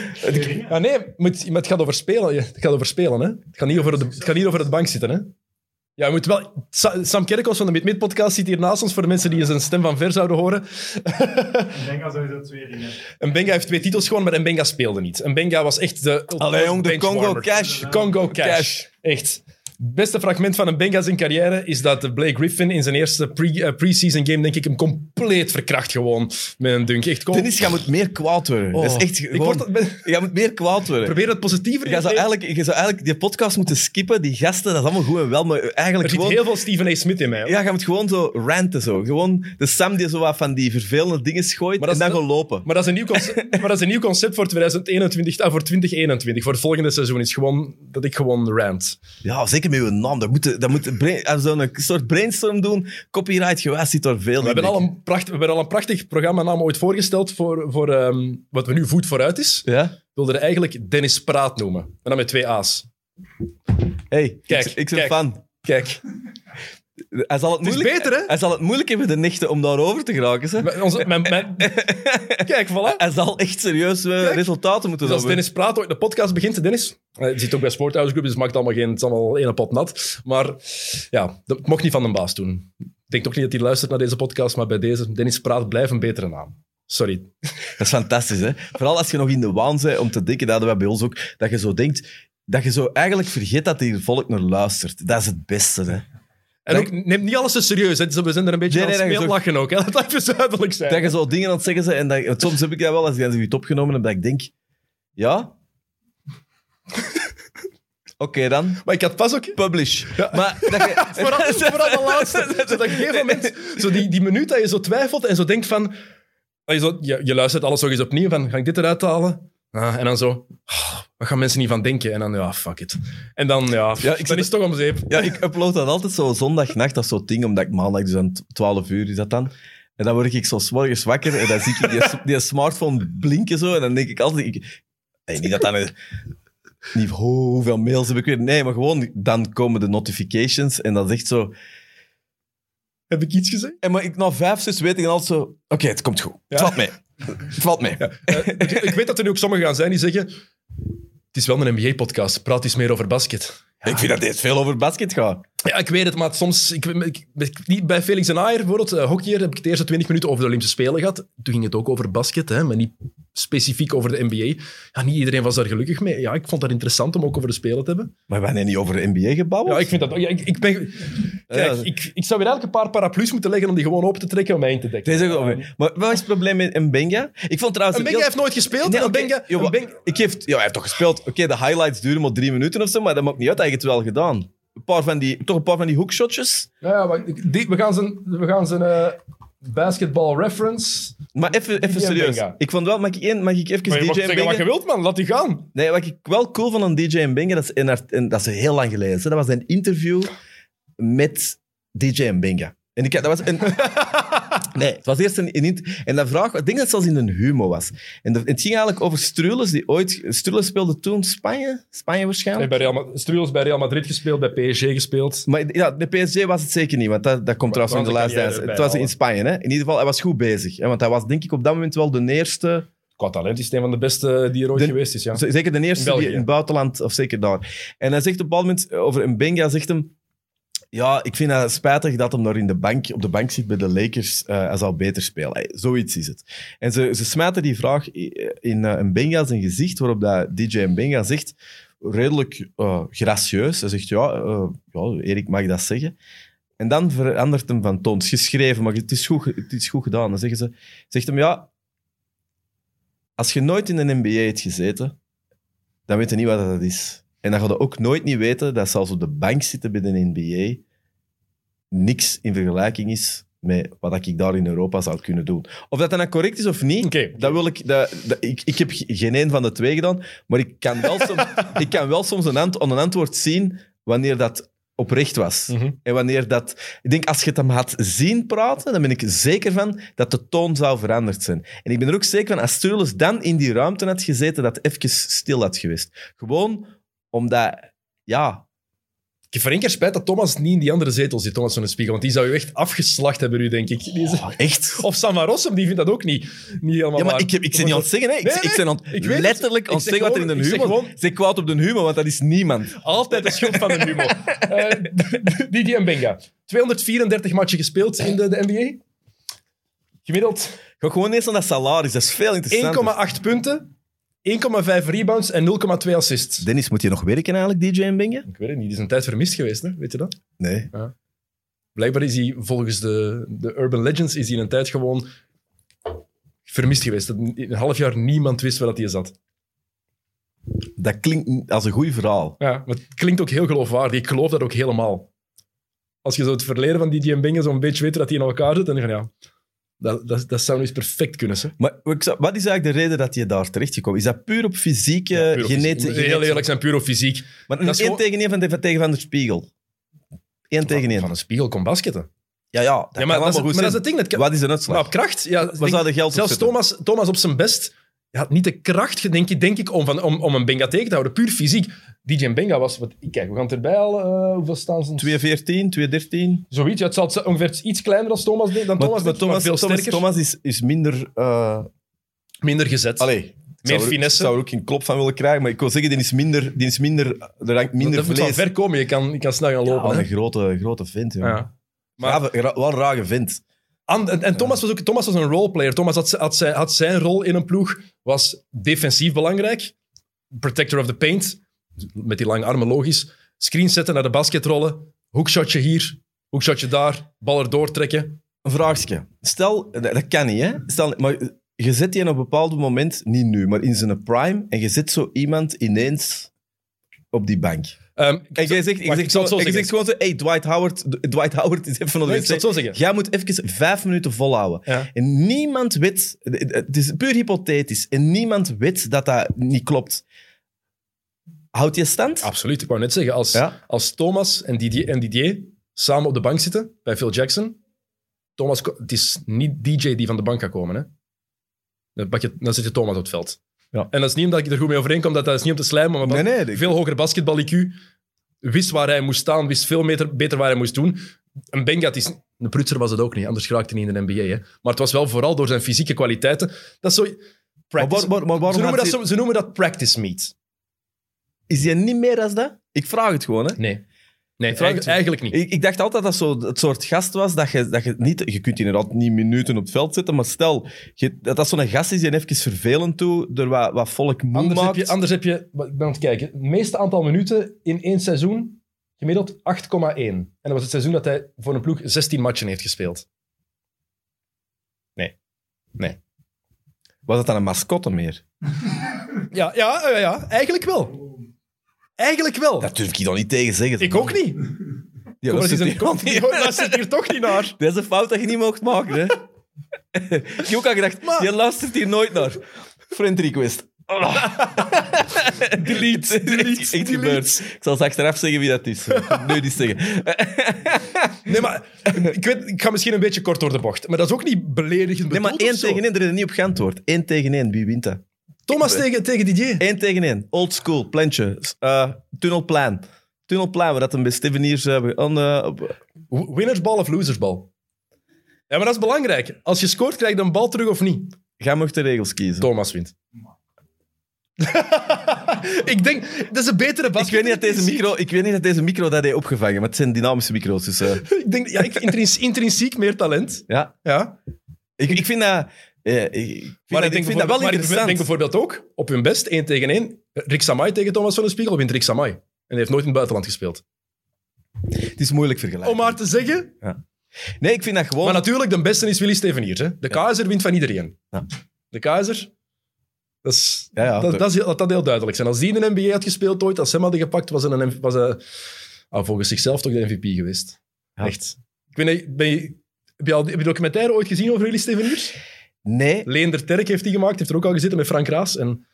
Ja, nee, moet, maar het gaat over spelen. Het gaat over spelen, hè. Het gaat niet over, de, het gaat niet over het bank zitten, hè. Ja, we moeten wel... Sa- Sam Kerkhoffs van de Mid-Mid-podcast zit hier naast ons, voor de mensen die zijn stem van ver zouden horen. Benga sowieso twee dingen. En Benga heeft twee titels gewonnen, maar Benga speelde niet. En Benga was echt de... Allee, jong, de. Congo Cash. De Congo. Cash. Echt. Het beste fragment van een Benga zijn carrière is dat Blake Griffin in zijn eerste eh, pre-season game, denk ik, hem compleet verkracht gewoon met een dunk. Echt, kom. Dennis, je moet meer kwaad worden. Oh. Dat is echt Ik gewoon... word, ben- Je moet meer kwaad worden. probeer het positiever Je zou, eigenlijk, je zou eigenlijk die podcast moeten skippen. Die gasten, dat is allemaal goed en wel. Maar Er eigenlijk zit gewoon... heel veel Stephen A. Smith in mij. hoor. Ja, je moet gewoon zo ranten. Zo. Gewoon de Sam die zo wat van die vervelende dingen gooit Maar en dan gewoon lopen. Maar dat is een nieuw concept, maar dat is een nieuw concept voor, 2021, ah, voor 2021. Voor het volgende seizoen is gewoon dat ik gewoon rant. Ja, zeker met uw naam. Dat moet, dat moet zo'n soort brainstorm doen. Copyright gewijs zit er veel We in. hebben, al een pracht, we hebben al een prachtig programma ooit voorgesteld voor, voor ehm, wat we nu Voet vooruit is. Ja? We wilden er eigenlijk Dennis Praat noemen. En dan met twee A's. Hey, Kijk, ik, ik ben kijk. fan. Kijk, Hij zal het, moeilijk, beter, hè? hij zal het moeilijk hebben, de nichten, om daarover te geraken. Hè? Onze, Kijk, voilà. Hij zal echt serieus eh, Kijk. resultaten moeten Dus als. Dennis Praat ooit de podcast begint, Dennis, hij zit ook bij Sporthouse Group, dus het maakt allemaal geen, het is allemaal pot nat. Maar ja, dat mocht niet van de baas doen. Ik denk toch niet dat hij luistert naar deze podcast, maar bij deze, Dennis Praat blijft een betere naam. Sorry. Dat is fantastisch, hè? Vooral als je nog in de waan bent om te denken, dat wij bij ons ook, dat je zo denkt, dat je zo eigenlijk vergeet dat hier volk naar luistert. Dat is het beste, hè? En Dat- ook, neem niet alles te serieus. Hè. We zijn er een beetje Nee, aan het lachen ook. Hè. Laat het even duidelijk zijn. Dat je zo dingen aan het zeggen bent en dat, soms heb ik dat wel, als ik zoiets opgenomen heb, dat ik denk, ja? Oké dan, Maar ik had pas ook... publish. Ja. Maar dat je, Vooral, vooral de laatste. Zo dat gegeven moment, zo die, die minuut dat je zo twijfelt en zo denkt van... dat Je, zo, je, je luistert alles nog eens opnieuw van, ga ik dit eruit halen? Ah, en dan zo, oh, wat gaan mensen niet van denken? En dan, ja, fuck it. En dan, ja, Ja, ik dan is het toch om zeep. Ja, ik upload dat altijd zo zondagnacht, dat zo'n ding, omdat ik maandag, dus aan 12 uur is dat dan. En dan word ik zo 's morgens wakker en dan zie ik die, die smartphone blinken zo. En dan denk ik altijd, ik, hey, niet dat dan een, niet oh, hoeveel mails heb ik weer. Nee, maar gewoon, dan komen de notifications en dat is echt zo. Heb ik iets gezegd? En maar ik, na vijf, zes weet ik dan altijd zo, oké, het komt goed. Het Ja? valt mee. Het valt mee. Eh, ik, weet dat er nu ook sommigen gaan zijn die zeggen, het is wel een NBA-podcast, praat eens meer over basket. Ik vind dat dit veel over basket gaat. Ja, ik weet het, maar soms... Ik, ik, bij Felix en Ayer, bijvoorbeeld, uh, hockeyer, heb ik de eerste 20 minuten over de Olympische Spelen gehad. Toen ging het ook over basket, hè, maar niet specifiek over de NBA. Ja, niet iedereen was daar gelukkig mee. Ja, ik vond dat interessant om ook over de Spelen te hebben. Maar we hebben niet over de NBA gebabbeld. Ja, ik vind dat... Ja, ik, ik ben... Kijk, ik, ik zou weer elke paar paraplu's moeten leggen om die gewoon open te trekken om mij in te dekken. Deze. Maar wat is het probleem met Mbenga? Ik vond trouwens... Een Benga heeft nooit gespeeld. Nee, een oké. Benga, Ja, een wa- Benga- ik geef, ja, hij heeft toch gespeeld. Oké, de highlights duren maar drie minuten of zo, maar dat maakt niet uit. Het wel gedaan. Een paar van die, toch een paar van die hoekshotjes. Ja, ja, maar die, we gaan zijn, we gaan zijn eh, basketball reference... Maar even, even serieus. Ik vond wel, mag ik, één, mag ik even Maar je mag DJ zeggen wat je wilt, man. Laat die gaan. Nee, wat ik wel cool vond aan DJ Mbenga, dat is, en, en dat is heel lang geleden. hè. Dat was een interview met DJ Mbenga. En ik, dat was een... Nee, het was eerst een, een En dat vraag, ik denk dat het zelfs in een humor was. En het ging eigenlijk over Strules, die ooit... Strules speelde toen Spanje? Spanje Hij waarschijnlijk? heeft bij Real, bij Real Madrid gespeeld, bij PSG gespeeld. Maar ja, de PSG was het zeker niet, want dat, dat komt Maar trouwens in de laatste kan je Het was in Spanje, hè. In ieder geval, hij was goed bezig. Hè, want hij was denk ik op dat moment wel de eerste... Qua talent is een van de beste die er ooit De- geweest is. Ja. Zeker de eerste In België. die in het buitenland, of zeker daar. En hij zegt op een bepaald moment over Mbenga, zegt hem... Ja, ik vind het spijtig dat hem daar in de bank, op de bank zit bij de Lakers. Eh, hij zal beter spelen. Zoiets is het. En ze, ze smijten die vraag in uh, Mbenga zijn gezicht, waarop dat DJ Mbenga zegt, redelijk eh, gracieus. Hij zegt, ja, eh, ja, Erik mag dat zeggen. En dan verandert hem van toon. Het is geschreven, maar het is goed, het is goed gedaan. Dan zeggen ze, zegt hem, ja, als je nooit in een NBA hebt gezeten, dan weet je niet wat dat is. En dan ga je ook nooit niet weten dat zelfs op de bank zitten bij de NBA niks in vergelijking is met wat ik daar in Europa zou kunnen doen. Of dat dan correct is of niet, dat wil ik, dat, dat- ik... Ik heb geen een van de twee gedaan, maar ik kan wel soms, ik kan wel soms een, ant, een antwoord zien wanneer dat oprecht was. Mhm. En wanneer dat... Ik denk, als je het hem had zien praten, dan ben ik zeker van dat de toon zou veranderd zijn. En ik ben er ook zeker van, als Sturles dan in die ruimte had gezeten, dat het even stil had geweest. Gewoon omdat, ja... Ik heb voor één keer spijt dat Thomas niet in die andere zetel zit, Thomas van de Spiegel. Want die zou je echt afgeslacht hebben, nu, denk ik. Is- Echt? Of Sam van Rossum, die vindt dat ook niet, niet helemaal Ja, maar waar. ik, heb, ik ben niet aan het zeggen, hè. Ik, Nee, ik ben aan, letterlijk aan het zeg zeggen wat er in de ik zeg humor... gewoon- Zeg kwaad op de humor, want dat is niemand. Altijd de schuld van de humor. Eh, Didi Mbenga. 234 matchen gespeeld in de, de NBA. Gemiddeld Ga gewoon eens naar dat salaris, dat is veel interessanter. 1,8 punten, 1,5 rebounds en 0,2 assists. Dennis, moet je nog werken eigenlijk, DJ Mbinge? Ik weet het niet, die is een tijd vermist geweest, hè? weet je dat? Nee. Blijkbaar is hij volgens de, de Urban Legends is hij een tijd gewoon vermist geweest. Dat in een half jaar niemand wist waar dat hij zat. Dat klinkt als een goed verhaal. Ja, maar het klinkt ook heel geloofwaardig. Ik geloof dat ook helemaal. Als je zo het verleden van DJ Mbenge zo'n beetje weet dat hij in elkaar zit, dan denk je van ja, dat, dat, dat zou nu eens perfect kunnen. Hè? Maar ik zou- wat is eigenlijk de reden dat je daar terecht gekomen is? dat puur op fysieke, Ja, puur op genetische... fysiek. Heel eerlijk zijn, puur op fysiek. Maar Dat een is één gewoon- tegen één van, de, tegen Van der Spiegel. Eén tegen één. Van een spiegel kon basketten. Ja, ja, dat Ja, kan maar, dat is, allemaal maar goed dat is zijn. het ding. Dat kan- Wat is de maar uitslag? op kracht, ja, Waar denk- zou de geld op zelfs zetten? Thomas, Thomas op zijn best hij had niet de kracht, denk ik, denk ik om, van, om, om een Benga tegen te houden. Puur fysiek. DJ Benga was... Wat, kijk, we gaan erbij al... eh, hoeveel staan ze? 214, 213. Zoiets. Ja, het zal ongeveer iets kleiner als Thomas, dan Thomas, Maar, Thomas, veel Thomas, sterker. Thomas is, is minder... eh Minder gezet. allee, ik zou er- finesse. Ik zou er ook een klop van willen krijgen, maar ik wil zeggen, die is minder... Die is minder er hangt minder dat moet van vlees. ver komen. Je kan, je kan snel gaan lopen. Ja, een grote, grote vent. Ja. Maar- wel een rare vent. En, en Thomas was ook Thomas was een roleplayer. Thomas had, had, zijn, had zijn rol in een ploeg, was defensief belangrijk. Protector of the paint, met die lange armen logisch. Screen zetten naar de basket rollen. Hoekshotje hier, hoekshotje daar, bal er doortrekken. Een vraagje. Stel, dat, dat kan niet, hè? Stel, maar je zet die op een bepaald moment, niet nu, maar in zijn prime, en je zet zo iemand ineens op die bank. Ehm, jij zegt, Wacht, ik zal het zo gewoon- zo, hey, Dwight Howard, Dwight Howard is even de Nee, ik zal zo zeggen. Jij moet even vijf minuten volhouden. Ja. En niemand weet, het is puur hypothetisch, en niemand weet dat dat niet klopt. Houdt je stand? Absoluut, ik wou net zeggen, als, Ja. als Thomas en Didier, en Didier samen op de bank zitten bij Phil Jackson, Thomas, het is niet DJ die van de bank gaat komen. Hè? Dan, pak je, dan zet je Thomas op het veld. Ja. En dat is niet omdat ik er goed mee overeenkom, dat, dat is niet om te slijmen, maar Nee, nee, ik- veel hoger basketbal-IQ, wist waar hij moest staan, wist veel beter, beter waar hij moest doen. Een Benga, het is, een prutser was het ook niet, anders geraakte hij niet in de NBA. Hè? Maar het was wel vooral door zijn fysieke kwaliteiten. Dat is zo... Practice, Maar ze, noemen dat, hij- ze noemen dat practice meet. Is hij niet meer als dat? Ik vraag het gewoon, hè. Nee. Nee, vraag eigen- het- eigenlijk niet. Ik, ik dacht altijd dat zo het soort gast was dat je, dat je niet... Je kunt inderdaad niet minuten op het veld zetten, maar stel je, dat dat zo'n gast is die even vervelend toe door wat, wat volk moe Anders heb, je, anders heb je, ik ben aan het kijken, het meeste aantal minuten in één seizoen, gemiddeld 8,1. En dat was het seizoen dat hij voor een ploeg 16 matchen heeft gespeeld. Nee. Nee. Was dat dan een mascotte meer? Ja, ja, ja, ja, eigenlijk wel. Eigenlijk wel. Dat durf ik dan niet tegen zeggen. ik ook niet. Ja, Kom, dat is een, hier- kom, dat zit hier toch niet naar. Dat is een fout dat je niet mocht maken, hè. ik heb ook al gedacht, Maar- je luistert hier nooit naar. Friend request. Delete, delete, Echt delete. gebeurd. Ik zal straks achteraf zeggen wie dat is. Nu niet zeggen. Nee, maar ik, weet, ik ga misschien een beetje kort door de bocht. Maar dat is ook niet beledigend Nee, maar één tegen één, er is niet op geantwoord. Eén tegen één, wie wint dat? Thomas tegen, tegen Didier. Eén tegen één. Old school, plantje. Uh, tunnelplan. Tunnelplan, waar dat een bij Steveniers hebben. aan, eh, op- Winnersbal of losersbal? Ja, maar dat is belangrijk. Als je scoort, krijg je een bal terug of niet? Ga mag de regels kiezen. Thomas wint. ik denk, dat is een betere Ik basket. weet, niet dat deze micro, ik weet niet dat deze micro dat heeft opgevangen, maar het zijn dynamische micro's. Dus, eh, Ik denk, ja, ik intrins- intrinsiek meer talent. ja. Ja. ik, ik vind dat... eh, ik ik vind, Maar dat, ik ik vind dat wel maar ik interessant. denk bijvoorbeeld ook, op hun best, 1 tegen 1, Rick Samai tegen Thomas van den Spiegel wint Rick Samai. En hij heeft nooit in het buitenland gespeeld. Het is moeilijk vergelijken. Om maar te zeggen. Nee, ik vind dat gewoon... Maar natuurlijk, de beste is Willy Steveniers. Hè? De keizer wint van iedereen. Ja. De keizer, dat is, Ja, ja, dat, dat, is heel, dat, dat heel duidelijk zijn. Als die in de NBA had gespeeld ooit, als ze hem hadden gepakt, was hij een, was hij, ah, volgens zichzelf toch de MVP geweest. Ja. Echt. Ik weet niet, ben je, heb je al documentaire ooit gezien over Willy Steveniers? Nee. Leender Terk heeft die gemaakt, heeft er ook al gezeten met Frank Raas. En,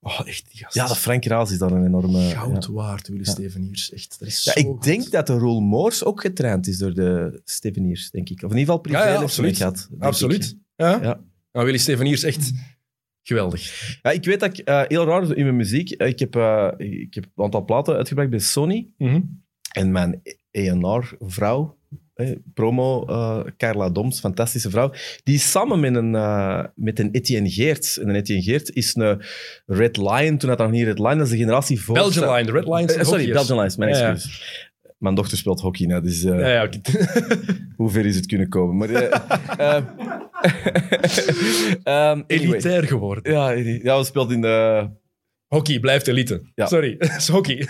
oh, echt, die gast Ja, dat Frank Raas is dan een enorme... goud ja. waard, Willy Ja. Steveniers. Echt, dat is Ja, zo ik goed. denk dat de Roel Moors ook getraind is door de Steveniers, denk ik. Of in ieder geval privé Ja, absoluut. gehad. denk Absoluut. ik. Ja? Ja. Willy Steveniers, echt geweldig. Ja, ik weet dat ik eh, heel raar in mijn muziek. eh, ik, heb, eh, ik heb een aantal platen uitgebracht bij Sony. En mijn ENR-vrouw, promo, eh, Carla Doms, fantastische vrouw, die is samen met een, eh, met een Etienne Geert. En een Etienne Geert is een Red Lion, toen had dat nog niet Red Lion, dat is de generatie voor... Belgian Line, de Red Lines. Eh, sorry, Belgian Lions, mijn Ja, ja. excuus. Mijn dochter speelt hockey, nou, dus Ja, hoe ver is het kunnen komen? Maar, eh, eh, ehm. Elitair geworden. Ja, ja, we speelt in de... Hockey blijft elite. Sorry, het is hockey.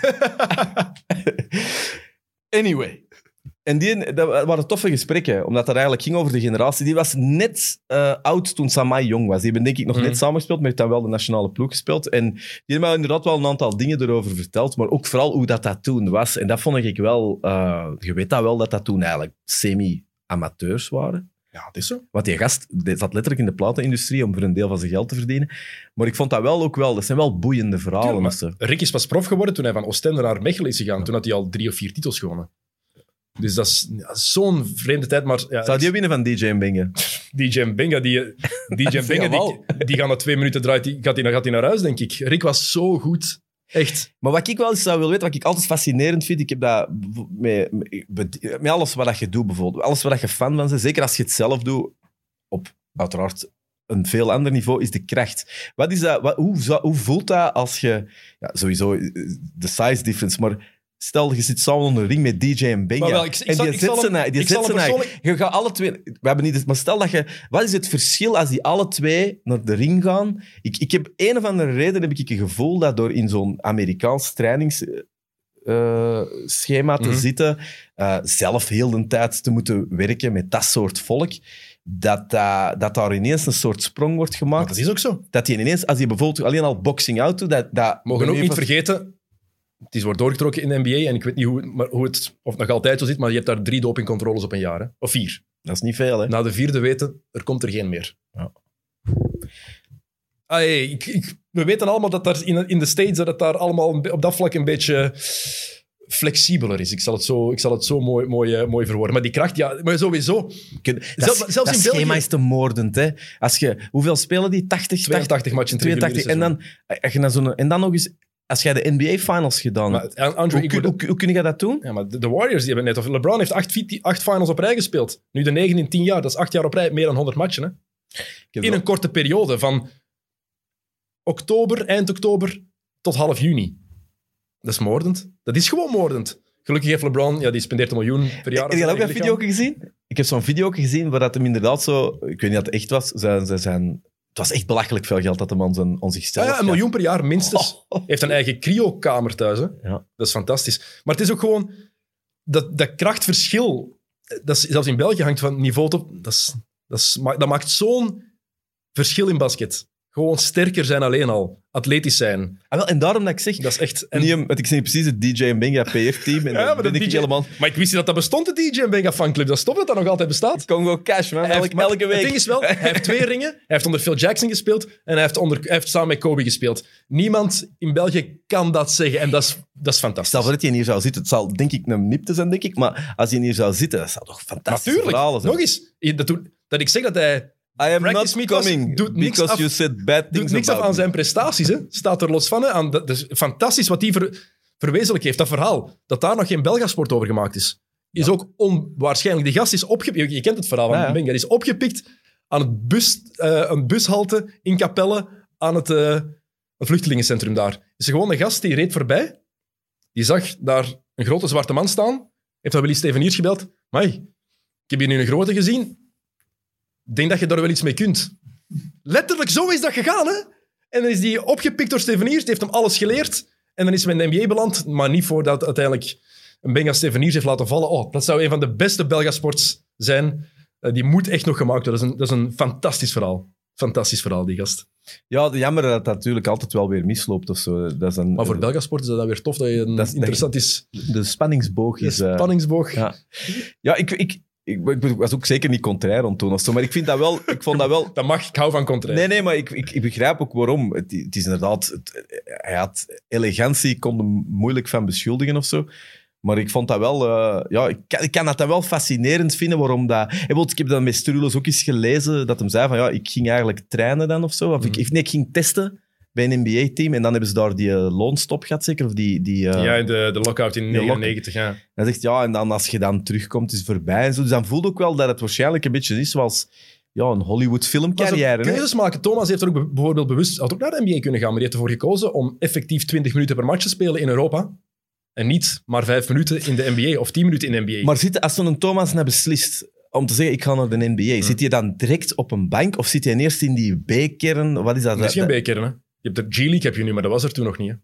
Anyway. En die, dat waren toffe gesprekken, omdat het eigenlijk ging over de generatie. Die was net eh, oud toen Samai jong was. Die hebben denk ik nog Mhm. net samengespeeld, maar heeft dan wel de nationale ploeg gespeeld. En die hebben mij inderdaad wel een aantal dingen erover verteld, maar ook vooral hoe dat, dat toen was. En dat vond ik wel... eh, je weet dat wel, dat dat toen eigenlijk semi-amateurs waren. Ja, het is zo. Want die gast die zat letterlijk in de platenindustrie om voor een deel van zijn geld te verdienen. Maar ik vond dat wel ook wel... Dat zijn wel boeiende verhalen. Ze- Rick is pas prof geworden toen hij van Oostende naar Mechelen is gegaan. Toen had hij al drie of vier titels gewonnen. Dus dat is ja, zo'n vreemde tijd. Maar ja, Zou die winnen van DJ en Benga? DJ Mbenga, die, DJ Mbenga, wel. die, die gaat na twee minuten draait, die, gaat hij gaat hij naar huis, denk ik. Rick was zo goed. Echt. Maar wat ik wel eens zou willen weten, wat ik altijd fascinerend vind, ik heb dat met, met, met alles wat dat je doet bijvoorbeeld, alles wat dat je fan van bent, zeker als je het zelf doet, op uiteraard een veel ander niveau, is de kracht. Wat is dat, wat, hoe, hoe voelt dat als je, ja, sowieso eh, de size difference, maar stel je zit samen onder een ring met DJ en wel, ik- ik en zal- die ik zet ze na- die zet persoonlijk- je gaat alle twee, we hebben niet, maar stel dat je, wat is het verschil als die alle twee naar de ring gaan? Ik, ik heb een of andere reden heb ik een gevoel dat door in zo'n Amerikaans trainingsschema schema te Mhm. zitten, eh, zelf heel de tijd te moeten werken met dat soort volk, dat, dat, dat daar ineens een soort sprong wordt gemaakt. Maar dat is ook zo. Dat die ineens, als je bijvoorbeeld alleen al boxing out doet, dat, dat Mogen ook niet vergeten, het is wordt doorgetrokken in de NBA en ik weet niet hoe, maar hoe het of het nog altijd zo zit, maar je hebt daar drie dopingcontroles op een jaar. Hè? Of vier. Dat is niet veel, hè? Na de vierde weten, er komt er geen meer. Ja. Ah, hey, ik, ik- we weten allemaal dat daar in, in de States dat het daar allemaal op dat vlak een beetje flexibeler is. Ik zal het zo, ik zal het zo mooi, mooi, eh, mooi verwoorden. Maar die kracht, ja, maar sowieso. Dat, Zelfs- dat in schema België- is te moordend, hè? Als je, hoeveel spelen die? 80? 82 matchen in het 82. En dan, als je dan zo'n- en dan nog eens, als jij de NBA Finals gedaan Maar hebt, Andrew, hoe, kun- hoe, hoe kun je dat doen? Ja, maar de, Warriors die hebben net... Of LeBron heeft acht, acht finals op rij gespeeld. Nu de negen in tien jaar. Dat is acht jaar op rij, meer dan 100 matchen. Hè? In wel- een korte periode van oktober, eind oktober tot half juni. Dat is moordend. Dat is gewoon moordend. Gelukkig heeft LeBron, ja, die spendeert een miljoen per jaar. Heb je dat ook zijn video gezien? Ik heb zo'n video gezien waar dat hem inderdaad zo... Ik weet niet dat het echt was. Zijn, zijn, zijn, het was echt belachelijk veel geld dat de man zijn, on zichzelf Ja, ja, een miljoen per jaar minstens. Oh. Heeft een eigen cryokamer thuis. Hè? Ja. Dat is fantastisch. Maar het is ook gewoon... Dat, dat krachtverschil, dat is, zelfs in België hangt van niveau tot... Dat, is, dat, is, dat maakt zo'n verschil in basket. Gewoon sterker zijn alleen al. Atletisch zijn. Ah, wel, en daarom dat ik zeg... Dat is echt... en- niet, want ik zie precies het DJ en Benga PR-team. En Ja, maar ben ik DJ helemaal... Maar ik wist niet dat dat bestond, de DJ en Benga fanclub. Dat tof dat dat nog altijd bestaat. Congo Cash, man. Elke, heeft- maar elke week. Het ding is wel, hij heeft twee ringen. Hij heeft onder Phil Jackson gespeeld en hij heeft, onder, hij heeft samen met Kobe gespeeld. Niemand in België kan dat zeggen en dat is, dat is fantastisch. Stel voor dat je hier zou zitten. Het zal denk ik een nipte zijn, denk ik. Maar als je hier zou zitten, dat zou toch fantastisch Natuurlijk. Nog eens. Dat, doet- dat ik zeg dat hij I am not coming doet niks because af- you said bad doet things niks af aan me. zijn prestaties. Hè. Staat er los van. Hè. Aan, dat is fantastisch wat hij ver, verwezenlijk heeft. Dat verhaal. Dat daar nog geen Belgasport over gemaakt is. Is ook onwaarschijnlijk. Die gast is opgepikt. Je kent het verhaal van Ja, ja. Benga. Die is opgepikt aan het bus, eh, een bushalte in Capelle aan het, eh, vluchtelingencentrum daar. Is er gewoon een gast die reed voorbij. Die zag daar een grote zwarte man staan. Heeft dan Willy Steveniers gebeld. Mai, ik heb hier nu een grote gezien. Ik denk dat je daar wel iets mee kunt. Letterlijk, zo is dat gegaan, hè? En dan is die opgepikt door Steveniers, die heeft hem alles geleerd. En dan is hij in de NBA beland, maar niet voordat uiteindelijk een Benga Steveniers heeft laten vallen. Oh, dat zou een van de beste Belgasports zijn. Eh, die moet echt nog gemaakt worden. Dat is een, dat is een fantastisch verhaal. Fantastisch verhaal, die gast. Ja, de- jammer dat dat natuurlijk altijd wel weer misloopt of zo. Dat is een, Maar voor Belgasport is dat dan weer tof dat je een Dat is- interessant is. De spanningsboog is... eh, spanningsboog. ja, ja ik, ik, ik, ik was ook zeker niet contrair of zo, maar ik vind dat wel... Ik vond dat wel... Dat mag, ik hou van contraire. Nee, nee, maar ik, ik, ik begrijp ook waarom. Het, het is inderdaad... Het, hij had elegantie, kon hem moeilijk van beschuldigen of zo. Maar ik vond dat wel... eh, ja, ik kan, ik kan dat dan wel fascinerend vinden, waarom dat... Bijvoorbeeld, Ik heb dat met Strulos ook eens gelezen, dat hem zei van, ja, ik ging eigenlijk trainen dan of zo. Of Mhm. ik, nee, ik ging testen bij een NBA-team en dan hebben ze daar die eh, loonstop gehad, zeker? Of die... die eh, Ja, in de, de lockout in De lock- 99, ja. hij zegt, ja, en dan als je dan terugkomt, is het voorbij en zo. Dus dan voelde ook wel dat het waarschijnlijk een beetje is zoals ja, een Hollywood filmcarrière. keuzes maken. Thomas heeft er ook be- bijvoorbeeld bewust had ook naar de NBA kunnen gaan, maar die heeft ervoor gekozen om effectief 20 minuten per match te spelen in Europa. En niet maar 5 minuten in de NBA of 10 minuten in de NBA. Maar zit, als zo'n Thomas nou beslist om te zeggen, ik ga naar de NBA, Hmm. zit hij dan direct op een bank of zit hij eerst in die B-kern? Wat is dat? dat is geen Dat- B-kern, hè. Je hebt de G-League, heb je nu, maar dat was er toen nog niet. Hè.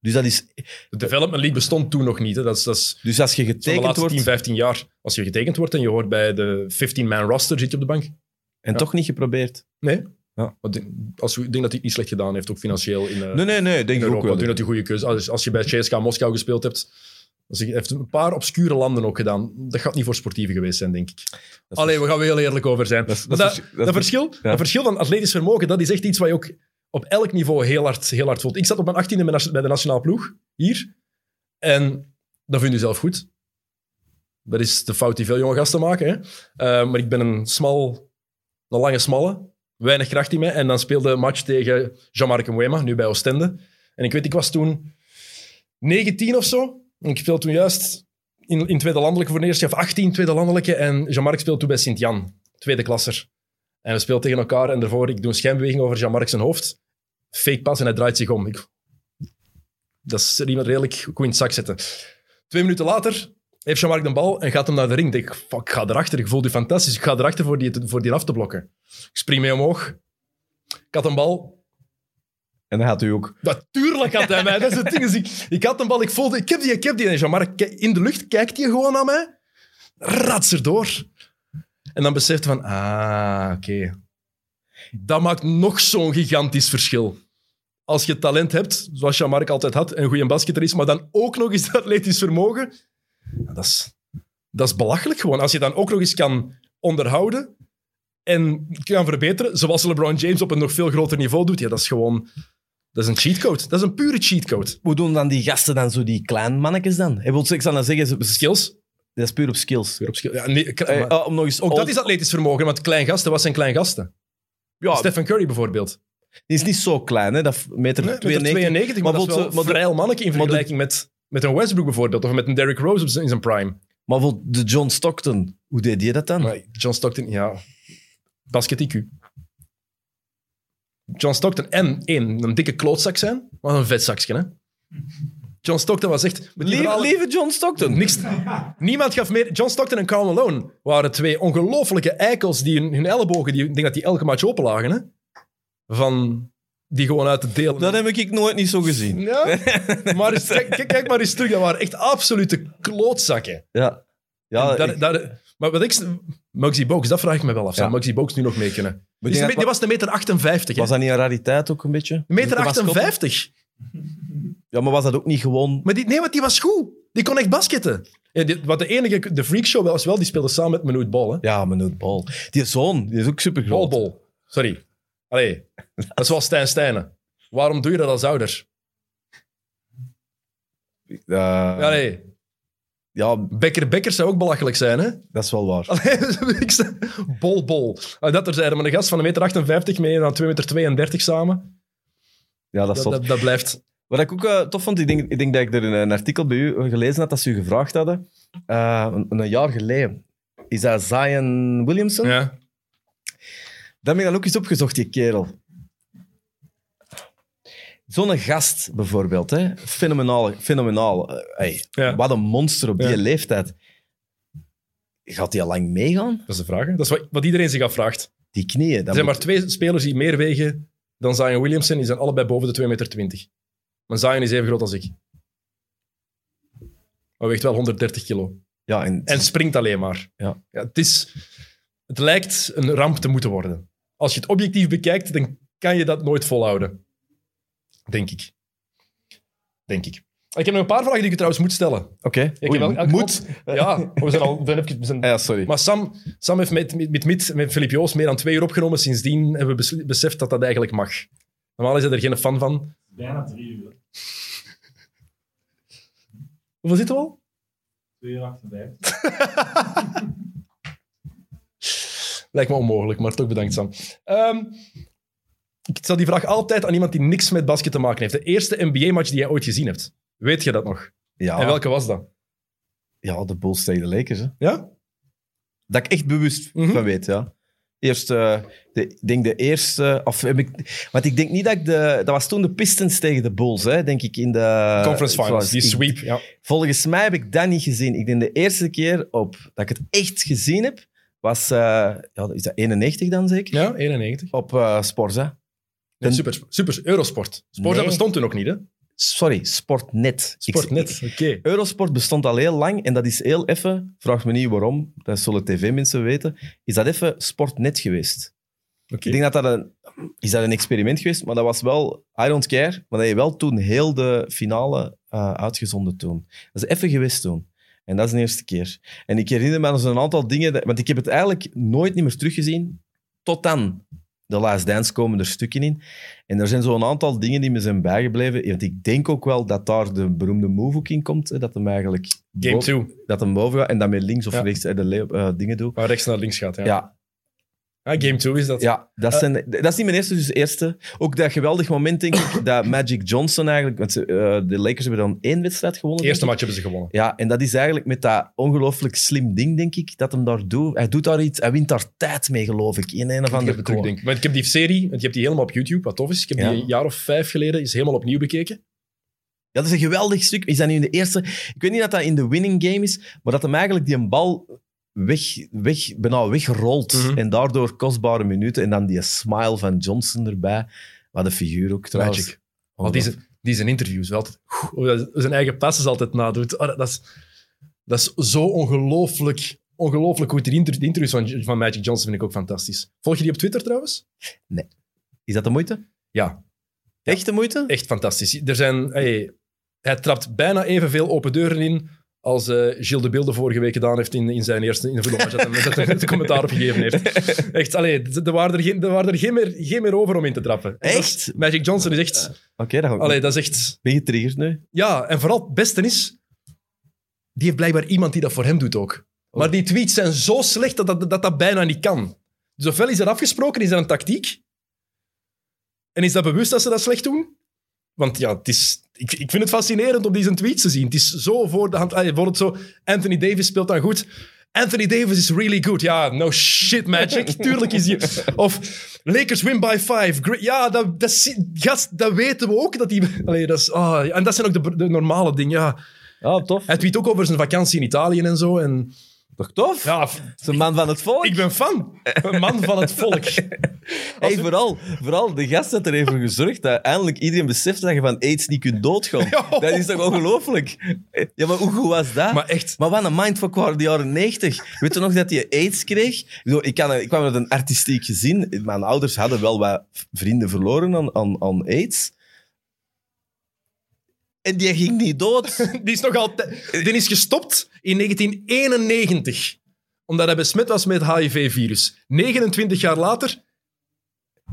Dus, dat is, De Development League bestond toen nog niet. Hè. Dat is, dat is dus als je van de getekend laatste wordt 10, 15 jaar. Als je getekend wordt en je hoort bij de 15-man roster, zit je op de bank. en Ja. toch niet geprobeerd. Nee. Ja. Maar ik denk- Als, ik denk dat hij het niet slecht gedaan heeft, ook financieel in, eh, Nee, nee, nee, denk ik ook wel. Ik denk dat hij goede keuze als, als je bij CSKA Moskou gespeeld hebt. Dus hij heeft een paar obscure landen ook gedaan. Dat gaat niet voor sportieven geweest zijn, denk ik. Allee, we gaan er heel eerlijk over zijn. Dat is- verschil, ja. dat verschil van atletisch vermogen, dat is echt iets wat je ook op elk niveau heel hard, heel hard voelt. Ik zat op mijn achttiende bij bij de nationale ploeg, hier. En dat vind je zelf goed. Dat is de fout die veel jonge gasten maken. Hè? Eh, maar ik ben een smal, een lange smalle. Weinig kracht in mij. En dan speelde een match tegen Jean-Marc Mwema, nu bij Oostende. En ik weet, ik was toen 19 of zo. En ik speelde toen juist in, in tweede landelijke voor de eerste, of 18 tweede landelijke. En Jean-Marc speelde toen bij Sint-Jan, tweede klasser. En we speelden tegen elkaar en daarvoor, ik doe een schijnbeweging over Jean-Marc zijn hoofd. Fake pas en hij draait zich om. Ik, dat is er iemand redelijk goed in het zak zetten. Twee minuten later heeft Jean-Marc de bal en gaat hem naar de ring. Ik denk, fuck, ik ga erachter. Ik voel die fantastisch. Ik ga erachter voor die, voor die af te blokken. Ik spring mee omhoog. Ik had een bal. En dan gaat u ook... Natuurlijk had hij mij. Dat is het ding. Dus ik, ik had een bal, ik voelde, ik heb die, ik heb die. En Jean-Marc in de lucht kijkt hij gewoon naar mij. Rats erdoor. En dan beseft hij van, ah, oké. Dat maakt nog zo'n gigantisch verschil. Als je talent hebt, zoals Jean-Marc altijd had, en een goede basketter is, maar dan ook nog eens dat atletisch vermogen, ja, dat is, dat is belachelijk gewoon. Als je dan ook nog eens kan onderhouden en kan verbeteren, zoals LeBron James op een nog veel groter niveau doet, ja, dat is gewoon... Dat is een cheatcode. Dat is een pure cheatcode. Hoe doen dan die gasten dan zo, die klein mannetjes dan? Ik, wil, dan zeggen, ze- Skills. dat is puur op skills. Op skill. Ja, nee, Eh, maar ah, om nog eens ook dat is atletisch vermogen, want klein gasten, wat zijn klein gasten? Ja, Stephen Curry bijvoorbeeld. Die is niet zo klein, hè? Dat meter Nee, 92. 92, maar, Maar dat is wel vrij in de- vergelijking met, met een Westbrook bijvoorbeeld, of met een Derrick Rose in zijn prime. Maar bijvoorbeeld de John Stockton, hoe deed die dat dan? John Stockton, ja, basket IQ. John Stockton en één, een dikke klootzak zijn, maar een vetzakje, hè. John Stockton was echt... Lieve, lieve John Stockton. Niks, niemand gaf meer... John Stockton en Karl Malone waren twee ongelofelijke eikels die hun, hun ellebogen, die, ik denk dat die elke match open lagen, hè. Van... Die gewoon uit te delen. Dat heb ik nooit niet zo gezien. Ja, maar eens, kijk, maar eens terug. Dat waren echt absolute klootzakken. Ja. Ja, ik- maar wat ik... Muggsy Bogues, dat vraag ik me wel af. Zou Ja. Muggsy Bogues nu nog mee kunnen? Die, was een meter 58. hè? was dat niet een rariteit ook een beetje? Meter De mascotte? 58. Ja, maar was dat ook niet gewoon... Maar die, nee, want die was goed. Die kon echt basketten. Ja, die- wat de enige... De freakshow was wel, die speelde samen met Manute Ball. Hè? Ja, Manute Ball. Die zoon, die is ook super Ball, ball. Sorry. Allee. Dat is zoals Stijn Stijnen. Waarom doe je dat als ouder? Allee. ja, Bekker Bekker zou ook belachelijk zijn, hè? dat is wel waar. Allee, ik bol, bol. Ah, Dat er zeiden, maar een gast van een meter 58 mee en dan 2 meter 32 samen. Ja, dat is Dat, zot. dat, dat blijft... Wat ik ook eh, tof vond, ik denk, ik denk dat ik er een, een artikel bij u gelezen had dat ze u gevraagd hadden. eh, een, een jaar geleden. Is dat Zion Williamson? Ja. Dat heb ik dan ook eens opgezocht, die kerel. Zo'n gast bijvoorbeeld, hè? fenomenaal. fenomenaal. Eh, hey, Ja. Wat een monster op die Ja. leeftijd. Gaat hij al lang meegaan? Dat is de vraag. hè. Dat is wat, wat iedereen zich afvraagt. Die knieën. Er zijn moet- maar twee spelers die meer wegen dan Zion Williamson. Die zijn allebei boven de 2,20 meter. 20. Maar Zion is even groot als ik. Maar weegt wel 130 kilo. ja, en, En springt alleen maar. Ja. het, is, het lijkt een ramp te moeten worden. Als je het objectief bekijkt, dan kan je dat nooit volhouden. Denk ik. Denk ik. Ik heb nog een paar vragen die ik je trouwens moet stellen. Oké. Wel- moet. Ja, we zijn al... we zijn even- we zijn- ja, sorry. Maar Sam, Sam heeft met, met, met, met, met Filip Joos meer dan twee uur opgenomen. Sindsdien hebben we beseft dat dat eigenlijk mag. Normaal is hij er geen fan van. Bijna drie uur. Hoeveel zitten we al? 2 uur 58. Lijkt me onmogelijk, maar toch bedankt, Sam. Ehm, ik stel die vraag altijd aan iemand die niks met basket te maken heeft. De eerste NBA-match die jij ooit gezien hebt. Weet je dat nog? Ja, En welke was dat? ja, de Bulls tegen de Lakers. Hè. Ja? Dat ik echt bewust Mhm. van weet, ja. Eerst, eh, de, ik denk de eerste... Of heb ik, want ik denk niet dat ik de... Dat was toen de Pistons tegen de Bulls, hè, denk ik, in de... Conference Finals, die ik- sweep. Ja. Volgens mij heb ik dat niet gezien. Ik denk de eerste keer op, dat ik het echt gezien heb, was... eh, ja, is dat 91 dan zeker? ja, 91. Op eh Sporza. En- super, super, Eurosport. Sport Nee. bestond toen nog niet, hè? Sorry, Sportnet. Ik- Sportnet, oké. Eurosport bestond al heel lang en dat is heel even, vraag me niet waarom, dat zullen tv-mensen weten, is dat even Sportnet geweest. Oké. Ik denk dat dat een, is dat een experiment geweest, maar dat was wel, I don't care, maar dat je wel toen heel de finale eh, uitgezonden toen. Dat is even geweest toen. En dat is de eerste keer. En ik herinner me aan zo'n aantal dingen, dat- want ik heb het eigenlijk nooit niet meer teruggezien, tot dan. De Last Dance komen er stukken in. En er zijn zo'n aantal dingen die me zijn bijgebleven. Want ik denk ook wel dat daar de beroemde move ook in komt. Hè, dat hem eigenlijk... Game boven- 2, Dat hem boven gaat en dan met links of Ja. rechts de eh, dingen doet. waar rechts naar links gaat. Ja, Ja, Ah, game 2 is dat. ja, dat, Eh. zijn, dat is niet mijn eerste, dus eerste. Ook dat geweldig moment, denk ik, dat Magic Johnson eigenlijk... Want ze, eh, de Lakers hebben dan één wedstrijd gewonnen. De eerste match hebben ze gewonnen. Ja, en dat is eigenlijk met dat ongelooflijk slim ding, denk ik, dat hem daar doet. Hij doet daar iets, hij wint daar tijd mee, geloof ik, in een of andere terug, denk ik. Ik heb die serie, want je hebt die helemaal op YouTube, wat tof is. Ik heb Ja. die een jaar of vijf geleden is helemaal opnieuw bekeken. Ja, dat is een geweldig stuk. Is dat nu in de eerste... Ik weet niet dat dat in de winning game is, maar dat hem eigenlijk die een bal weg, weg, bijna wegrolt. Mhm. En daardoor kostbare minuten. En dan die smile van Johnson erbij. Wat een figuur ook, trouwens. Magic. Want die, zijn- die zijn interviews wel altijd... Hij zijn eigen passes altijd nadoet. Oh, dat, is, dat is zo ongelooflijk... Ongelooflijk goed. Die, inter- die interviews van, van Magic Johnson vind ik ook fantastisch. Volg je die op Twitter trouwens? Is dat de moeite? Ja. Echte moeite? Echt fantastisch. Er zijn, hey, hij trapt bijna evenveel open deuren in als eh Gilles de Beelde vorige week gedaan heeft in, in zijn eerste in de voetbalmatch. Dat hij- dat het commentaar op gegeven heeft. Echt, allee, er waren er, geen, er, waren er geen, meer, geen meer over om in te trappen. Dat Echt? Magic Johnson is echt... Oké, dat ga ik Allee, dat is echt... Ben je getriggerd nu? Ja, en vooral het beste is... Die heeft blijkbaar iemand die dat voor hem doet ook. Maar die tweets zijn zo slecht dat dat, dat, dat bijna niet kan. Dus ofwel is er afgesproken, is er een tactiek. En is dat bewust dat ze dat slecht doen? Want ja, het is, ik, ik vind het fascinerend om deze tweets te zien. Het is zo voor de hand. Bijvoorbeeld zo, Anthony Davis speelt dan goed. Anthony Davis is really good. Ja, no shit, Magic. Tuurlijk is hij... Of Lakers win by five. Great. Ja, dat, dat, gast, dat weten we ook. Dat die, allee, dat is, ah, ja, en dat zijn ook de, de normale dingen. Ja. Oh, tof. Hij tweet ook over zijn vakantie in Italië en zo. En Toch tof? ja, Het is een man van het volk. ik ben fan. Een man van het volk. Hey, vooral, vooral de gast had er even gezorgd dat eindelijk iedereen beseft dat je van aids niet kunt doodgaan. Dat is toch ongelooflijk? Ja, maar hoe goed was dat? Maar echt, Maar wat een mindfuck waren de jaren 90. Weet je nog dat hij aids kreeg? Ik, kan, ik kwam uit een artistiek gezin. Mijn ouders hadden wel wat vrienden verloren aan, aan, aan aids. En die ging niet dood. die is nog altijd... Die is gestopt in 1991. Omdat hij besmet was met het HIV-virus. 29 jaar later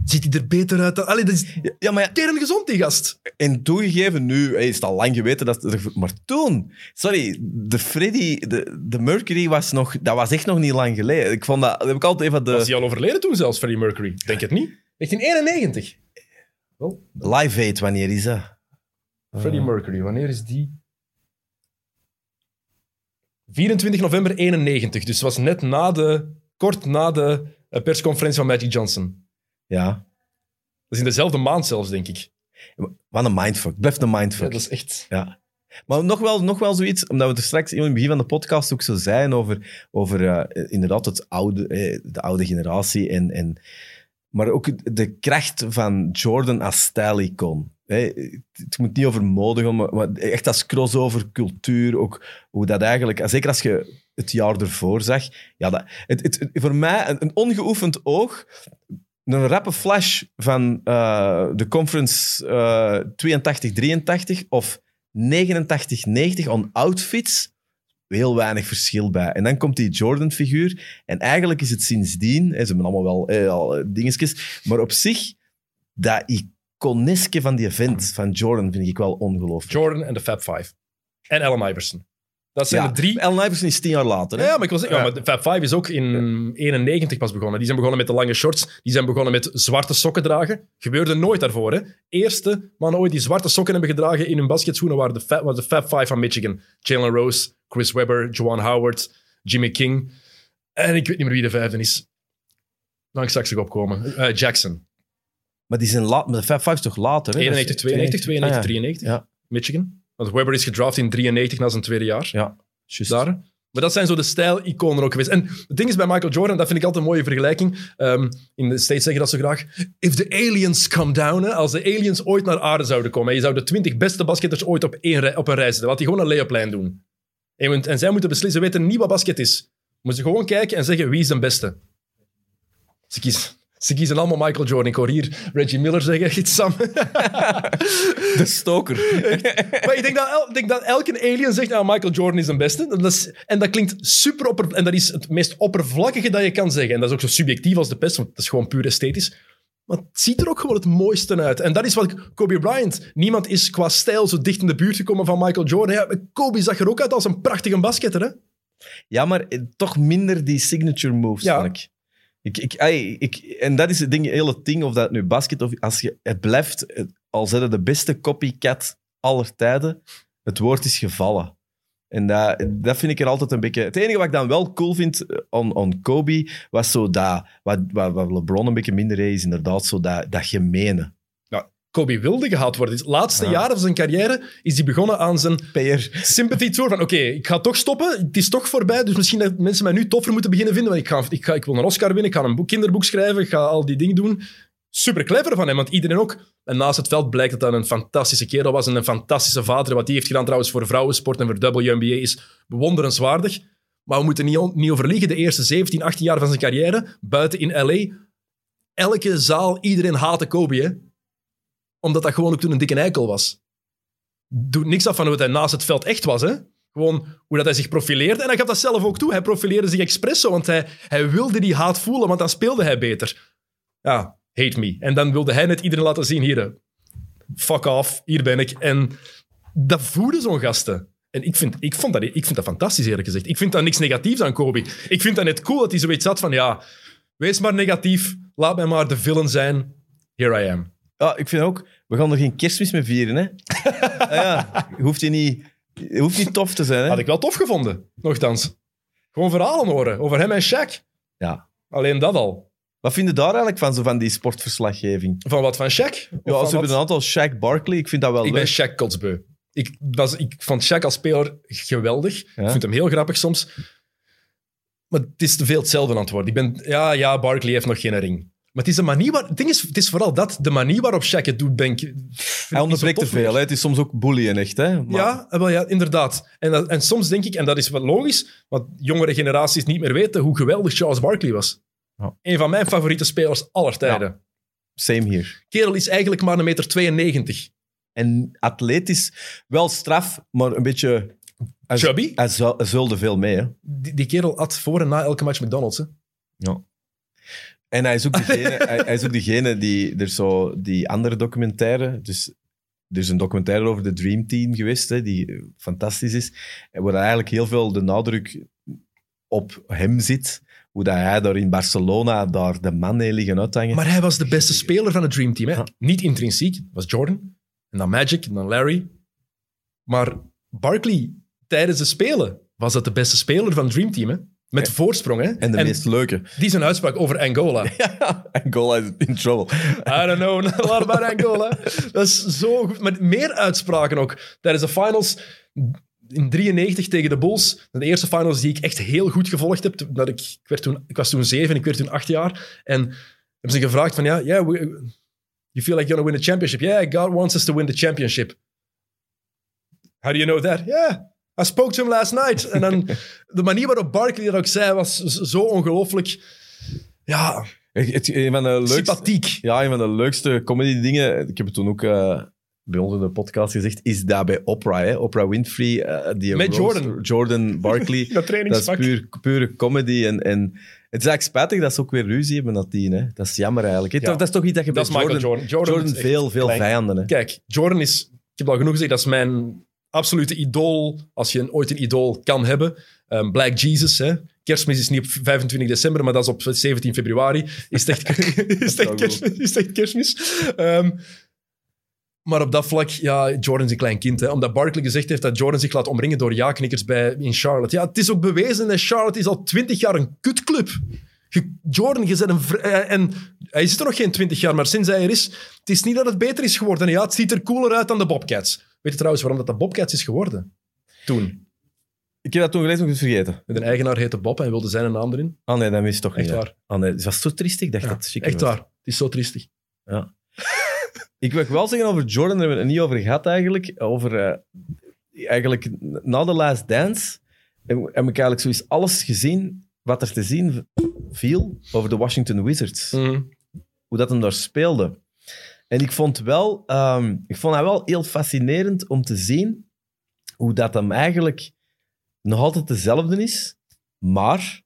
ziet hij er beter uit dan... Allee, dat is Ja, maar ja, kerngezond, die gast. En toegegeven, nu hey, is het al lang geweten dat. Maar toen, sorry, de Freddy, de, de Mercury was nog. Dat was echt nog niet lang geleden. Ik vond dat. dat heb ik altijd even Was de. hij al overleden toen zelfs, Freddie Mercury? Denk het niet. 1991. Live Aid, wanneer is dat? Freddie Mercury, wanneer is die? 24 november 91. Dus was net na de... Kort na de eh, persconferentie van Magic Johnson. Ja. Dat is in dezelfde maand zelfs, denk ik. Wat een mindfuck. Blijft een Ja, mindfuck. dat is echt... Ja. Maar nog wel, nog wel zoiets, omdat we het er straks in het begin van de podcast ook zo zeiden over, over eh, inderdaad het oude, eh, de oude generatie. En, en, maar ook de kracht van Jordan als stijlicoon. Het, moet niet over maar echt als crossover cultuur. Ook hoe dat eigenlijk, zeker als je het jaar ervoor zag. Ja, dat, het, voor mij een, ongeoefend oog. Een rappe flash van eh, de conference eh 82-83 of 89-90 aan outfits, heel weinig verschil bij. En dan komt die Jordan-figuur. En eigenlijk is het sindsdien, ze hebben allemaal wel eh, al, eh, dingetjes, maar op zich, dat iconeske van die event van Jordan vind ik wel ongelooflijk. Jordan en de Fab Five. En Allen Iverson. Dat zijn de drie... Allen Iverson is tien jaar later. Hè? Ja, maar ik wil zeggen, ja, maar de Fab Five is ook in 91 pas begonnen. Die zijn begonnen met de lange shorts. Die zijn begonnen met zwarte sokken dragen. Gebeurde nooit daarvoor. Hè. Eerste mannen ooit die zwarte sokken hebben gedragen in hun basketschoenen waren de Fab, was de Fab Five van Michigan. Jalen Rose, Chris Webber, Juwan Howard, Jimmy King. En ik weet niet meer wie de vijfde is. Dan ga ik straks opkomen. Eh, Jackson. Maar die zijn laat, maar de Fab Five is toch later? Hè? 91, 92, 92, Ah, ja. 93. Ja. Michigan. Want Webber is gedraft in 93 na zijn tweede jaar. Ja, juist. Daar. Maar dat zijn zo de stijl-iconen ook geweest. En het ding is bij Michael Jordan, dat vind ik altijd een mooie vergelijking. Ehm, in de States zeggen dat zo graag. If the aliens come down, hè, als de aliens ooit naar aarde zouden komen, en je zou de 20 beste basketters ooit op, één op een rij zetten, laat die gewoon een layup-lijn doen. En, en zij moeten beslissen, weten niet wat basket is. Moeten ze gewoon kijken en zeggen, wie is de beste? Ze kiezen, ze kiezen allemaal Michael Jordan. Ik hoor hier Reggie Miller zeggen, iets Sam. De stoker. Maar ik denk dat, el- denk dat elke alien zegt, nou, Michael Jordan is de beste. Dat is, en dat klinkt super opper... En dat is het meest oppervlakkige dat je kan zeggen. En dat is ook zo subjectief als de pest, want het is gewoon puur esthetisch. Maar het ziet er ook gewoon het mooiste uit. En dat is wat Kobe Bryant... Niemand is qua stijl zo dicht in de buurt gekomen van Michael Jordan. Ja, Kobe zag er ook uit als een prachtige basketter, hè? Ja, maar toch minder die signature moves, Ja. ik. Ik, ik, ik, en dat is het ding, heel het ding, of dat nu basket of... Als je, het blijft, al het de beste copycat aller tijden, het woord is gevallen. En dat, dat vind ik er altijd een beetje... Het enige wat ik dan wel cool vind eh, aan, aan Kobe, was zo dat... Wat, wat, LeBron een beetje minder is inderdaad zo dat, dat gemene. Kobe wilde gehaald worden. Het laatste Ja. jaren van zijn carrière is hij begonnen aan zijn PR. sympathy tour. Van oké, ik ga toch stoppen. Het is toch voorbij. Dus misschien dat mensen mij nu toffer moeten beginnen vinden. Want ik, ga, ik, ga, ik wil een Oscar winnen. Ik ga een boek, kinderboek schrijven. Ik ga al die dingen doen. Super clever van hem, want iedereen ook. En naast het veld blijkt dat hij een fantastische kerel was en een fantastische vader. Wat hij heeft gedaan trouwens voor vrouwensport en voor WNBA is bewonderenswaardig. Maar we moeten niet, niet overliegen. De eerste 17, 18 jaar van zijn carrière, buiten in L.A., elke zaal, iedereen haatte Kobe. Hè? Omdat dat gewoon ook toen een dikke eikel was. Doet niks af van hoe hij naast het veld echt was, hè. Gewoon hoe dat hij zich profileerde. En hij gaf dat zelf ook toe. Hij profileerde zich expres zo, want hij, hij wilde die haat voelen, want dan speelde hij beter. Ja, hate me. En dan wilde hij net iedereen laten zien, hier, hè. fuck off, hier ben ik. En dat voeden zo'n gasten. En ik vind, ik, vond dat, ik vind dat fantastisch, eerlijk gezegd. Ik vind dat niks negatiefs aan Kobe. Ik vind dat net cool dat hij zoiets had van, ja, wees maar negatief, laat mij maar de villain zijn. Here I am. Ja, ik vind ook, we gaan er geen kerstmis mee vieren, hè. Ah ja, hoeft je niet, je hoeft niet tof te zijn, hè. Had ik wel tof gevonden, nogthans. Gewoon verhalen horen over hem en Shaq. Ja. Alleen dat al. Wat vind je daar eigenlijk van, zo van die sportverslaggeving? Van wat van Shaq? Of Ja, van ze hebben een aantal Shaq Barkley, ik vind dat wel Ik ben leuk. Shaq kotsbeu. Ik, was, ik vond Shaq als speler geweldig. Ja. Ik vind hem heel grappig soms. Maar het is te veel hetzelfde antwoord. Ik ben, ja, ja, Barkley heeft nog geen ring. Maar het is de manier waar... Het ding is, het is vooral dat. De manier waarop Shaq het doet, ben ik... Hij onderbreekt te veel, hè. Het is soms ook bullying, echt, hè. Maar- Ja, eh, wel, ja, inderdaad. En, dat- en soms denk ik, en dat is wel logisch, want jongere generaties niet meer weten hoe geweldig Charles Barkley was. Ja. Een van mijn favoriete spelers aller tijden. Same hier. Kerel is eigenlijk maar een meter 92. En atletisch, wel straf, maar een beetje... Chubby? Hij zulde veel mee, hè. Die, die kerel at voor en na elke match McDonald's. Hè. Ja. En hij is ook degene, hij, hij is ook degene die, er zo, die andere documentaire, dus er is een documentaire over de Dream Team geweest, hè, die fantastisch is, waar eigenlijk heel veel de nadruk op hem zit, hoe dat hij daar in Barcelona daar de man heeft liggen uithangen. Maar hij was de beste speler van het Dream Team. Hè. Ja. Niet intrinsiek, dat was Jordan. En dan Magic, en dan Larry. Maar Barkley, tijdens de Spelen, was dat de beste speler van het Dream Team. Hè. Met voorsprong. Hè. en de meest leuke. die zijn uitspraak over Angola. Angola is in trouble. I don't know, a lot about Angola. Dat is zo goed. Maar meer uitspraken ook. Tijdens de finals in 93 tegen de Bulls. De eerste finals die ik echt heel goed gevolgd heb. Dat ik, ik, werd toen, ik was toen zeven, ik werd toen acht jaar. En hebben ze gevraagd van, ja, yeah, we- you feel like you're gonna win the championship? Yeah, God wants us to win the championship. How do you know that? Yeah, I spoke to him last night. En dan de manier waarop Barkley dat ook zei, was zo ongelooflijk... Ja, Het, een van de leukste, sympathiek. Ja, een van de leukste comedy dingen, ik heb het toen ook eh, bij ons in de podcast gezegd, is dat bij Oprah. Hè? Oprah Winfrey. eh, die Met roast- Jordan. Jordan Barkley. Dat dat is puur, pure comedy. En, en het is eigenlijk spijtig dat ze ook weer ruzie hebben nadien. Hè? Dat is jammer eigenlijk. Ja. Dat is toch iets dat je Dat bij Jordan... Jordan. Jordan, veel, veel vijanden. Hè? Kijk, Jordan is, ik heb al genoeg gezegd, dat is mijn absolute idool, als je een, ooit een idool kan hebben. Ehm, Black Jesus, hè. Kerstmis is niet op 25 december, maar dat is op 17 februari. Is het echt, is het echt, kerstmis, is het echt kerstmis? Maar op dat vlak, ja, Jordan is een klein kind. Hè, omdat Barkley gezegd heeft dat Jordan zich laat omringen door ja-knikkers bij, in Charlotte. Ja, het is ook bewezen dat Charlotte is al 20 jaar een kutclub. Je- Jordan, je een... eh, En hij is er nog geen 20 jaar, maar sinds hij er is... Het is niet dat het beter is geworden. Ja, het ziet er cooler uit dan de Bobcats. Weet je trouwens waarom dat de Bobcats is geworden? Toen. Ik heb dat toen gelezen, nog eens vergeten. Met een eigenaar heette Bob en hij wilde zijn naam erin. Ah nee, dat is toch Echt niet. hè. waar. Ah nee, het was zo triestig. Ik dacht Ja, dat het chic echt was. waar. Het is zo triestig. Ja. ik wil wel zeggen over Jordan, daar hebben we het niet over gehad eigenlijk. Over, eh, eigenlijk na de Last Dance heb, heb ik eigenlijk zoiets alles gezien wat er te zien viel over de Washington Wizards. Mhm. Hoe dat hem daar speelde. En ik vond, wel, ehm, ik vond het wel heel fascinerend om te zien hoe dat hem eigenlijk nog altijd dezelfde is, maar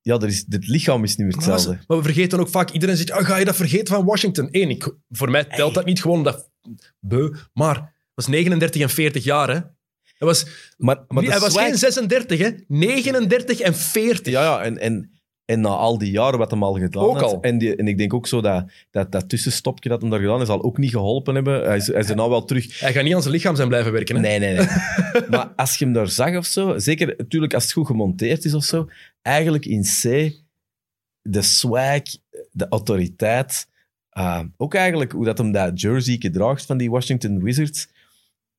ja, er is, het lichaam is niet meer hetzelfde. maar we vergeten ook vaak, iedereen zegt, ah, ga je dat vergeten van Washington? Eén, ik, voor mij telt dat niet gewoon dat beu, maar hij was 39 en 40 jaar, hè. Hij was, Maar, maar hij was swag- geen 36, hè. 39 en 40. Ja, ja en, en, en na al die jaren wat hem al gedaan Ook had. al. En, die, en ik denk ook zo dat, dat, dat tussenstopje dat hem daar gedaan heeft, zal ook niet geholpen hebben. Hij is, hij is er nou wel terug. Hij gaat niet aan zijn lichaam zijn blijven werken, hè. Nee, nee, nee. maar als je hem daar zag of zo, zeker natuurlijk als het goed gemonteerd is of zo, eigenlijk in C, de swag, de autoriteit, ah, ook eigenlijk hoe dat hem dat jersey draagt van die Washington Wizards.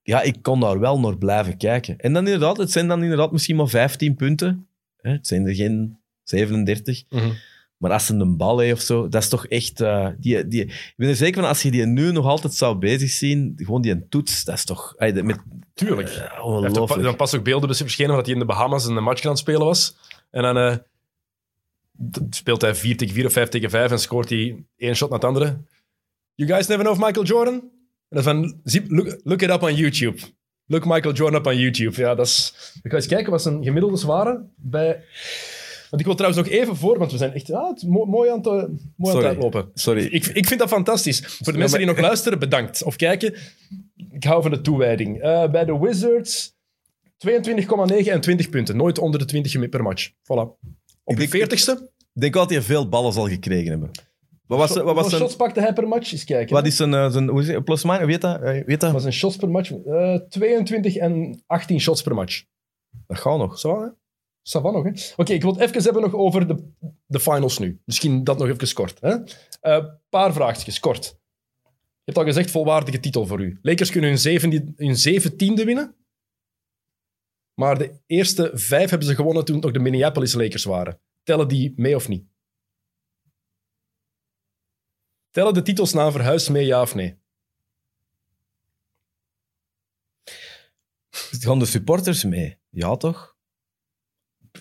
Ja, ik kon daar wel naar blijven kijken. En dan inderdaad, het zijn dan inderdaad misschien maar 15 punten. Hè, Het zijn er geen 37. Mhm. Maar als ze een bal heeft of zo, dat is toch echt... eh, die, die, ik ben er zeker van, als je die nu nog altijd zou bezig zien, gewoon die een toets, dat is toch... met, Tuurlijk. eh, ook, ongelooflijk. dan pas ook beelden dus verschenen dat hij in de Bahamas een match aan het spelen was. En dan eh, speelt hij 4 tegen 4 of 5 tegen 5 en scoort hij één shot na het andere. You guys never know of Michael Jordan? En dan van, look, look it up on YouTube. Look Michael Jordan up on YouTube. Ja, dat is... Ik ga eens kijken wat zijn gemiddeldes waren bij... Want ik wil trouwens nog even voor, want we zijn echt het mo- mooi aan het, eh, mooi aan het Sorry. uitlopen. Sorry. Ik, ik vind dat fantastisch. Voor de mensen die nog luisteren, bedankt. Of kijken, ik hou van de toewijding. Eh, bij de Wizards 22,9 en 20 punten. Nooit onder de 20 gemi- per match. Voilà. Op de Ik denk- 40ste. Ik denk wel dat hij veel ballen zal gekregen hebben. Wat was, wat was zijn... shots pakte hij per match? Eens kijken. Wat is zijn, eh, zijn hoe is het, plus minus? Weet dat? Weet Dat was een shots per match. Eh 22 en 18 shots per match. Dat gaat nog. Zo, hè? Ça va nog, hè? Oké, ik wil het even hebben nog over de, de finals nu. Misschien dat nog even kort. Een paar vraagjes, kort. Je hebt al gezegd, volwaardige titel voor u. Lakers kunnen hun, zeven, hun zeventiende winnen. Maar de eerste vijf hebben ze gewonnen toen nog de Minneapolis Lakers waren. Tellen die mee of niet? Tellen de titels na verhuis mee, ja of nee? Gaan de supporters mee? Ja, toch?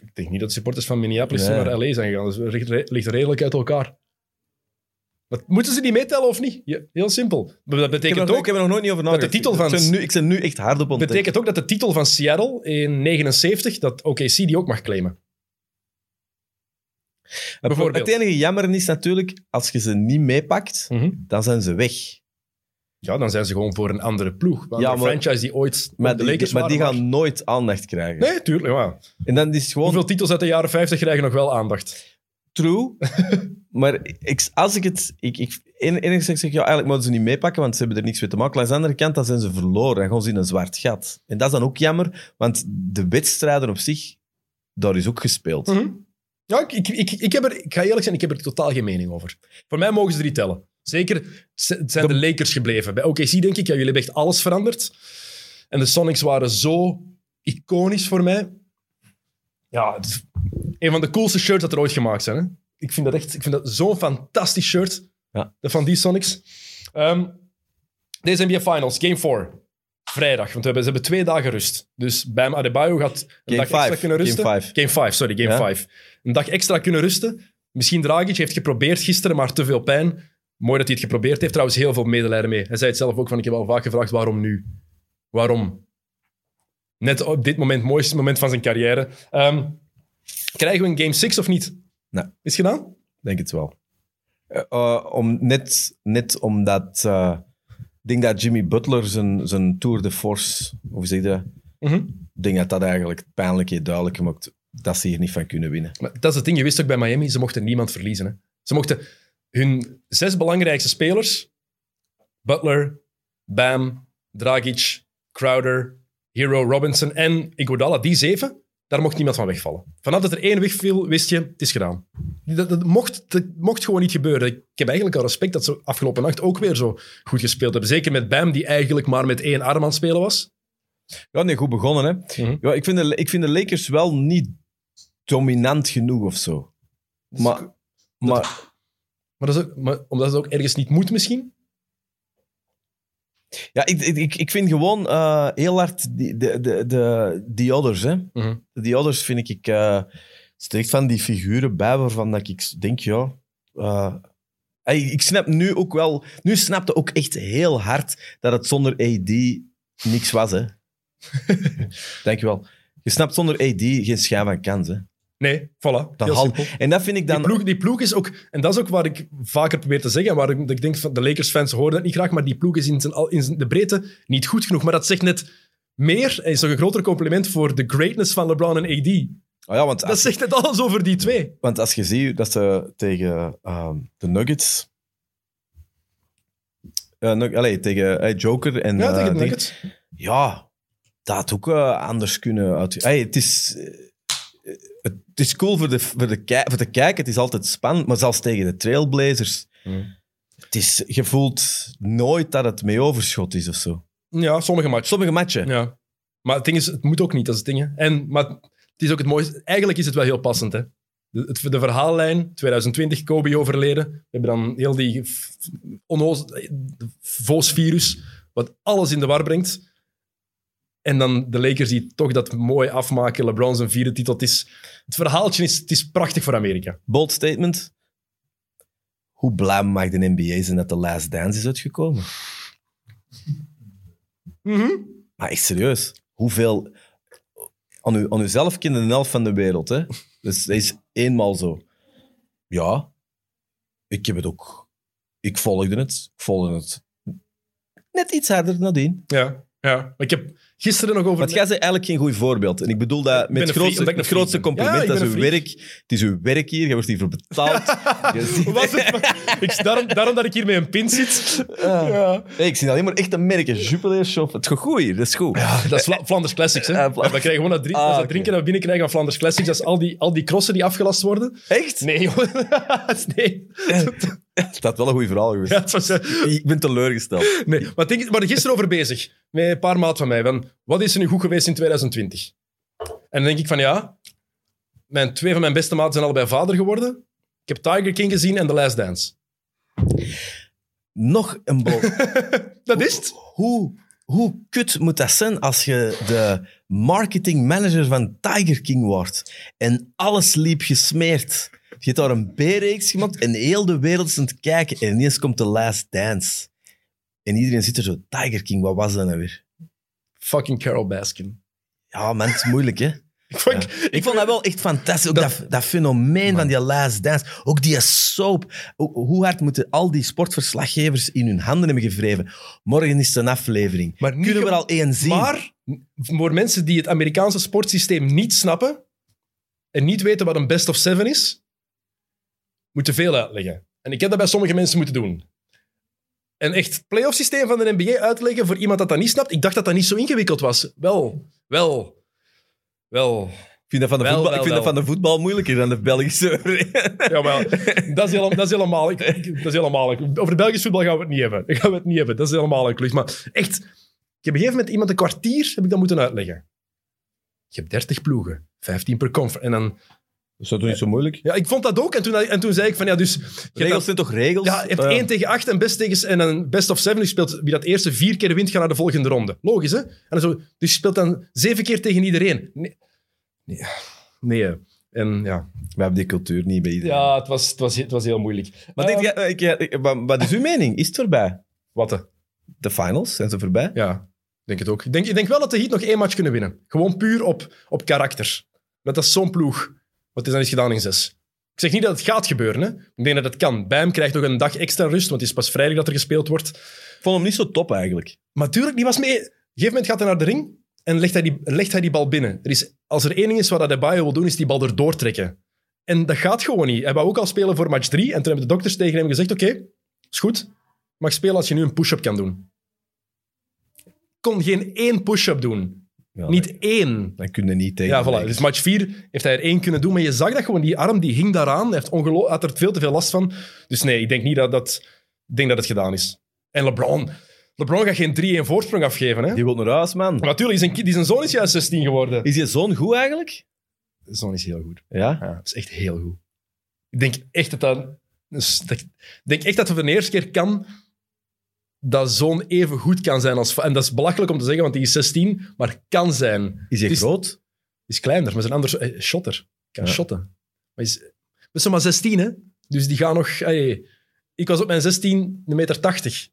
Ik denk niet dat de supporters van Minneapolis Nee. naar LA zijn gegaan. Dat ligt, re- ligt redelijk uit elkaar. Wat, moeten ze die meetellen of niet? Ja, heel simpel. Dat Ik heb, betekent er, ook, ik heb er nog nooit niet over dat de nagedacht. titel van- Ik ben nu, ik ben nu echt hard op ontdekt. betekent ook dat de titel van Seattle in 79, dat OKC die ook mag claimen. bijvoorbeeld. Het enige jammer is natuurlijk, als je ze niet meepakt, dan zijn ze weg. Ja, dan zijn ze gewoon voor een andere ploeg. Een Ja, maar- franchise die ooit Maar de die, Lakers maar die gaan nooit aandacht krijgen. Nee, tuurlijk. Ja. En dan is gewoon Hoeveel titels uit de jaren 50 krijgen nog wel aandacht? true. maar ik, als ik het... Ik, ik, en- enerzijds zeg ik, ja, eigenlijk moeten ze niet meepakken, want ze hebben er niks mee te maken. Aan de andere kant, dan zijn ze verloren. Dan gaan ze in een zwart gat. En dat is dan ook jammer, want de wedstrijden op zich, daar is ook gespeeld. Mhm. Ja, ik, ik, ik, ik, heb er, ik ga eerlijk zijn, ik heb er totaal geen mening over. Voor mij mogen ze drie tellen. Zeker, het zijn de, Lakers gebleven. Bij OKC denk ik, ja, jullie hebben echt alles veranderd. En de Sonics waren zo iconisch voor mij. Ja, een van de coolste shirts dat er ooit gemaakt zijn. Hè? Ik vind dat echt ik vind dat zo'n fantastisch shirt Ja. dat van die Sonics. Ehm, deze NBA Finals, Game 4. Vrijdag, want we hebben, ze hebben twee dagen rust. Dus Bam Adebayo gaat een Game dag extra kunnen Game rusten. five. Game 5, sorry, Game Ja. 5. Een dag extra kunnen rusten. Misschien Dragic heeft geprobeerd gisteren, maar te veel pijn. Mooi dat hij het geprobeerd heeft. Trouwens, heel veel medelijden mee. Hij zei het zelf ook van, ik heb al vaak gevraagd, waarom nu? Waarom? Net op dit moment, mooiste moment van zijn carrière. Ehm, krijgen we een Game 6 of niet? Nee. Is het gedaan? denk het wel. Eh, eh, om, net, net omdat... eh, ik denk dat Jimmy Butler zijn, zijn Tour de Force... Hoe zeg je dat? Mhm. Ik denk dat dat eigenlijk pijnlijk heeft duidelijk gemaakt dat ze hier niet van kunnen winnen. Maar dat is het ding, je wist ook bij Miami, ze mochten niemand verliezen. Hè? Ze mochten hun zes belangrijkste spelers, Butler, Bam, Dragic, Crowder, Hero, Robinson en Iguodala, die zeven, daar mocht niemand van wegvallen. Vanaf dat er één wegviel, wist je, het is gedaan. Dat, dat, mocht, dat mocht gewoon niet gebeuren. Ik heb eigenlijk al respect dat ze afgelopen nacht ook weer zo goed gespeeld hebben. Zeker met Bam, die eigenlijk maar met één arm aan het spelen was. Ja, nee, goed begonnen, hè. Mhm. Ja, ik, vind de, ik vind de Lakers wel niet dominant genoeg of zo. Maar, maar Maar, dat is ook, maar omdat het ook ergens niet moet misschien. ja, ik, ik- ik, vind gewoon eh, heel hard die, de, de, de, die others, hè. Mhm. Die others vind ik... eh steekt van die figuren bij waarvan dat ik denk, ja... eh, ik snap nu ook wel... Nu snapte ook echt heel hard dat het zonder AD niks was, hè. Dankjewel. Je snapt zonder AD geen schijn van kans, hè. Nee, voilà. Hal- en dat vind ik dan... Die ploeg, die ploeg is ook, en dat is ook waar ik vaker probeer te zeggen, waar ik, ik denk van de Lakers-fans horen dat niet graag, maar die ploeg is in, zijn, al- in zijn- de breedte niet goed genoeg. Maar dat zegt net meer, en is nog een groter compliment voor de greatness van LeBron en AD. Oh ja, want Dat als, zegt net alles over die twee. want als je ziet dat ze tegen ehm, de Nuggets... eh, Nug- allee, tegen eh, Joker en... Ja, eh, tegen de ding- Nuggets. Ja, dat had ook eh, anders kunnen uit. Hey, het, is, eh, het is cool voor de, voor, de voor kijken, het is altijd spannend, maar zelfs tegen de Trailblazers. Hmm. Het is, je voelt nooit dat het mee overschot is of zo. Ja, sommige matchen. Sommige matchen. Ja. Maar het ding is, het moet ook niet, dat is het ding. hè. En, maar het is ook het mooiste. Eigenlijk is het wel heel passend. Hè? De, het, de verhaallijn, 2020, Kobe overleden. We hebben dan heel die onnoos- voosvirus, wat alles in de war brengt. En dan de Lakers die toch dat mooi afmaken. LeBron zijn vierde titel. Het, is, het verhaaltje is, het is prachtig voor Amerika. Bold statement. Hoe blij mag de NBA zijn dat The Last Dance is uitgekomen? Mhm. Maar echt serieus, hoeveel... Aan, u, aan uzelf kende een helft van de wereld, hè? Dus dat is eenmaal zo. Ja, ik heb het ook... Ik volgde het. Ik volgde het net iets harder nadien. Ja, ja. Ik heb gisteren nog over... Want jij bent eigenlijk geen goed voorbeeld. En ik bedoel dat met het grootste, compliment. Ja, ik dat is uw werk. Het is uw werk hier. Je wordt hiervoor betaald. Je ziet- Hoe was het? ik, daarom, daarom dat ik hier met een pin zit. Ja. Hey, ik zie alleen maar echt een merken. Jupiler Shop. Het gaat goed hier. Dat is goed. Dat is Vla- Flanders Classics, hè? Ja, Vla- we krijgen gewoon dat, drie, Ah, is drinken dat we binnenkrijgen van Flanders Classics. Dat is al die, al die crossen die afgelast worden. Echt? Nee, joh. nee. Dat had wel een goed verhaal geweest. Ja, het was, Ik ben teleurgesteld. nee. Maar denk, we waren gisteren over bezig. Met een paar maat van mij. Van, wat is er nu goed geweest in 2020? En dan denk ik van, ja... Mijn, twee van mijn beste maten zijn allebei vader geworden. Ik heb Tiger King gezien en The Last Dance. Nog een bal. Dat is het. Hoe, hoe kut moet dat zijn als je de marketing manager van Tiger King wordt en alles liep gesmeerd? Je hebt daar een B-reeks gemaakt en heel de wereld is aan het kijken en ineens komt The Last Dance. En iedereen zit er zo, Tiger King, wat was dat nou weer? Fucking Carol Baskin. Ja, man, het is moeilijk, hè? Ik vond, Ja. Ik vond dat wel echt fantastisch. Ook dat, dat, fenomeen van die Last Dance. Ook die soap. Hoe, hoe hard moeten al die sportverslaggevers in hun handen hebben gevreven? Morgen is het een aflevering. Maar Kunnen we er al één zien? Maar voor mensen die het Amerikaanse sportsysteem niet snappen en niet weten wat een best of seven is, moeten veel uitleggen. En ik heb dat bij sommige mensen moeten doen. En echt het playoff systeem van de NBA uitleggen voor iemand dat dat niet snapt, ik dacht dat dat niet zo ingewikkeld was. Wel, wel, wel. Ik vind dat van de, Wel, voetbal, wel, ik vind dat van de voetbal moeilijker dan de Belgische. Ja, maar dat is, helemaal, dat is helemaal... ik- dat is helemaal over Belgisch voetbal gaan we het niet hebben. Gaan we het niet hebben. Dat is helemaal een klus. Maar echt, ik heb op een gegeven moment iemand een kwartier heb ik dat moeten uitleggen. Je hebt 30 ploegen, 15 per conference. En dan... Is dat toch niet zo moeilijk? Ja, ik vond dat ook. En toen, en toen zei ik van, ja, dus... Regels zijn toch regels? ja, je hebt Eh, 1 tegen 8 en best tegen en een best of 7. Je speelt wie dat eerste vier keer wint, gaat naar de volgende ronde. Logisch, hè? En dan zo, dus je speelt dan zeven keer tegen iedereen. Nee. Nee. nee. En ja, We hebben die cultuur niet bij iedereen. ja het, was, het, was, het was heel moeilijk. Maar denk jij- ik, ik- ik- wat- wat is uw mening? Is het voorbij? Wat? De finals, zijn ze voorbij? Ja, ik denk het ook. Ik denk, ik denk wel dat de Heat nog één match kunnen winnen. Gewoon puur op, op karakter. Dat is zo'n ploeg. Wat is dan is gedaan in zes. Ik zeg niet dat het gaat gebeuren. Hè. Ik denk dat het kan. Bijm krijgt nog een dag extra rust, want het is pas vrijdag dat er gespeeld wordt. Ik vond hem niet zo top eigenlijk. Maar tuurlijk, die was mee. Op een gegeven moment gaat hij naar de ring en legt hij die, legt hij die bal binnen. Er is, als er één ding is wat Adebayo wil doen, is die bal erdoor trekken. En dat gaat gewoon niet. Hij wou ook al spelen voor match 3. En toen hebben de dokters tegen hem gezegd, oké, is goed. Je mag spelen als je nu een push-up kan doen. Kon geen één push-up doen. Ja, Niet één. Dan kun je niet tegen. Ja, voilà. Dus match 4 heeft hij er één kunnen doen. Maar je zag dat gewoon, die arm die hing daaraan. Hij heeft ongelo- had er veel te veel last van. Dus nee, ik denk niet dat, dat, ik denk dat het gedaan is. En LeBron... LeBron gaat geen 3-1 voorsprong afgeven. Hè? Die wil naar huis, man. Maar natuurlijk, zijn, die zijn zoon is juist 16 geworden. Is je zoon goed eigenlijk? De zoon is heel goed. Ja. Ja, dat is echt heel goed. Ik denk echt dat dat... dus dat- Ik denk echt dat het voor de eerste keer kan dat zoon even goed kan zijn als... En dat is belachelijk om te zeggen, want die is 16, maar kan zijn. Is hij is- groot? is kleiner, maar is een ander eh, shotter. Kan Ja. shotten. Maar is, is nog maar 16, hè? Dus die gaan nog. ey, ik was op mijn 16 een meter 80.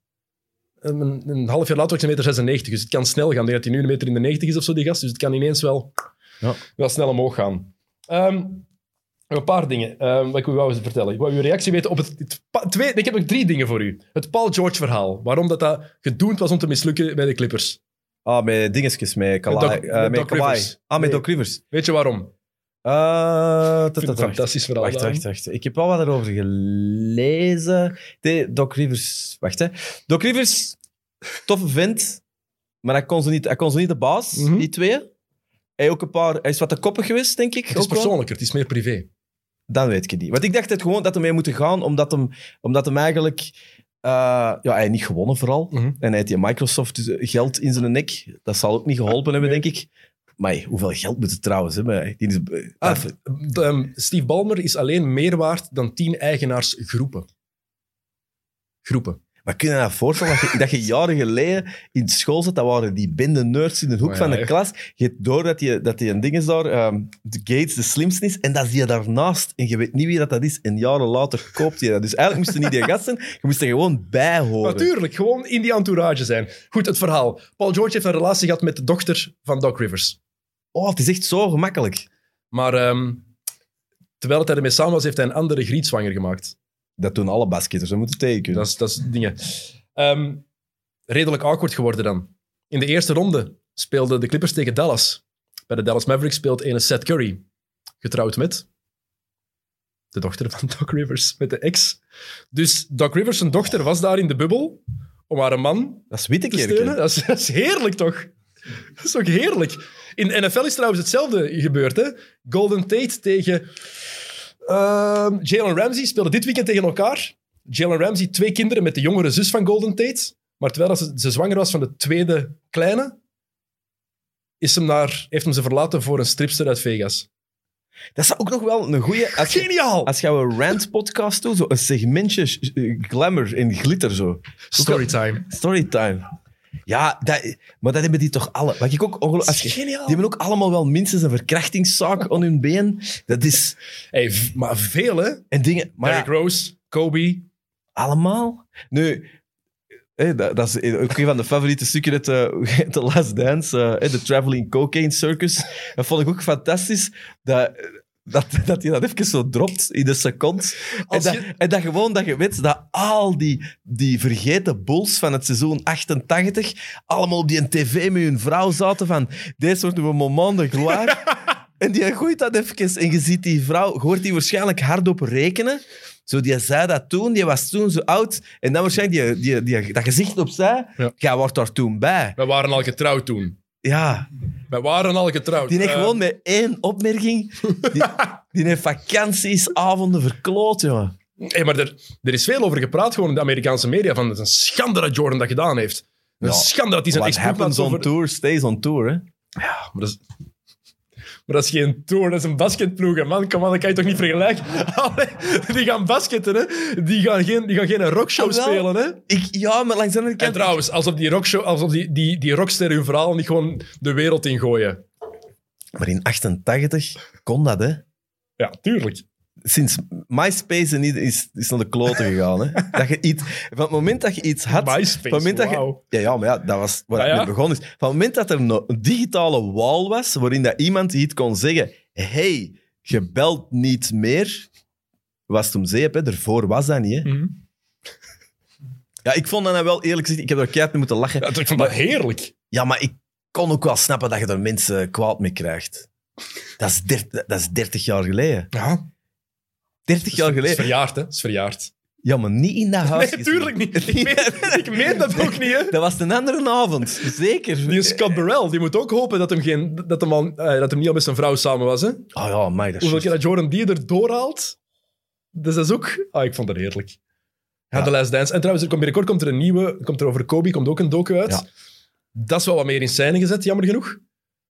En Een, een half jaar later was ik een meter 96. Dus het kan snel gaan. Ik denk dat hij nu een meter in de 90 is of zo, die gast. Dus het kan ineens wel, Ja. wel snel omhoog gaan. Ehm, een paar dingen ehm, wat ik u wou vertellen. Ik wou uw reactie weten op het... twee, ik heb nog drie dingen voor u. Het Paul George-verhaal. Waarom dat, dat gedoemd was om te mislukken bij de Clippers. Ah, met dingetjes, met Kawhi. Eh, met Kawhi. Ah, met Nee. Doc Rivers. Weet je waarom? Het een ta- fantastisch verhaal. Wacht, wacht, wacht. Ik heb al wat erover gelezen. Nee, Doc Rivers... Wacht, hè. Doc Rivers, toffe vent. Maar hij kon ze niet, hij kon ze niet de baas, Mhm. die twee. Hij, ook een paar, hij is wat te koppig geweest, denk ik. Het is wel. persoonlijker, het is meer privé. Dan weet ik het niet. Want ik dacht het gewoon dat hij mee moeten gaan, omdat hem, omdat hem eigenlijk... eh, ja, hij heeft niet gewonnen vooral. Mhm. En hij heeft die Microsoft dus geld in zijn nek. Dat zal ook niet geholpen hebben, denk ik. Maar hoeveel geld moet het trouwens hebben? Die is, Ah, de, ehm, Steve Ballmer is alleen meer waard dan tien eigenaarsgroepen. Groepen. Maar kun je je dat voorstellen dat je, dat je jaren geleden in school zat, dat waren die bende nerds in de hoek Oh ja, van de klas. Je hebt door dat die, dat die een ding is daar, ehm, de Gates de slimste is, en dat is die daarnaast. En je weet niet wie dat, dat is. En jaren later koopt hij dat. Dus eigenlijk moest je niet die gast zijn, je moest er gewoon bij horen. Natuurlijk, gewoon in die entourage zijn. Goed, het verhaal. Paul George heeft een relatie gehad met de dochter van Doc Rivers. Oh, het is echt zo gemakkelijk. Maar ehm, terwijl het hij ermee samen was, heeft hij een andere griet zwanger gemaakt. Dat doen alle basketters, dat moeten tegen kunnen. Dat is, dat is dingen. Ehm, redelijk awkward geworden dan. In de eerste ronde speelden de Clippers tegen Dallas. Bij de Dallas Mavericks speelt ene Seth Curry. Getrouwd met de dochter van Doc Rivers, met de ex. Dus Doc Rivers, zijn dochter, was daar in de bubbel om haar man Dat is te Wittekerke. steunen. Dat is, dat is heerlijk, toch? Dat is toch heerlijk? In de NFL is trouwens hetzelfde gebeurd. Hè? Golden Tate tegen ehm, Jalen Ramsey speelden dit weekend tegen elkaar. Jalen Ramsey, twee kinderen met de jongere zus van Golden Tate. Maar terwijl ze, ze zwanger was van de tweede kleine, is hem naar, heeft hem ze verlaten voor een stripster uit Vegas. Dat is ook nog wel een je, Geniaal! als je een rant-podcast doet, zo een segmentje glamour en glitter zo. Storytime. Storytime. Ja, dat, maar dat hebben die toch alle... Wat ik ook ongeluk- als je. Die hebben ook allemaal wel minstens een verkrachtingszaak aan hun been. Dat is... Hey, maar veel, hè? En dingen... Maar Derrick ja, Rose, Kobe. allemaal? Nu... hé, dat, dat is ook een van de favoriete stukken uit de, The Last Dance. eh, de Traveling Cocaine Circus. Dat vond ik ook fantastisch. Dat... Dat, dat hij dat even zo dropt in de seconde. En dat, je- en dat gewoon dat je weet dat al die, die vergeten bulls van het seizoen 88 allemaal op die tv met hun vrouw zaten van deze wordt een moment de gloire. en die gooit dat even en je ziet die vrouw, je hoort die waarschijnlijk hardop rekenen. Zo, die zei dat toen, die was toen zo oud. En dan waarschijnlijk die, die, die, dat gezicht opzij, Ja. jij wordt daar toen bij. We waren al getrouwd toen. Ja, We waren al getrouwd. die heeft Eh, gewoon met één opmerking, die, die heeft vakanties, avonden verkloot, jongen. Hey, maar er, er is veel over gepraat gewoon in de Amerikaanse media. Van, het is een schande dat Jordan dat gedaan heeft. Een Ja, schande dat hij zijn What ex-ploeg happens on tour, stays on tour, hè. Maar dat, is, maar dat is geen tour, dat is een basketploeg. hè, Man, kom aan, dat kan je toch niet vergelijken? Allee, die gaan basketten, hè. Die gaan geen, die gaan geen rockshow Ah, spelen, hè. Ik, ja, maar langs de andere En kant... trouwens, alsof die, rockshow, alsof die, die, die rockster hun verhaal niet gewoon de wereld ingooien. Maar in 88 kon dat, hè. Ja, tuurlijk. Sinds MySpace en niet is, is naar de kloten gegaan, hè. Dat je iets, van het moment dat je iets had... MySpace, van het moment dat je, wauw. ja, ja, maar ja, dat was waar Ah, het ja? mee begonnen is. Van het moment dat er een digitale wall was, waarin dat iemand iets kon zeggen... hey, je belt niet meer, was het om zeep, hè. Daarvoor was dat niet, hè. Mhm. Ja, ik vond dat nou wel, eerlijk gezegd, ik heb er keihard moeten lachen. Ja, ik vond dat heerlijk. Ja, maar ik kon ook wel snappen dat je er mensen kwaad mee krijgt. Dat is, dat is 30 jaar geleden. Ja, 30 jaar Het is geleden. verjaard, hè. Het is verjaard. Ja, maar niet in dat huis. Nee, tuurlijk niet. Ik meen, ik meen dat ook niet, hè. Dat was een andere avond. Zeker. Die Scott Burrell, die moet ook hopen dat hem, geen, dat hem, al, eh, dat hem niet al met zijn vrouw samen was. Hè? Oh ja, mij dat is Hoeveel keer dat Jordan die er doorhaalt. Dus dat is ook... Ah, ik vond dat heerlijk. Ja, Ja. The Last Dance. En trouwens, er komt binnenkort komt er een nieuwe... Komt er over Kobe, komt ook een docu uit. Ja. Dat is wel wat meer in scène gezet, jammer genoeg.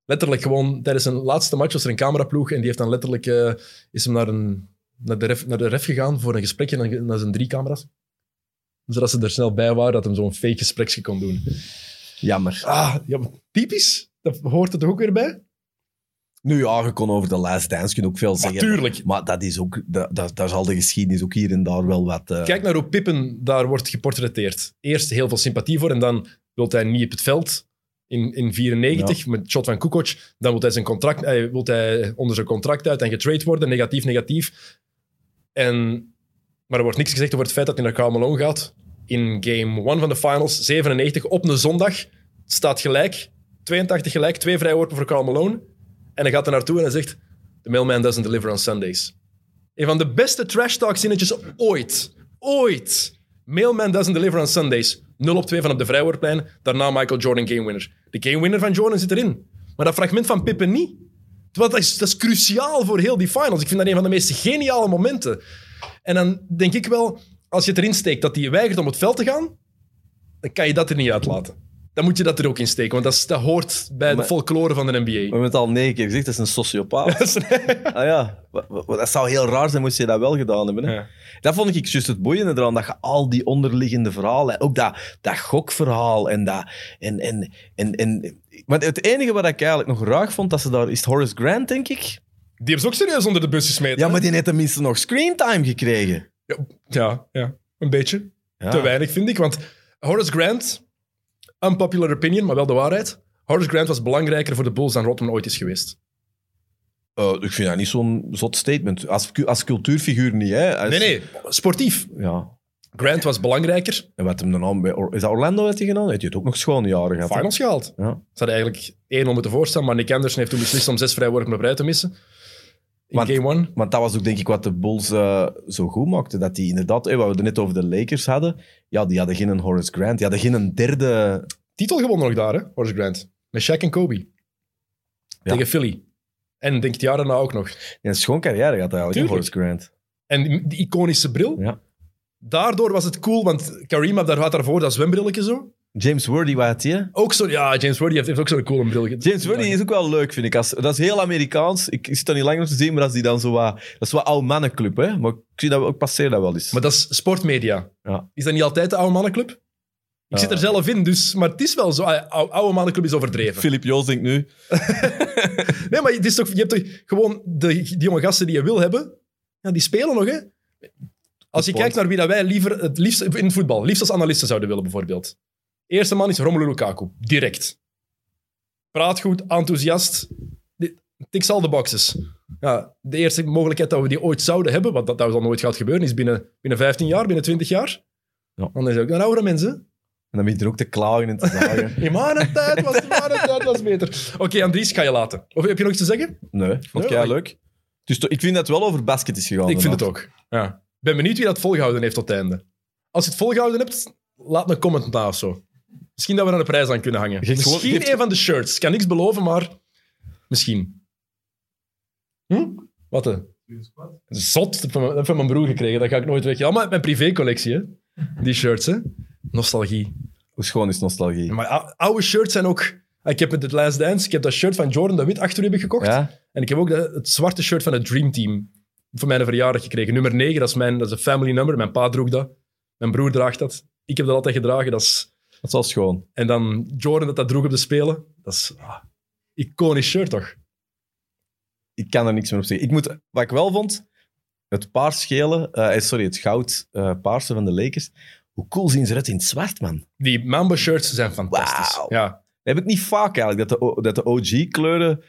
Letterlijk gewoon tijdens zijn laatste match was er een cameraploeg en die heeft dan letterlijk... eh, is hem naar, een, naar, de ref, naar de ref gegaan voor een gesprekje en dan naar zijn drie camera's. Zodat ze er snel bij waren, dat hem zo'n fake gespreksje kon doen. Jammer. Ah, ja, typisch. Dat hoort er toch ook weer bij? Nu ja, je kon over de Last Dance kun je ook veel zeggen. Natuurlijk. Maar dat is ook, dat, dat, daar zal de geschiedenis ook hier en daar wel wat... eh, Kijk naar hoe Pippen daar wordt geportretteerd. Eerst heel veel sympathie voor en dan wil hij niet op het veld in, in 94 met shot van Kukoc. Dan wil hij, zijn contract, eh, wil hij onder zijn contract uit en getrade worden. Negatief, negatief. En, maar er wordt niks gezegd over het feit dat hij naar Malone gaat. In game 1 van de finals, 97, op een zondag. Staat gelijk. 82 gelijk, twee vrijworpen voor Karl Malone. En hij gaat er naartoe en hij zegt... The mailman doesn't deliver on Sundays. Een van de beste trash talk zinnetjes ooit. Ooit. Mailman doesn't deliver on Sundays. 0 op 2 van op de vrijwoordplein. Daarna Michael Jordan game winner. De game winner van Jordan zit erin. Maar dat fragment van Pippen niet. Terwijl dat is, dat is cruciaal voor heel die finals. Ik vind dat een van de meest geniale momenten. En dan denk ik wel, als je het erin steekt dat hij weigert om het veld te gaan, dan kan je dat er niet uitlaten. dan moet je dat er ook in steken. Want dat, is- dat hoort bij de folklore van de We NBA. hebben het al negen keer gezegd, dat is een sociopaat. ah ja, dat zou heel raar zijn moest je dat wel gedaan hebben. Hè? Ja. Dat vond ik juist het boeiende eraan, dat je al die onderliggende verhalen, ook dat, dat gokverhaal en dat... En, en, en, en, maar het enige wat ik eigenlijk nog raar vond, dat ze daar... Is Horace Grant, denk ik? Die hebben ze ook serieus onder de bus gesmeten. Ja, hè? maar die heeft tenminste nog screentime gekregen. Ja, ja, een beetje. Ja. Te weinig, vind ik. Want Horace Grant, unpopular opinion, maar wel de waarheid. Horace Grant was belangrijker voor de Bulls dan Rodman ooit is geweest. Eh, ik vind dat niet zo'n zot statement. Als, als cultuurfiguur niet, hè. Als- Nee, nee, sportief. Ja. Grant was belangrijker. En wat hem dan bij... Or- Is dat Orlando heeft hij gedaan? Heeft hij het ook nog schoon jaren gehad? hè? Finals gehaald. Ja. Ze hadden eigenlijk 1-0 moeten voorstaan, maar Nick Anderson heeft toen beslist om zes vrijworpen op rij te missen. In Want- game one. Want dat was ook denk ik wat de Bulls eh, zo goed maakte. Dat die inderdaad, eh, wat we het net over de Lakers hadden, ja, die hadden geen Horace Grant. Die hadden geen derde... Titel gewonnen nog daar, hè, Horace Grant. Met Shaq en Kobe. Ja. Tegen Philly. En denk het jaar daarna ook nog. Een schoon carrière gehad eigenlijk, hè, Tuurlijk. Horace Grant. En die, die iconische bril. Ja. Daardoor was het cool, want Kareem had daar, had daarvoor dat zwembrilletje zo. James Worthy, wat had hij? Ook zo, ja, James Worthy heeft, heeft ook zo'n coole bril. James Worthy is ook wel leuk, vind ik. Als, dat is heel Amerikaans. Ik, ik zit daar niet lang op te zien, maar als die dan zo wat... Dat is wat oude mannenclub, hè. Maar ik zie dat ook passeren dat wel eens. Maar dat is sportmedia. Ja. Is dat niet altijd de oude mannenclub? Ik Ja. zit er zelf in, dus, maar het is wel zo. ah, Oude, oude mannenclub is overdreven. Philip Joos denkt nu... Nee, maar het is toch, je hebt toch gewoon de, die jonge gasten die je wil hebben, ja, die spelen nog, hè? Als je kijkt naar wie dat wij liever, het liefst in het voetbal, liefst als analisten zouden willen, bijvoorbeeld. Eerste man is Romelu Lukaku. Direct. Praat goed, enthousiast. Tiks al de boxes. Ja, de eerste mogelijkheid dat we die ooit zouden hebben, want dat, dat zal nooit gaat gebeuren, is binnen, binnen 15 jaar, binnen 20 jaar. Ja. Dan is het ook een oudere mensen. En dan begint er ook te klagen en te zagen. In mijn tijd was, in mijn tijd was beter. Oké, Andries, ga je laten. Of heb je nog iets te zeggen? Nee, vond Nee, leuk. Dus ik vind dat het wel over basket is gegaan. Ik vind het ook. Ja. Ik ben benieuwd wie dat volgehouden heeft tot het einde. Als je het volgehouden hebt, laat een comment na of zo. Misschien dat we er een prijs aan kunnen hangen. Gewoon- Misschien een van de shirts. Ik kan niks beloven, maar misschien. Hm? Wat? Hè? Zot, dat heb ik van mijn- broer gekregen. Dat ga ik nooit weg. Allemaal uit mijn privécollectie, hè? Die shirts, hè? Nostalgie. Hoe schoon is nostalgie? Maar ou- oude shirts zijn ook... Ik heb met het Last Dance, ik heb dat shirt van Jordan, dat wit achter heb ik gekocht. Ja? En ik heb ook de- het zwarte shirt van het Dream Team voor mijn verjaardag gekregen. Nummer 9, dat is, mijn, dat is een family number. Mijn pa droeg dat. Mijn broer draagt dat. Ik heb dat altijd gedragen. Dat is, Dat is wel schoon. en dan Jordan dat dat droeg op de Spelen. Dat is ah, iconisch shirt, toch? Ik kan er niks meer op zeggen. Ik moet, wat ik wel vond, het paars-gele, eh, sorry, het goud-paarse van de Lakers. Hoe cool zien ze eruit in het zwart, man? Die Mamba shirts zijn fantastisch. Ja. Dat heb ik niet vaak eigenlijk, dat de, dat de OG-kleuren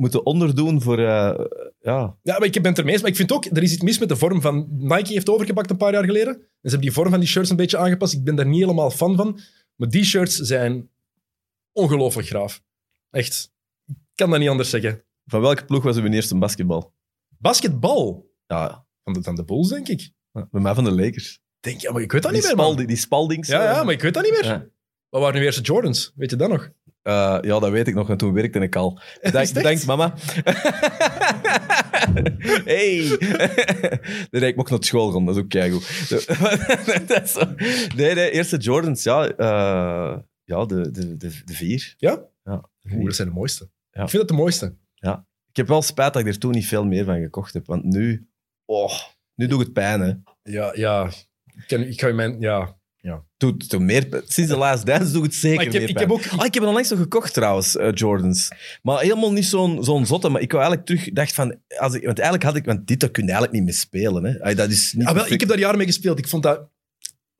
moeten onderdoen voor... eh, ja, ja, maar ik ben het ermee eens. Maar ik vind ook, er is iets mis met de vorm van... Nike heeft overgepakt een paar jaar geleden. En ze hebben die vorm van die shirts een beetje aangepast. Ik ben daar niet helemaal fan van. Maar die shirts zijn ongelooflijk graaf. Echt. Ik kan dat niet anders zeggen. van welke ploeg was uw eerste basketbal? Basketbal. Ja, Van de, van de Bulls, denk ik. bij mij van de Lakers. Denk, ja, maar ik weet dat Die, niet meer, man. Die Spaldings. Ja, eh, ja, maar ik weet dat niet meer. ja. Wat waren nu eerste Jordans? Weet je dat nog? Eh, ja, dat weet ik nog, en toen werkte ik al. Bedankt, mama. hey! nee, ik mocht naar school gaan, dat is ook keigoed. Nee, nee, eerste Jordans, ja. eh, ja, de, de, de, de vier. Ja? Ja. Oeh, dat zijn de mooiste. Ja. Ik vind dat de mooiste. Ik heb wel spijt dat ik er toen niet veel meer van gekocht heb, want nu... Oh, nu doet het pijn, hè. Ja, ja. Ik, ga je mijn... Ja. Doet het meer, sinds de Last Dance doet het zeker Maar ik heb, meer ik heb ook... Ah, ik heb onlangs nog gekocht trouwens, eh, Jordans. Maar helemaal niet zo'n zo'n zotte. Maar ik wou eigenlijk terug, dacht van, als ik, want eigenlijk had ik, want dit daar kun je eigenlijk niet mee spelen. Hè. Ay, dat is niet Ah, wel, ik heb daar jaren mee gespeeld. Ik vond dat...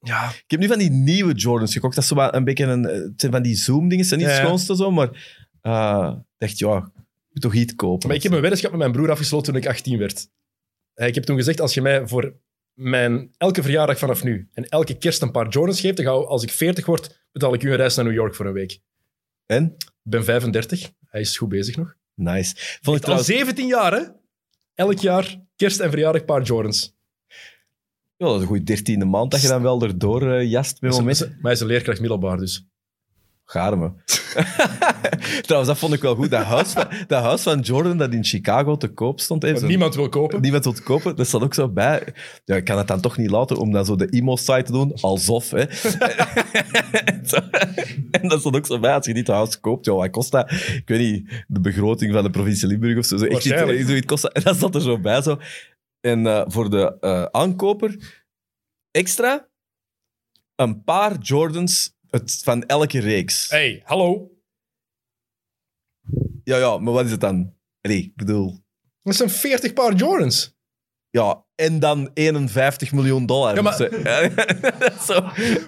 Ja. Ik heb nu van die nieuwe Jordans gekocht. Dat is zo een beetje een, eh, het zijn van die Zoom-dingen. zijn niet Ja, het ja. schoonste zo, maar eh dacht, ja, ik moet toch iets kopen. Maar ik heb een weddenschap met mijn broer afgesloten toen ik 18 werd. Ik heb toen gezegd, als je mij voor mijn elke verjaardag vanaf nu en elke kerst een paar Jordans geeft, dan ga, als ik 40 word, betaal ik u een reis naar New York voor een week. Ik En? ben 35. Hij is goed bezig nog. Nice. Vond ik Al trouwens... 17 jaar, hè? Elk jaar kerst en verjaardag paar Jordans. Ja, dat is een goede dertiende maand dat je dan wel erdoor eh, jast met Maar momenten. hij is een leerkracht middelbaar, dus. Gaar me. Trouwens, dat vond ik wel goed. Dat huis van, dat huis van Jordan dat in Chicago te koop stond. zo- niemand wil kopen. Niemand wil het kopen. Dat staat ook zo bij. Ja, ik kan het dan toch niet laten om dan zo de emo-site te doen. Alsof, hè. En dat staat ook zo bij. Als je dit huis koopt, ja, wat kost dat? Ik weet niet, de begroting van de provincie Limburg of zo. zo echt iets, zoiets kost dat. En dat zat er zo bij. Zo. En eh, voor de eh, aankoper extra een paar Jordans het, van elke reeks. hey, hallo. Ja, ja, maar wat is het dan? Nee, ik bedoel... Dat zijn 40 paar Jordans. Ja, en dan 51 miljoen dollar. Ja, maar- eh, dat is zo.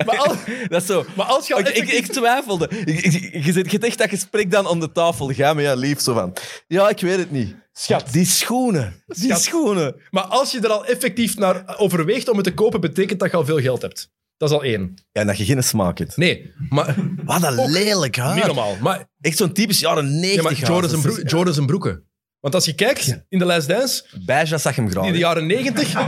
Maar al- dat is zo. Maar als je al Ik, ik, twijfelde. Ik, je, zit, je zegt dat gesprek dan aan de tafel. Ga me ja lief zo van. Ja, ik weet het niet. Schat. Die schoenen. Die Schat. schoenen. Maar als je er al effectief naar overweegt om het te kopen, betekent dat je al veel geld hebt. Dat is al één. Ja, en dat je geen smaak hebt. Nee, maar Wat een lelijk niet haar. normaal. Maar, Echt zo'n typisch jaren 90 ja, maar haar. Jordans, broek, broeken. Want als je kijkt in de Last Dance, Beige, dat zag hem graag. in de jaren 90.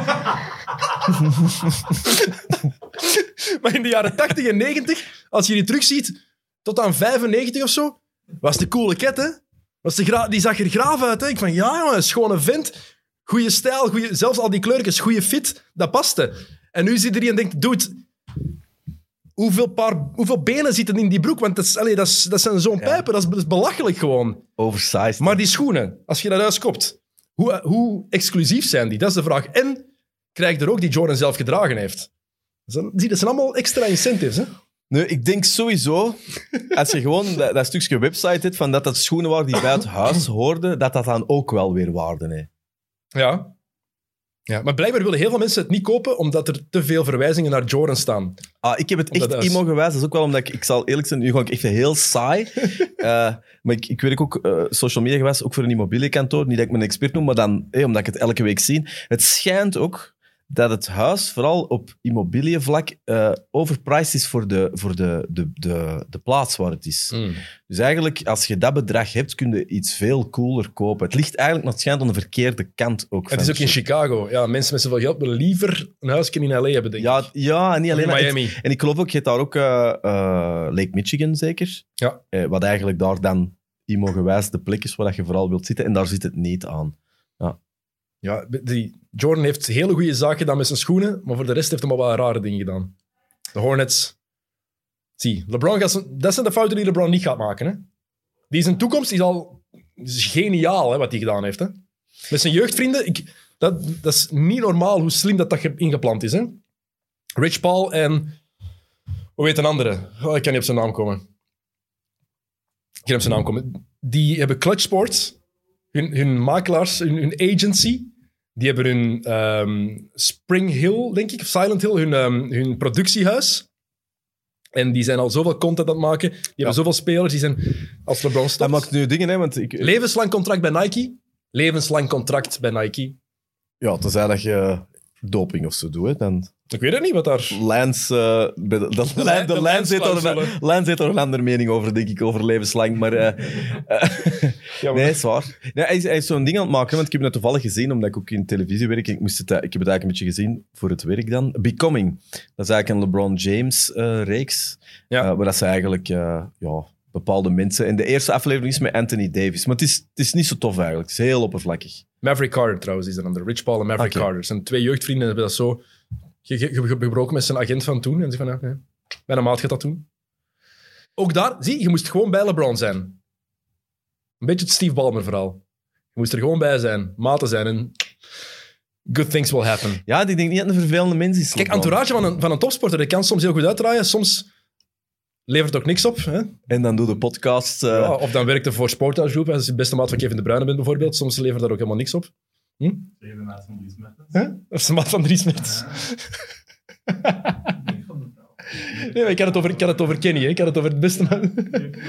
maar in de jaren 80 en 90, als je die terugziet, tot aan 95 of zo, was de coole ket, hè? Was de die zag er graaf uit, hè? Ik van, ja, jongen, schone vent. Goeie stijl, goeie, zelfs al die kleurtjes, goede fit, dat paste. En nu zit er die en denkt, dude, hoeveel, paar, hoeveel benen zitten in die broek? Want dat, is, allee, dat, is, dat zijn zo'n pijpen, dat is, dat is belachelijk gewoon. Oversized. Maar die schoenen, als je dat huis koopt, hoe, hoe exclusief zijn die? Dat is de vraag. En krijg je er ook die Jordan zelf gedragen heeft? Dat zijn, dat zijn allemaal extra incentives. Hè? Nee, ik denk sowieso, als je gewoon dat, dat stukje website hebt, van dat dat schoenen waren die bij het huis hoorden, dat dat dan ook wel weer waarde heeft. Ja. Ja. Maar blijkbaar willen heel veel mensen het niet kopen, omdat er te veel verwijzingen naar Jordan staan. Ah, ik heb het echt emo gewijs. Dat is ook wel omdat ik, ik zal eerlijk zijn, nu ga ik echt heel saai. Eh, maar ik, ik werk ook eh, social media gewijs, ook voor een immobilienkantoor. Niet dat ik me een expert noem, maar dan, eh, omdat ik het elke week zie. Het schijnt ook dat het huis, vooral op immobiliënvlak, eh overpriced is voor, de, voor de, de, de, de plaats waar het is. Dus eigenlijk, als je dat bedrag hebt, kun je iets veel cooler kopen. Het ligt eigenlijk, het schijnt, aan de verkeerde kant ook. Het is ook in Chicago. Ja, mensen met zoveel geld willen liever een huisje in L.A. hebben, denk ik. Ja, ja, en niet alleen in. Miami. Het- En ik geloof ook, je hebt daar ook eh, eh, Lake Michigan zeker. Ja. Wat eigenlijk daar dan imo-gewijs de plek is waar dat je vooral wilt zitten. En daar zit het niet aan. Ja, die Jordan heeft hele goede zaken gedaan met zijn schoenen, maar voor de rest heeft hij maar wel rare dingen gedaan. De Hornets. Zie, LeBron gaat, zijn- dat zijn de fouten die LeBron niet gaat maken. Hè? Die zijn toekomst is al geniaal, hè, wat hij gedaan heeft. Hè? Met zijn jeugdvrienden, ik, dat, dat is niet normaal hoe slim dat, dat ge- ingeplant is. Hè? Rich Paul en... Hoe heet een andere? Oh, ik kan niet op zijn naam komen. Ik kan niet op zijn naam komen. Die hebben Clutch Sports, hun, hun makelaars, hun agency. Die hebben hun ehm, Spring Hill, denk ik, of Silent Hill, hun, ehm, hun productiehuis. En die zijn al zoveel content aan het maken. Die hebben zoveel spelers. Die zijn als LeBron Hij stopt. maakt nu dingen, hè, want ik... Levenslang contract bij Nike. Levenslang contract bij Nike. Ja, tenzij dat je doping of zo doet, hè, dan... Ik weet het niet wat daar... Lance, eh, de, de, de, lijn- er heeft er een andere mening over, denk ik, over levenslang. Maar, eh, eh, Ja, maar- nee, is waar. Nee, hij is, hij is zo'n ding aan het maken, want ik heb het toevallig gezien, omdat ik ook in televisie werk. Ik, moest het, eh, ik heb het eigenlijk een beetje gezien voor het werk dan. Becoming. Dat is eigenlijk een LeBron James-reeks. Ja. waar dat ze eigenlijk eh, ja, bepaalde mensen... En de eerste aflevering is met Anthony Davis. Maar het is, het is niet zo tof eigenlijk. Het is heel oppervlakkig. Maverick Carter trouwens is er dan. Rich Paul en Maverick. Carter. Zijn twee jeugdvrienden hebben dat zo ge- ge- ge- gebroken met zijn agent van toen. En ze van, ja, nee. Mijn maat gaat dat doen. Ook daar, zie, je moest gewoon bij LeBron zijn. Een beetje het Steve Ballmer verhaal. Je moest er gewoon bij zijn, maten zijn en good things will happen. Ja, ik denk niet dat een vervelende mens is. Kijk, entourage van een, van een topsporter, dat kan soms heel goed uitdraaien, soms levert het ook niks op. Hè? En dan doe de podcast... eh, Ja, of dan werkt hij voor Sportage Group, als je de beste maat van Kevin De Bruyne bent bijvoorbeeld. Soms levert dat ook helemaal niks op. Tegen de naast van Dries Mertens. Of is de maat van Dries Mertens. Nee, van de vrouw. Nee, maar ik had het over, ik had het over Kenny, hè. ik had het over het beste man.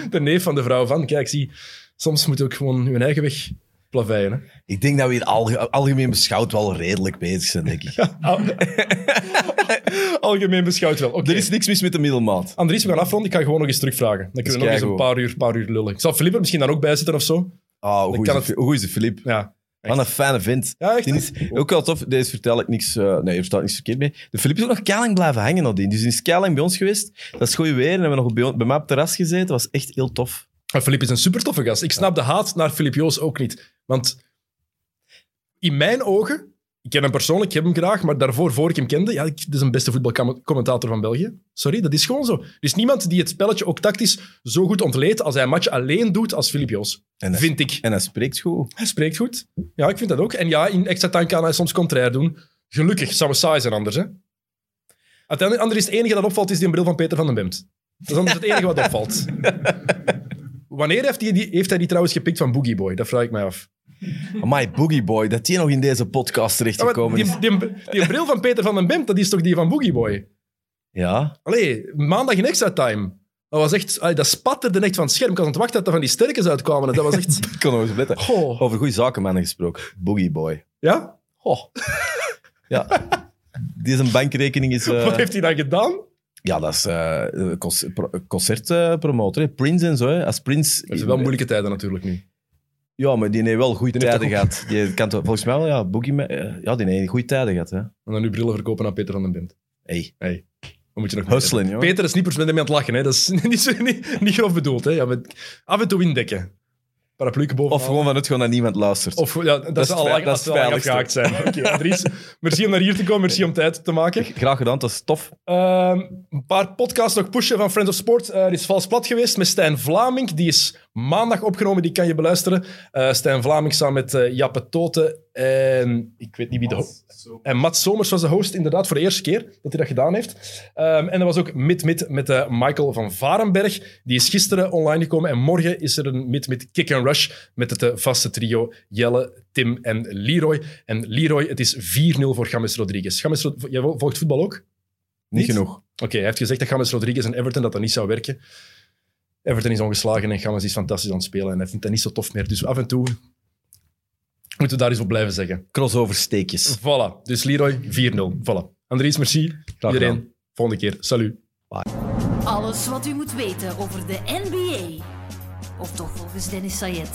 De neef van de vrouw van. Kijk, zie, soms moet je ook gewoon je eigen weg plaveien. Hè. Ik denk dat we hier alge- algemeen beschouwd wel redelijk bezig zijn, denk ik. Algemeen beschouwd wel. Er is niks mis met de middelmaat. Andries, we gaan afronden. Ik ga gewoon nog eens terugvragen. Dan kunnen we nog eens een paar uur, paar uur lullen. Ik zal Filip er misschien dan ook bij zitten of zo. Ah, hoe, is, het- hoe is het, Filip? Ja. Wat een fijne vent. Ja, echt, Die is ook wel tof. Deze vertel ik niks... eh, nee, hier staat niks verkeerd mee. De Filip is ook nog keilang blijven hangen nadien. Dus die is keilang bij ons geweest. Dat is goed weer. En hebben we nog bij, bij mij op het terras gezeten. Dat was echt heel tof. Maar Filip is een super toffe gast. Ik snap de haat naar Filip Joos ook niet. Want in mijn ogen, ik ken hem persoonlijk, ik heb hem graag, maar daarvoor, voor ik hem kende, ja, ik, is een beste voetbalcommentator van België. Sorry, dat is gewoon zo. Er is niemand die het spelletje ook tactisch zo goed ontleedt als hij een match alleen doet als Filip Joos. En hij, Vind ik. en hij spreekt goed. Hij spreekt goed. Ja, ik vind dat ook. En ja, in extra time kan hij soms contrair doen. Gelukkig, zou saai zijn anders, hè. Uiteindelijk, anders is het enige dat opvalt, is die bril van Peter van den Bemt. Dat is anders het enige wat opvalt. Wanneer heeft hij, die, heeft hij die trouwens gepikt van Boogie Boy? Dat vraag ik mij af. My Boogie Boy, dat die nog in deze podcast terechtgekomen is. die, die, die bril van Peter van den Bemt, dat is toch die van Boogie Boy? Ja, Allee, maandag in extra time. Dat was echt... allee, dat spatterde echt van het scherm. Ik was aan het wachten dat er van die sterkens uitkwamen. En Dat was echt... ik kon nog eens. Over goede zakenmannen gesproken. Boogie Boy. Ja? Oh. Ja. Die zijn bankrekening is... eh, Wat heeft hij dan gedaan? Ja, dat is pro- concertpromotor. hè. Prince en zo. Hè. Als Prince... Het zijn wel moeilijke tijden natuurlijk nu. Ja, maar die heeft wel goede Die tijden gehad. Die kan toch- volgens mij wel, ja, Boogie... Eh, Ja, die heeft goede tijden gehad. Hè. En dan nu brillen verkopen aan Peter van den Bemt. Hey. Hey, moet je nog joh. Peter is niet per se met hem aan het lachen. Hè. Dat is niet, zo- niet, niet grof bedoeld. Hè. Ja, met, af en toe indekken. Paraplu boven. Of gewoon vanuit gewoon dat niemand luistert. Of ja, dat, is al dat dat is al lang het zijn. Oké, Andries, merci om naar hier te komen. Merci om tijd te maken. Graag gedaan, dat is tof. Ehm, een paar podcasts nog pushen van Friends of Sport. Eh, er is Vals Plat geweest met Stijn Vlaming. Die is maandag opgenomen, die kan je beluisteren. Eh Stijn Vlaming samen met eh, Jappe Toten en ik weet niet wie de... ho- Zo. En Matt Somers was de host, inderdaad, voor de eerste keer dat hij dat gedaan heeft. Ehm, en er was ook Mid-Mid met eh, Michael van Varenberg. Die is gisteren online gekomen. En morgen is er een Mid-Mid Kick and Rush met het vaste trio Jelle, Tim en Leroy. En Leroy, het is 4-0 voor James Rodriguez. James, Rod- jij volgt voetbal ook? Niet, Niet? genoeg. Oké, hij heeft gezegd dat James Rodriguez en Everton dat dat niet zou werken. Everton is ongeslagen en James is fantastisch aan het spelen. En hij vindt dat niet zo tof meer. Dus af en toe moeten we daar eens op blijven zeggen. Crossover steekjes. Voilà. Dus Leroy, 4-0. Voilà. Andries, merci. gedaan. Iedereen, volgende keer. Salut. Alles wat u moet weten over de NBA. Of toch volgens Dennis Sayed.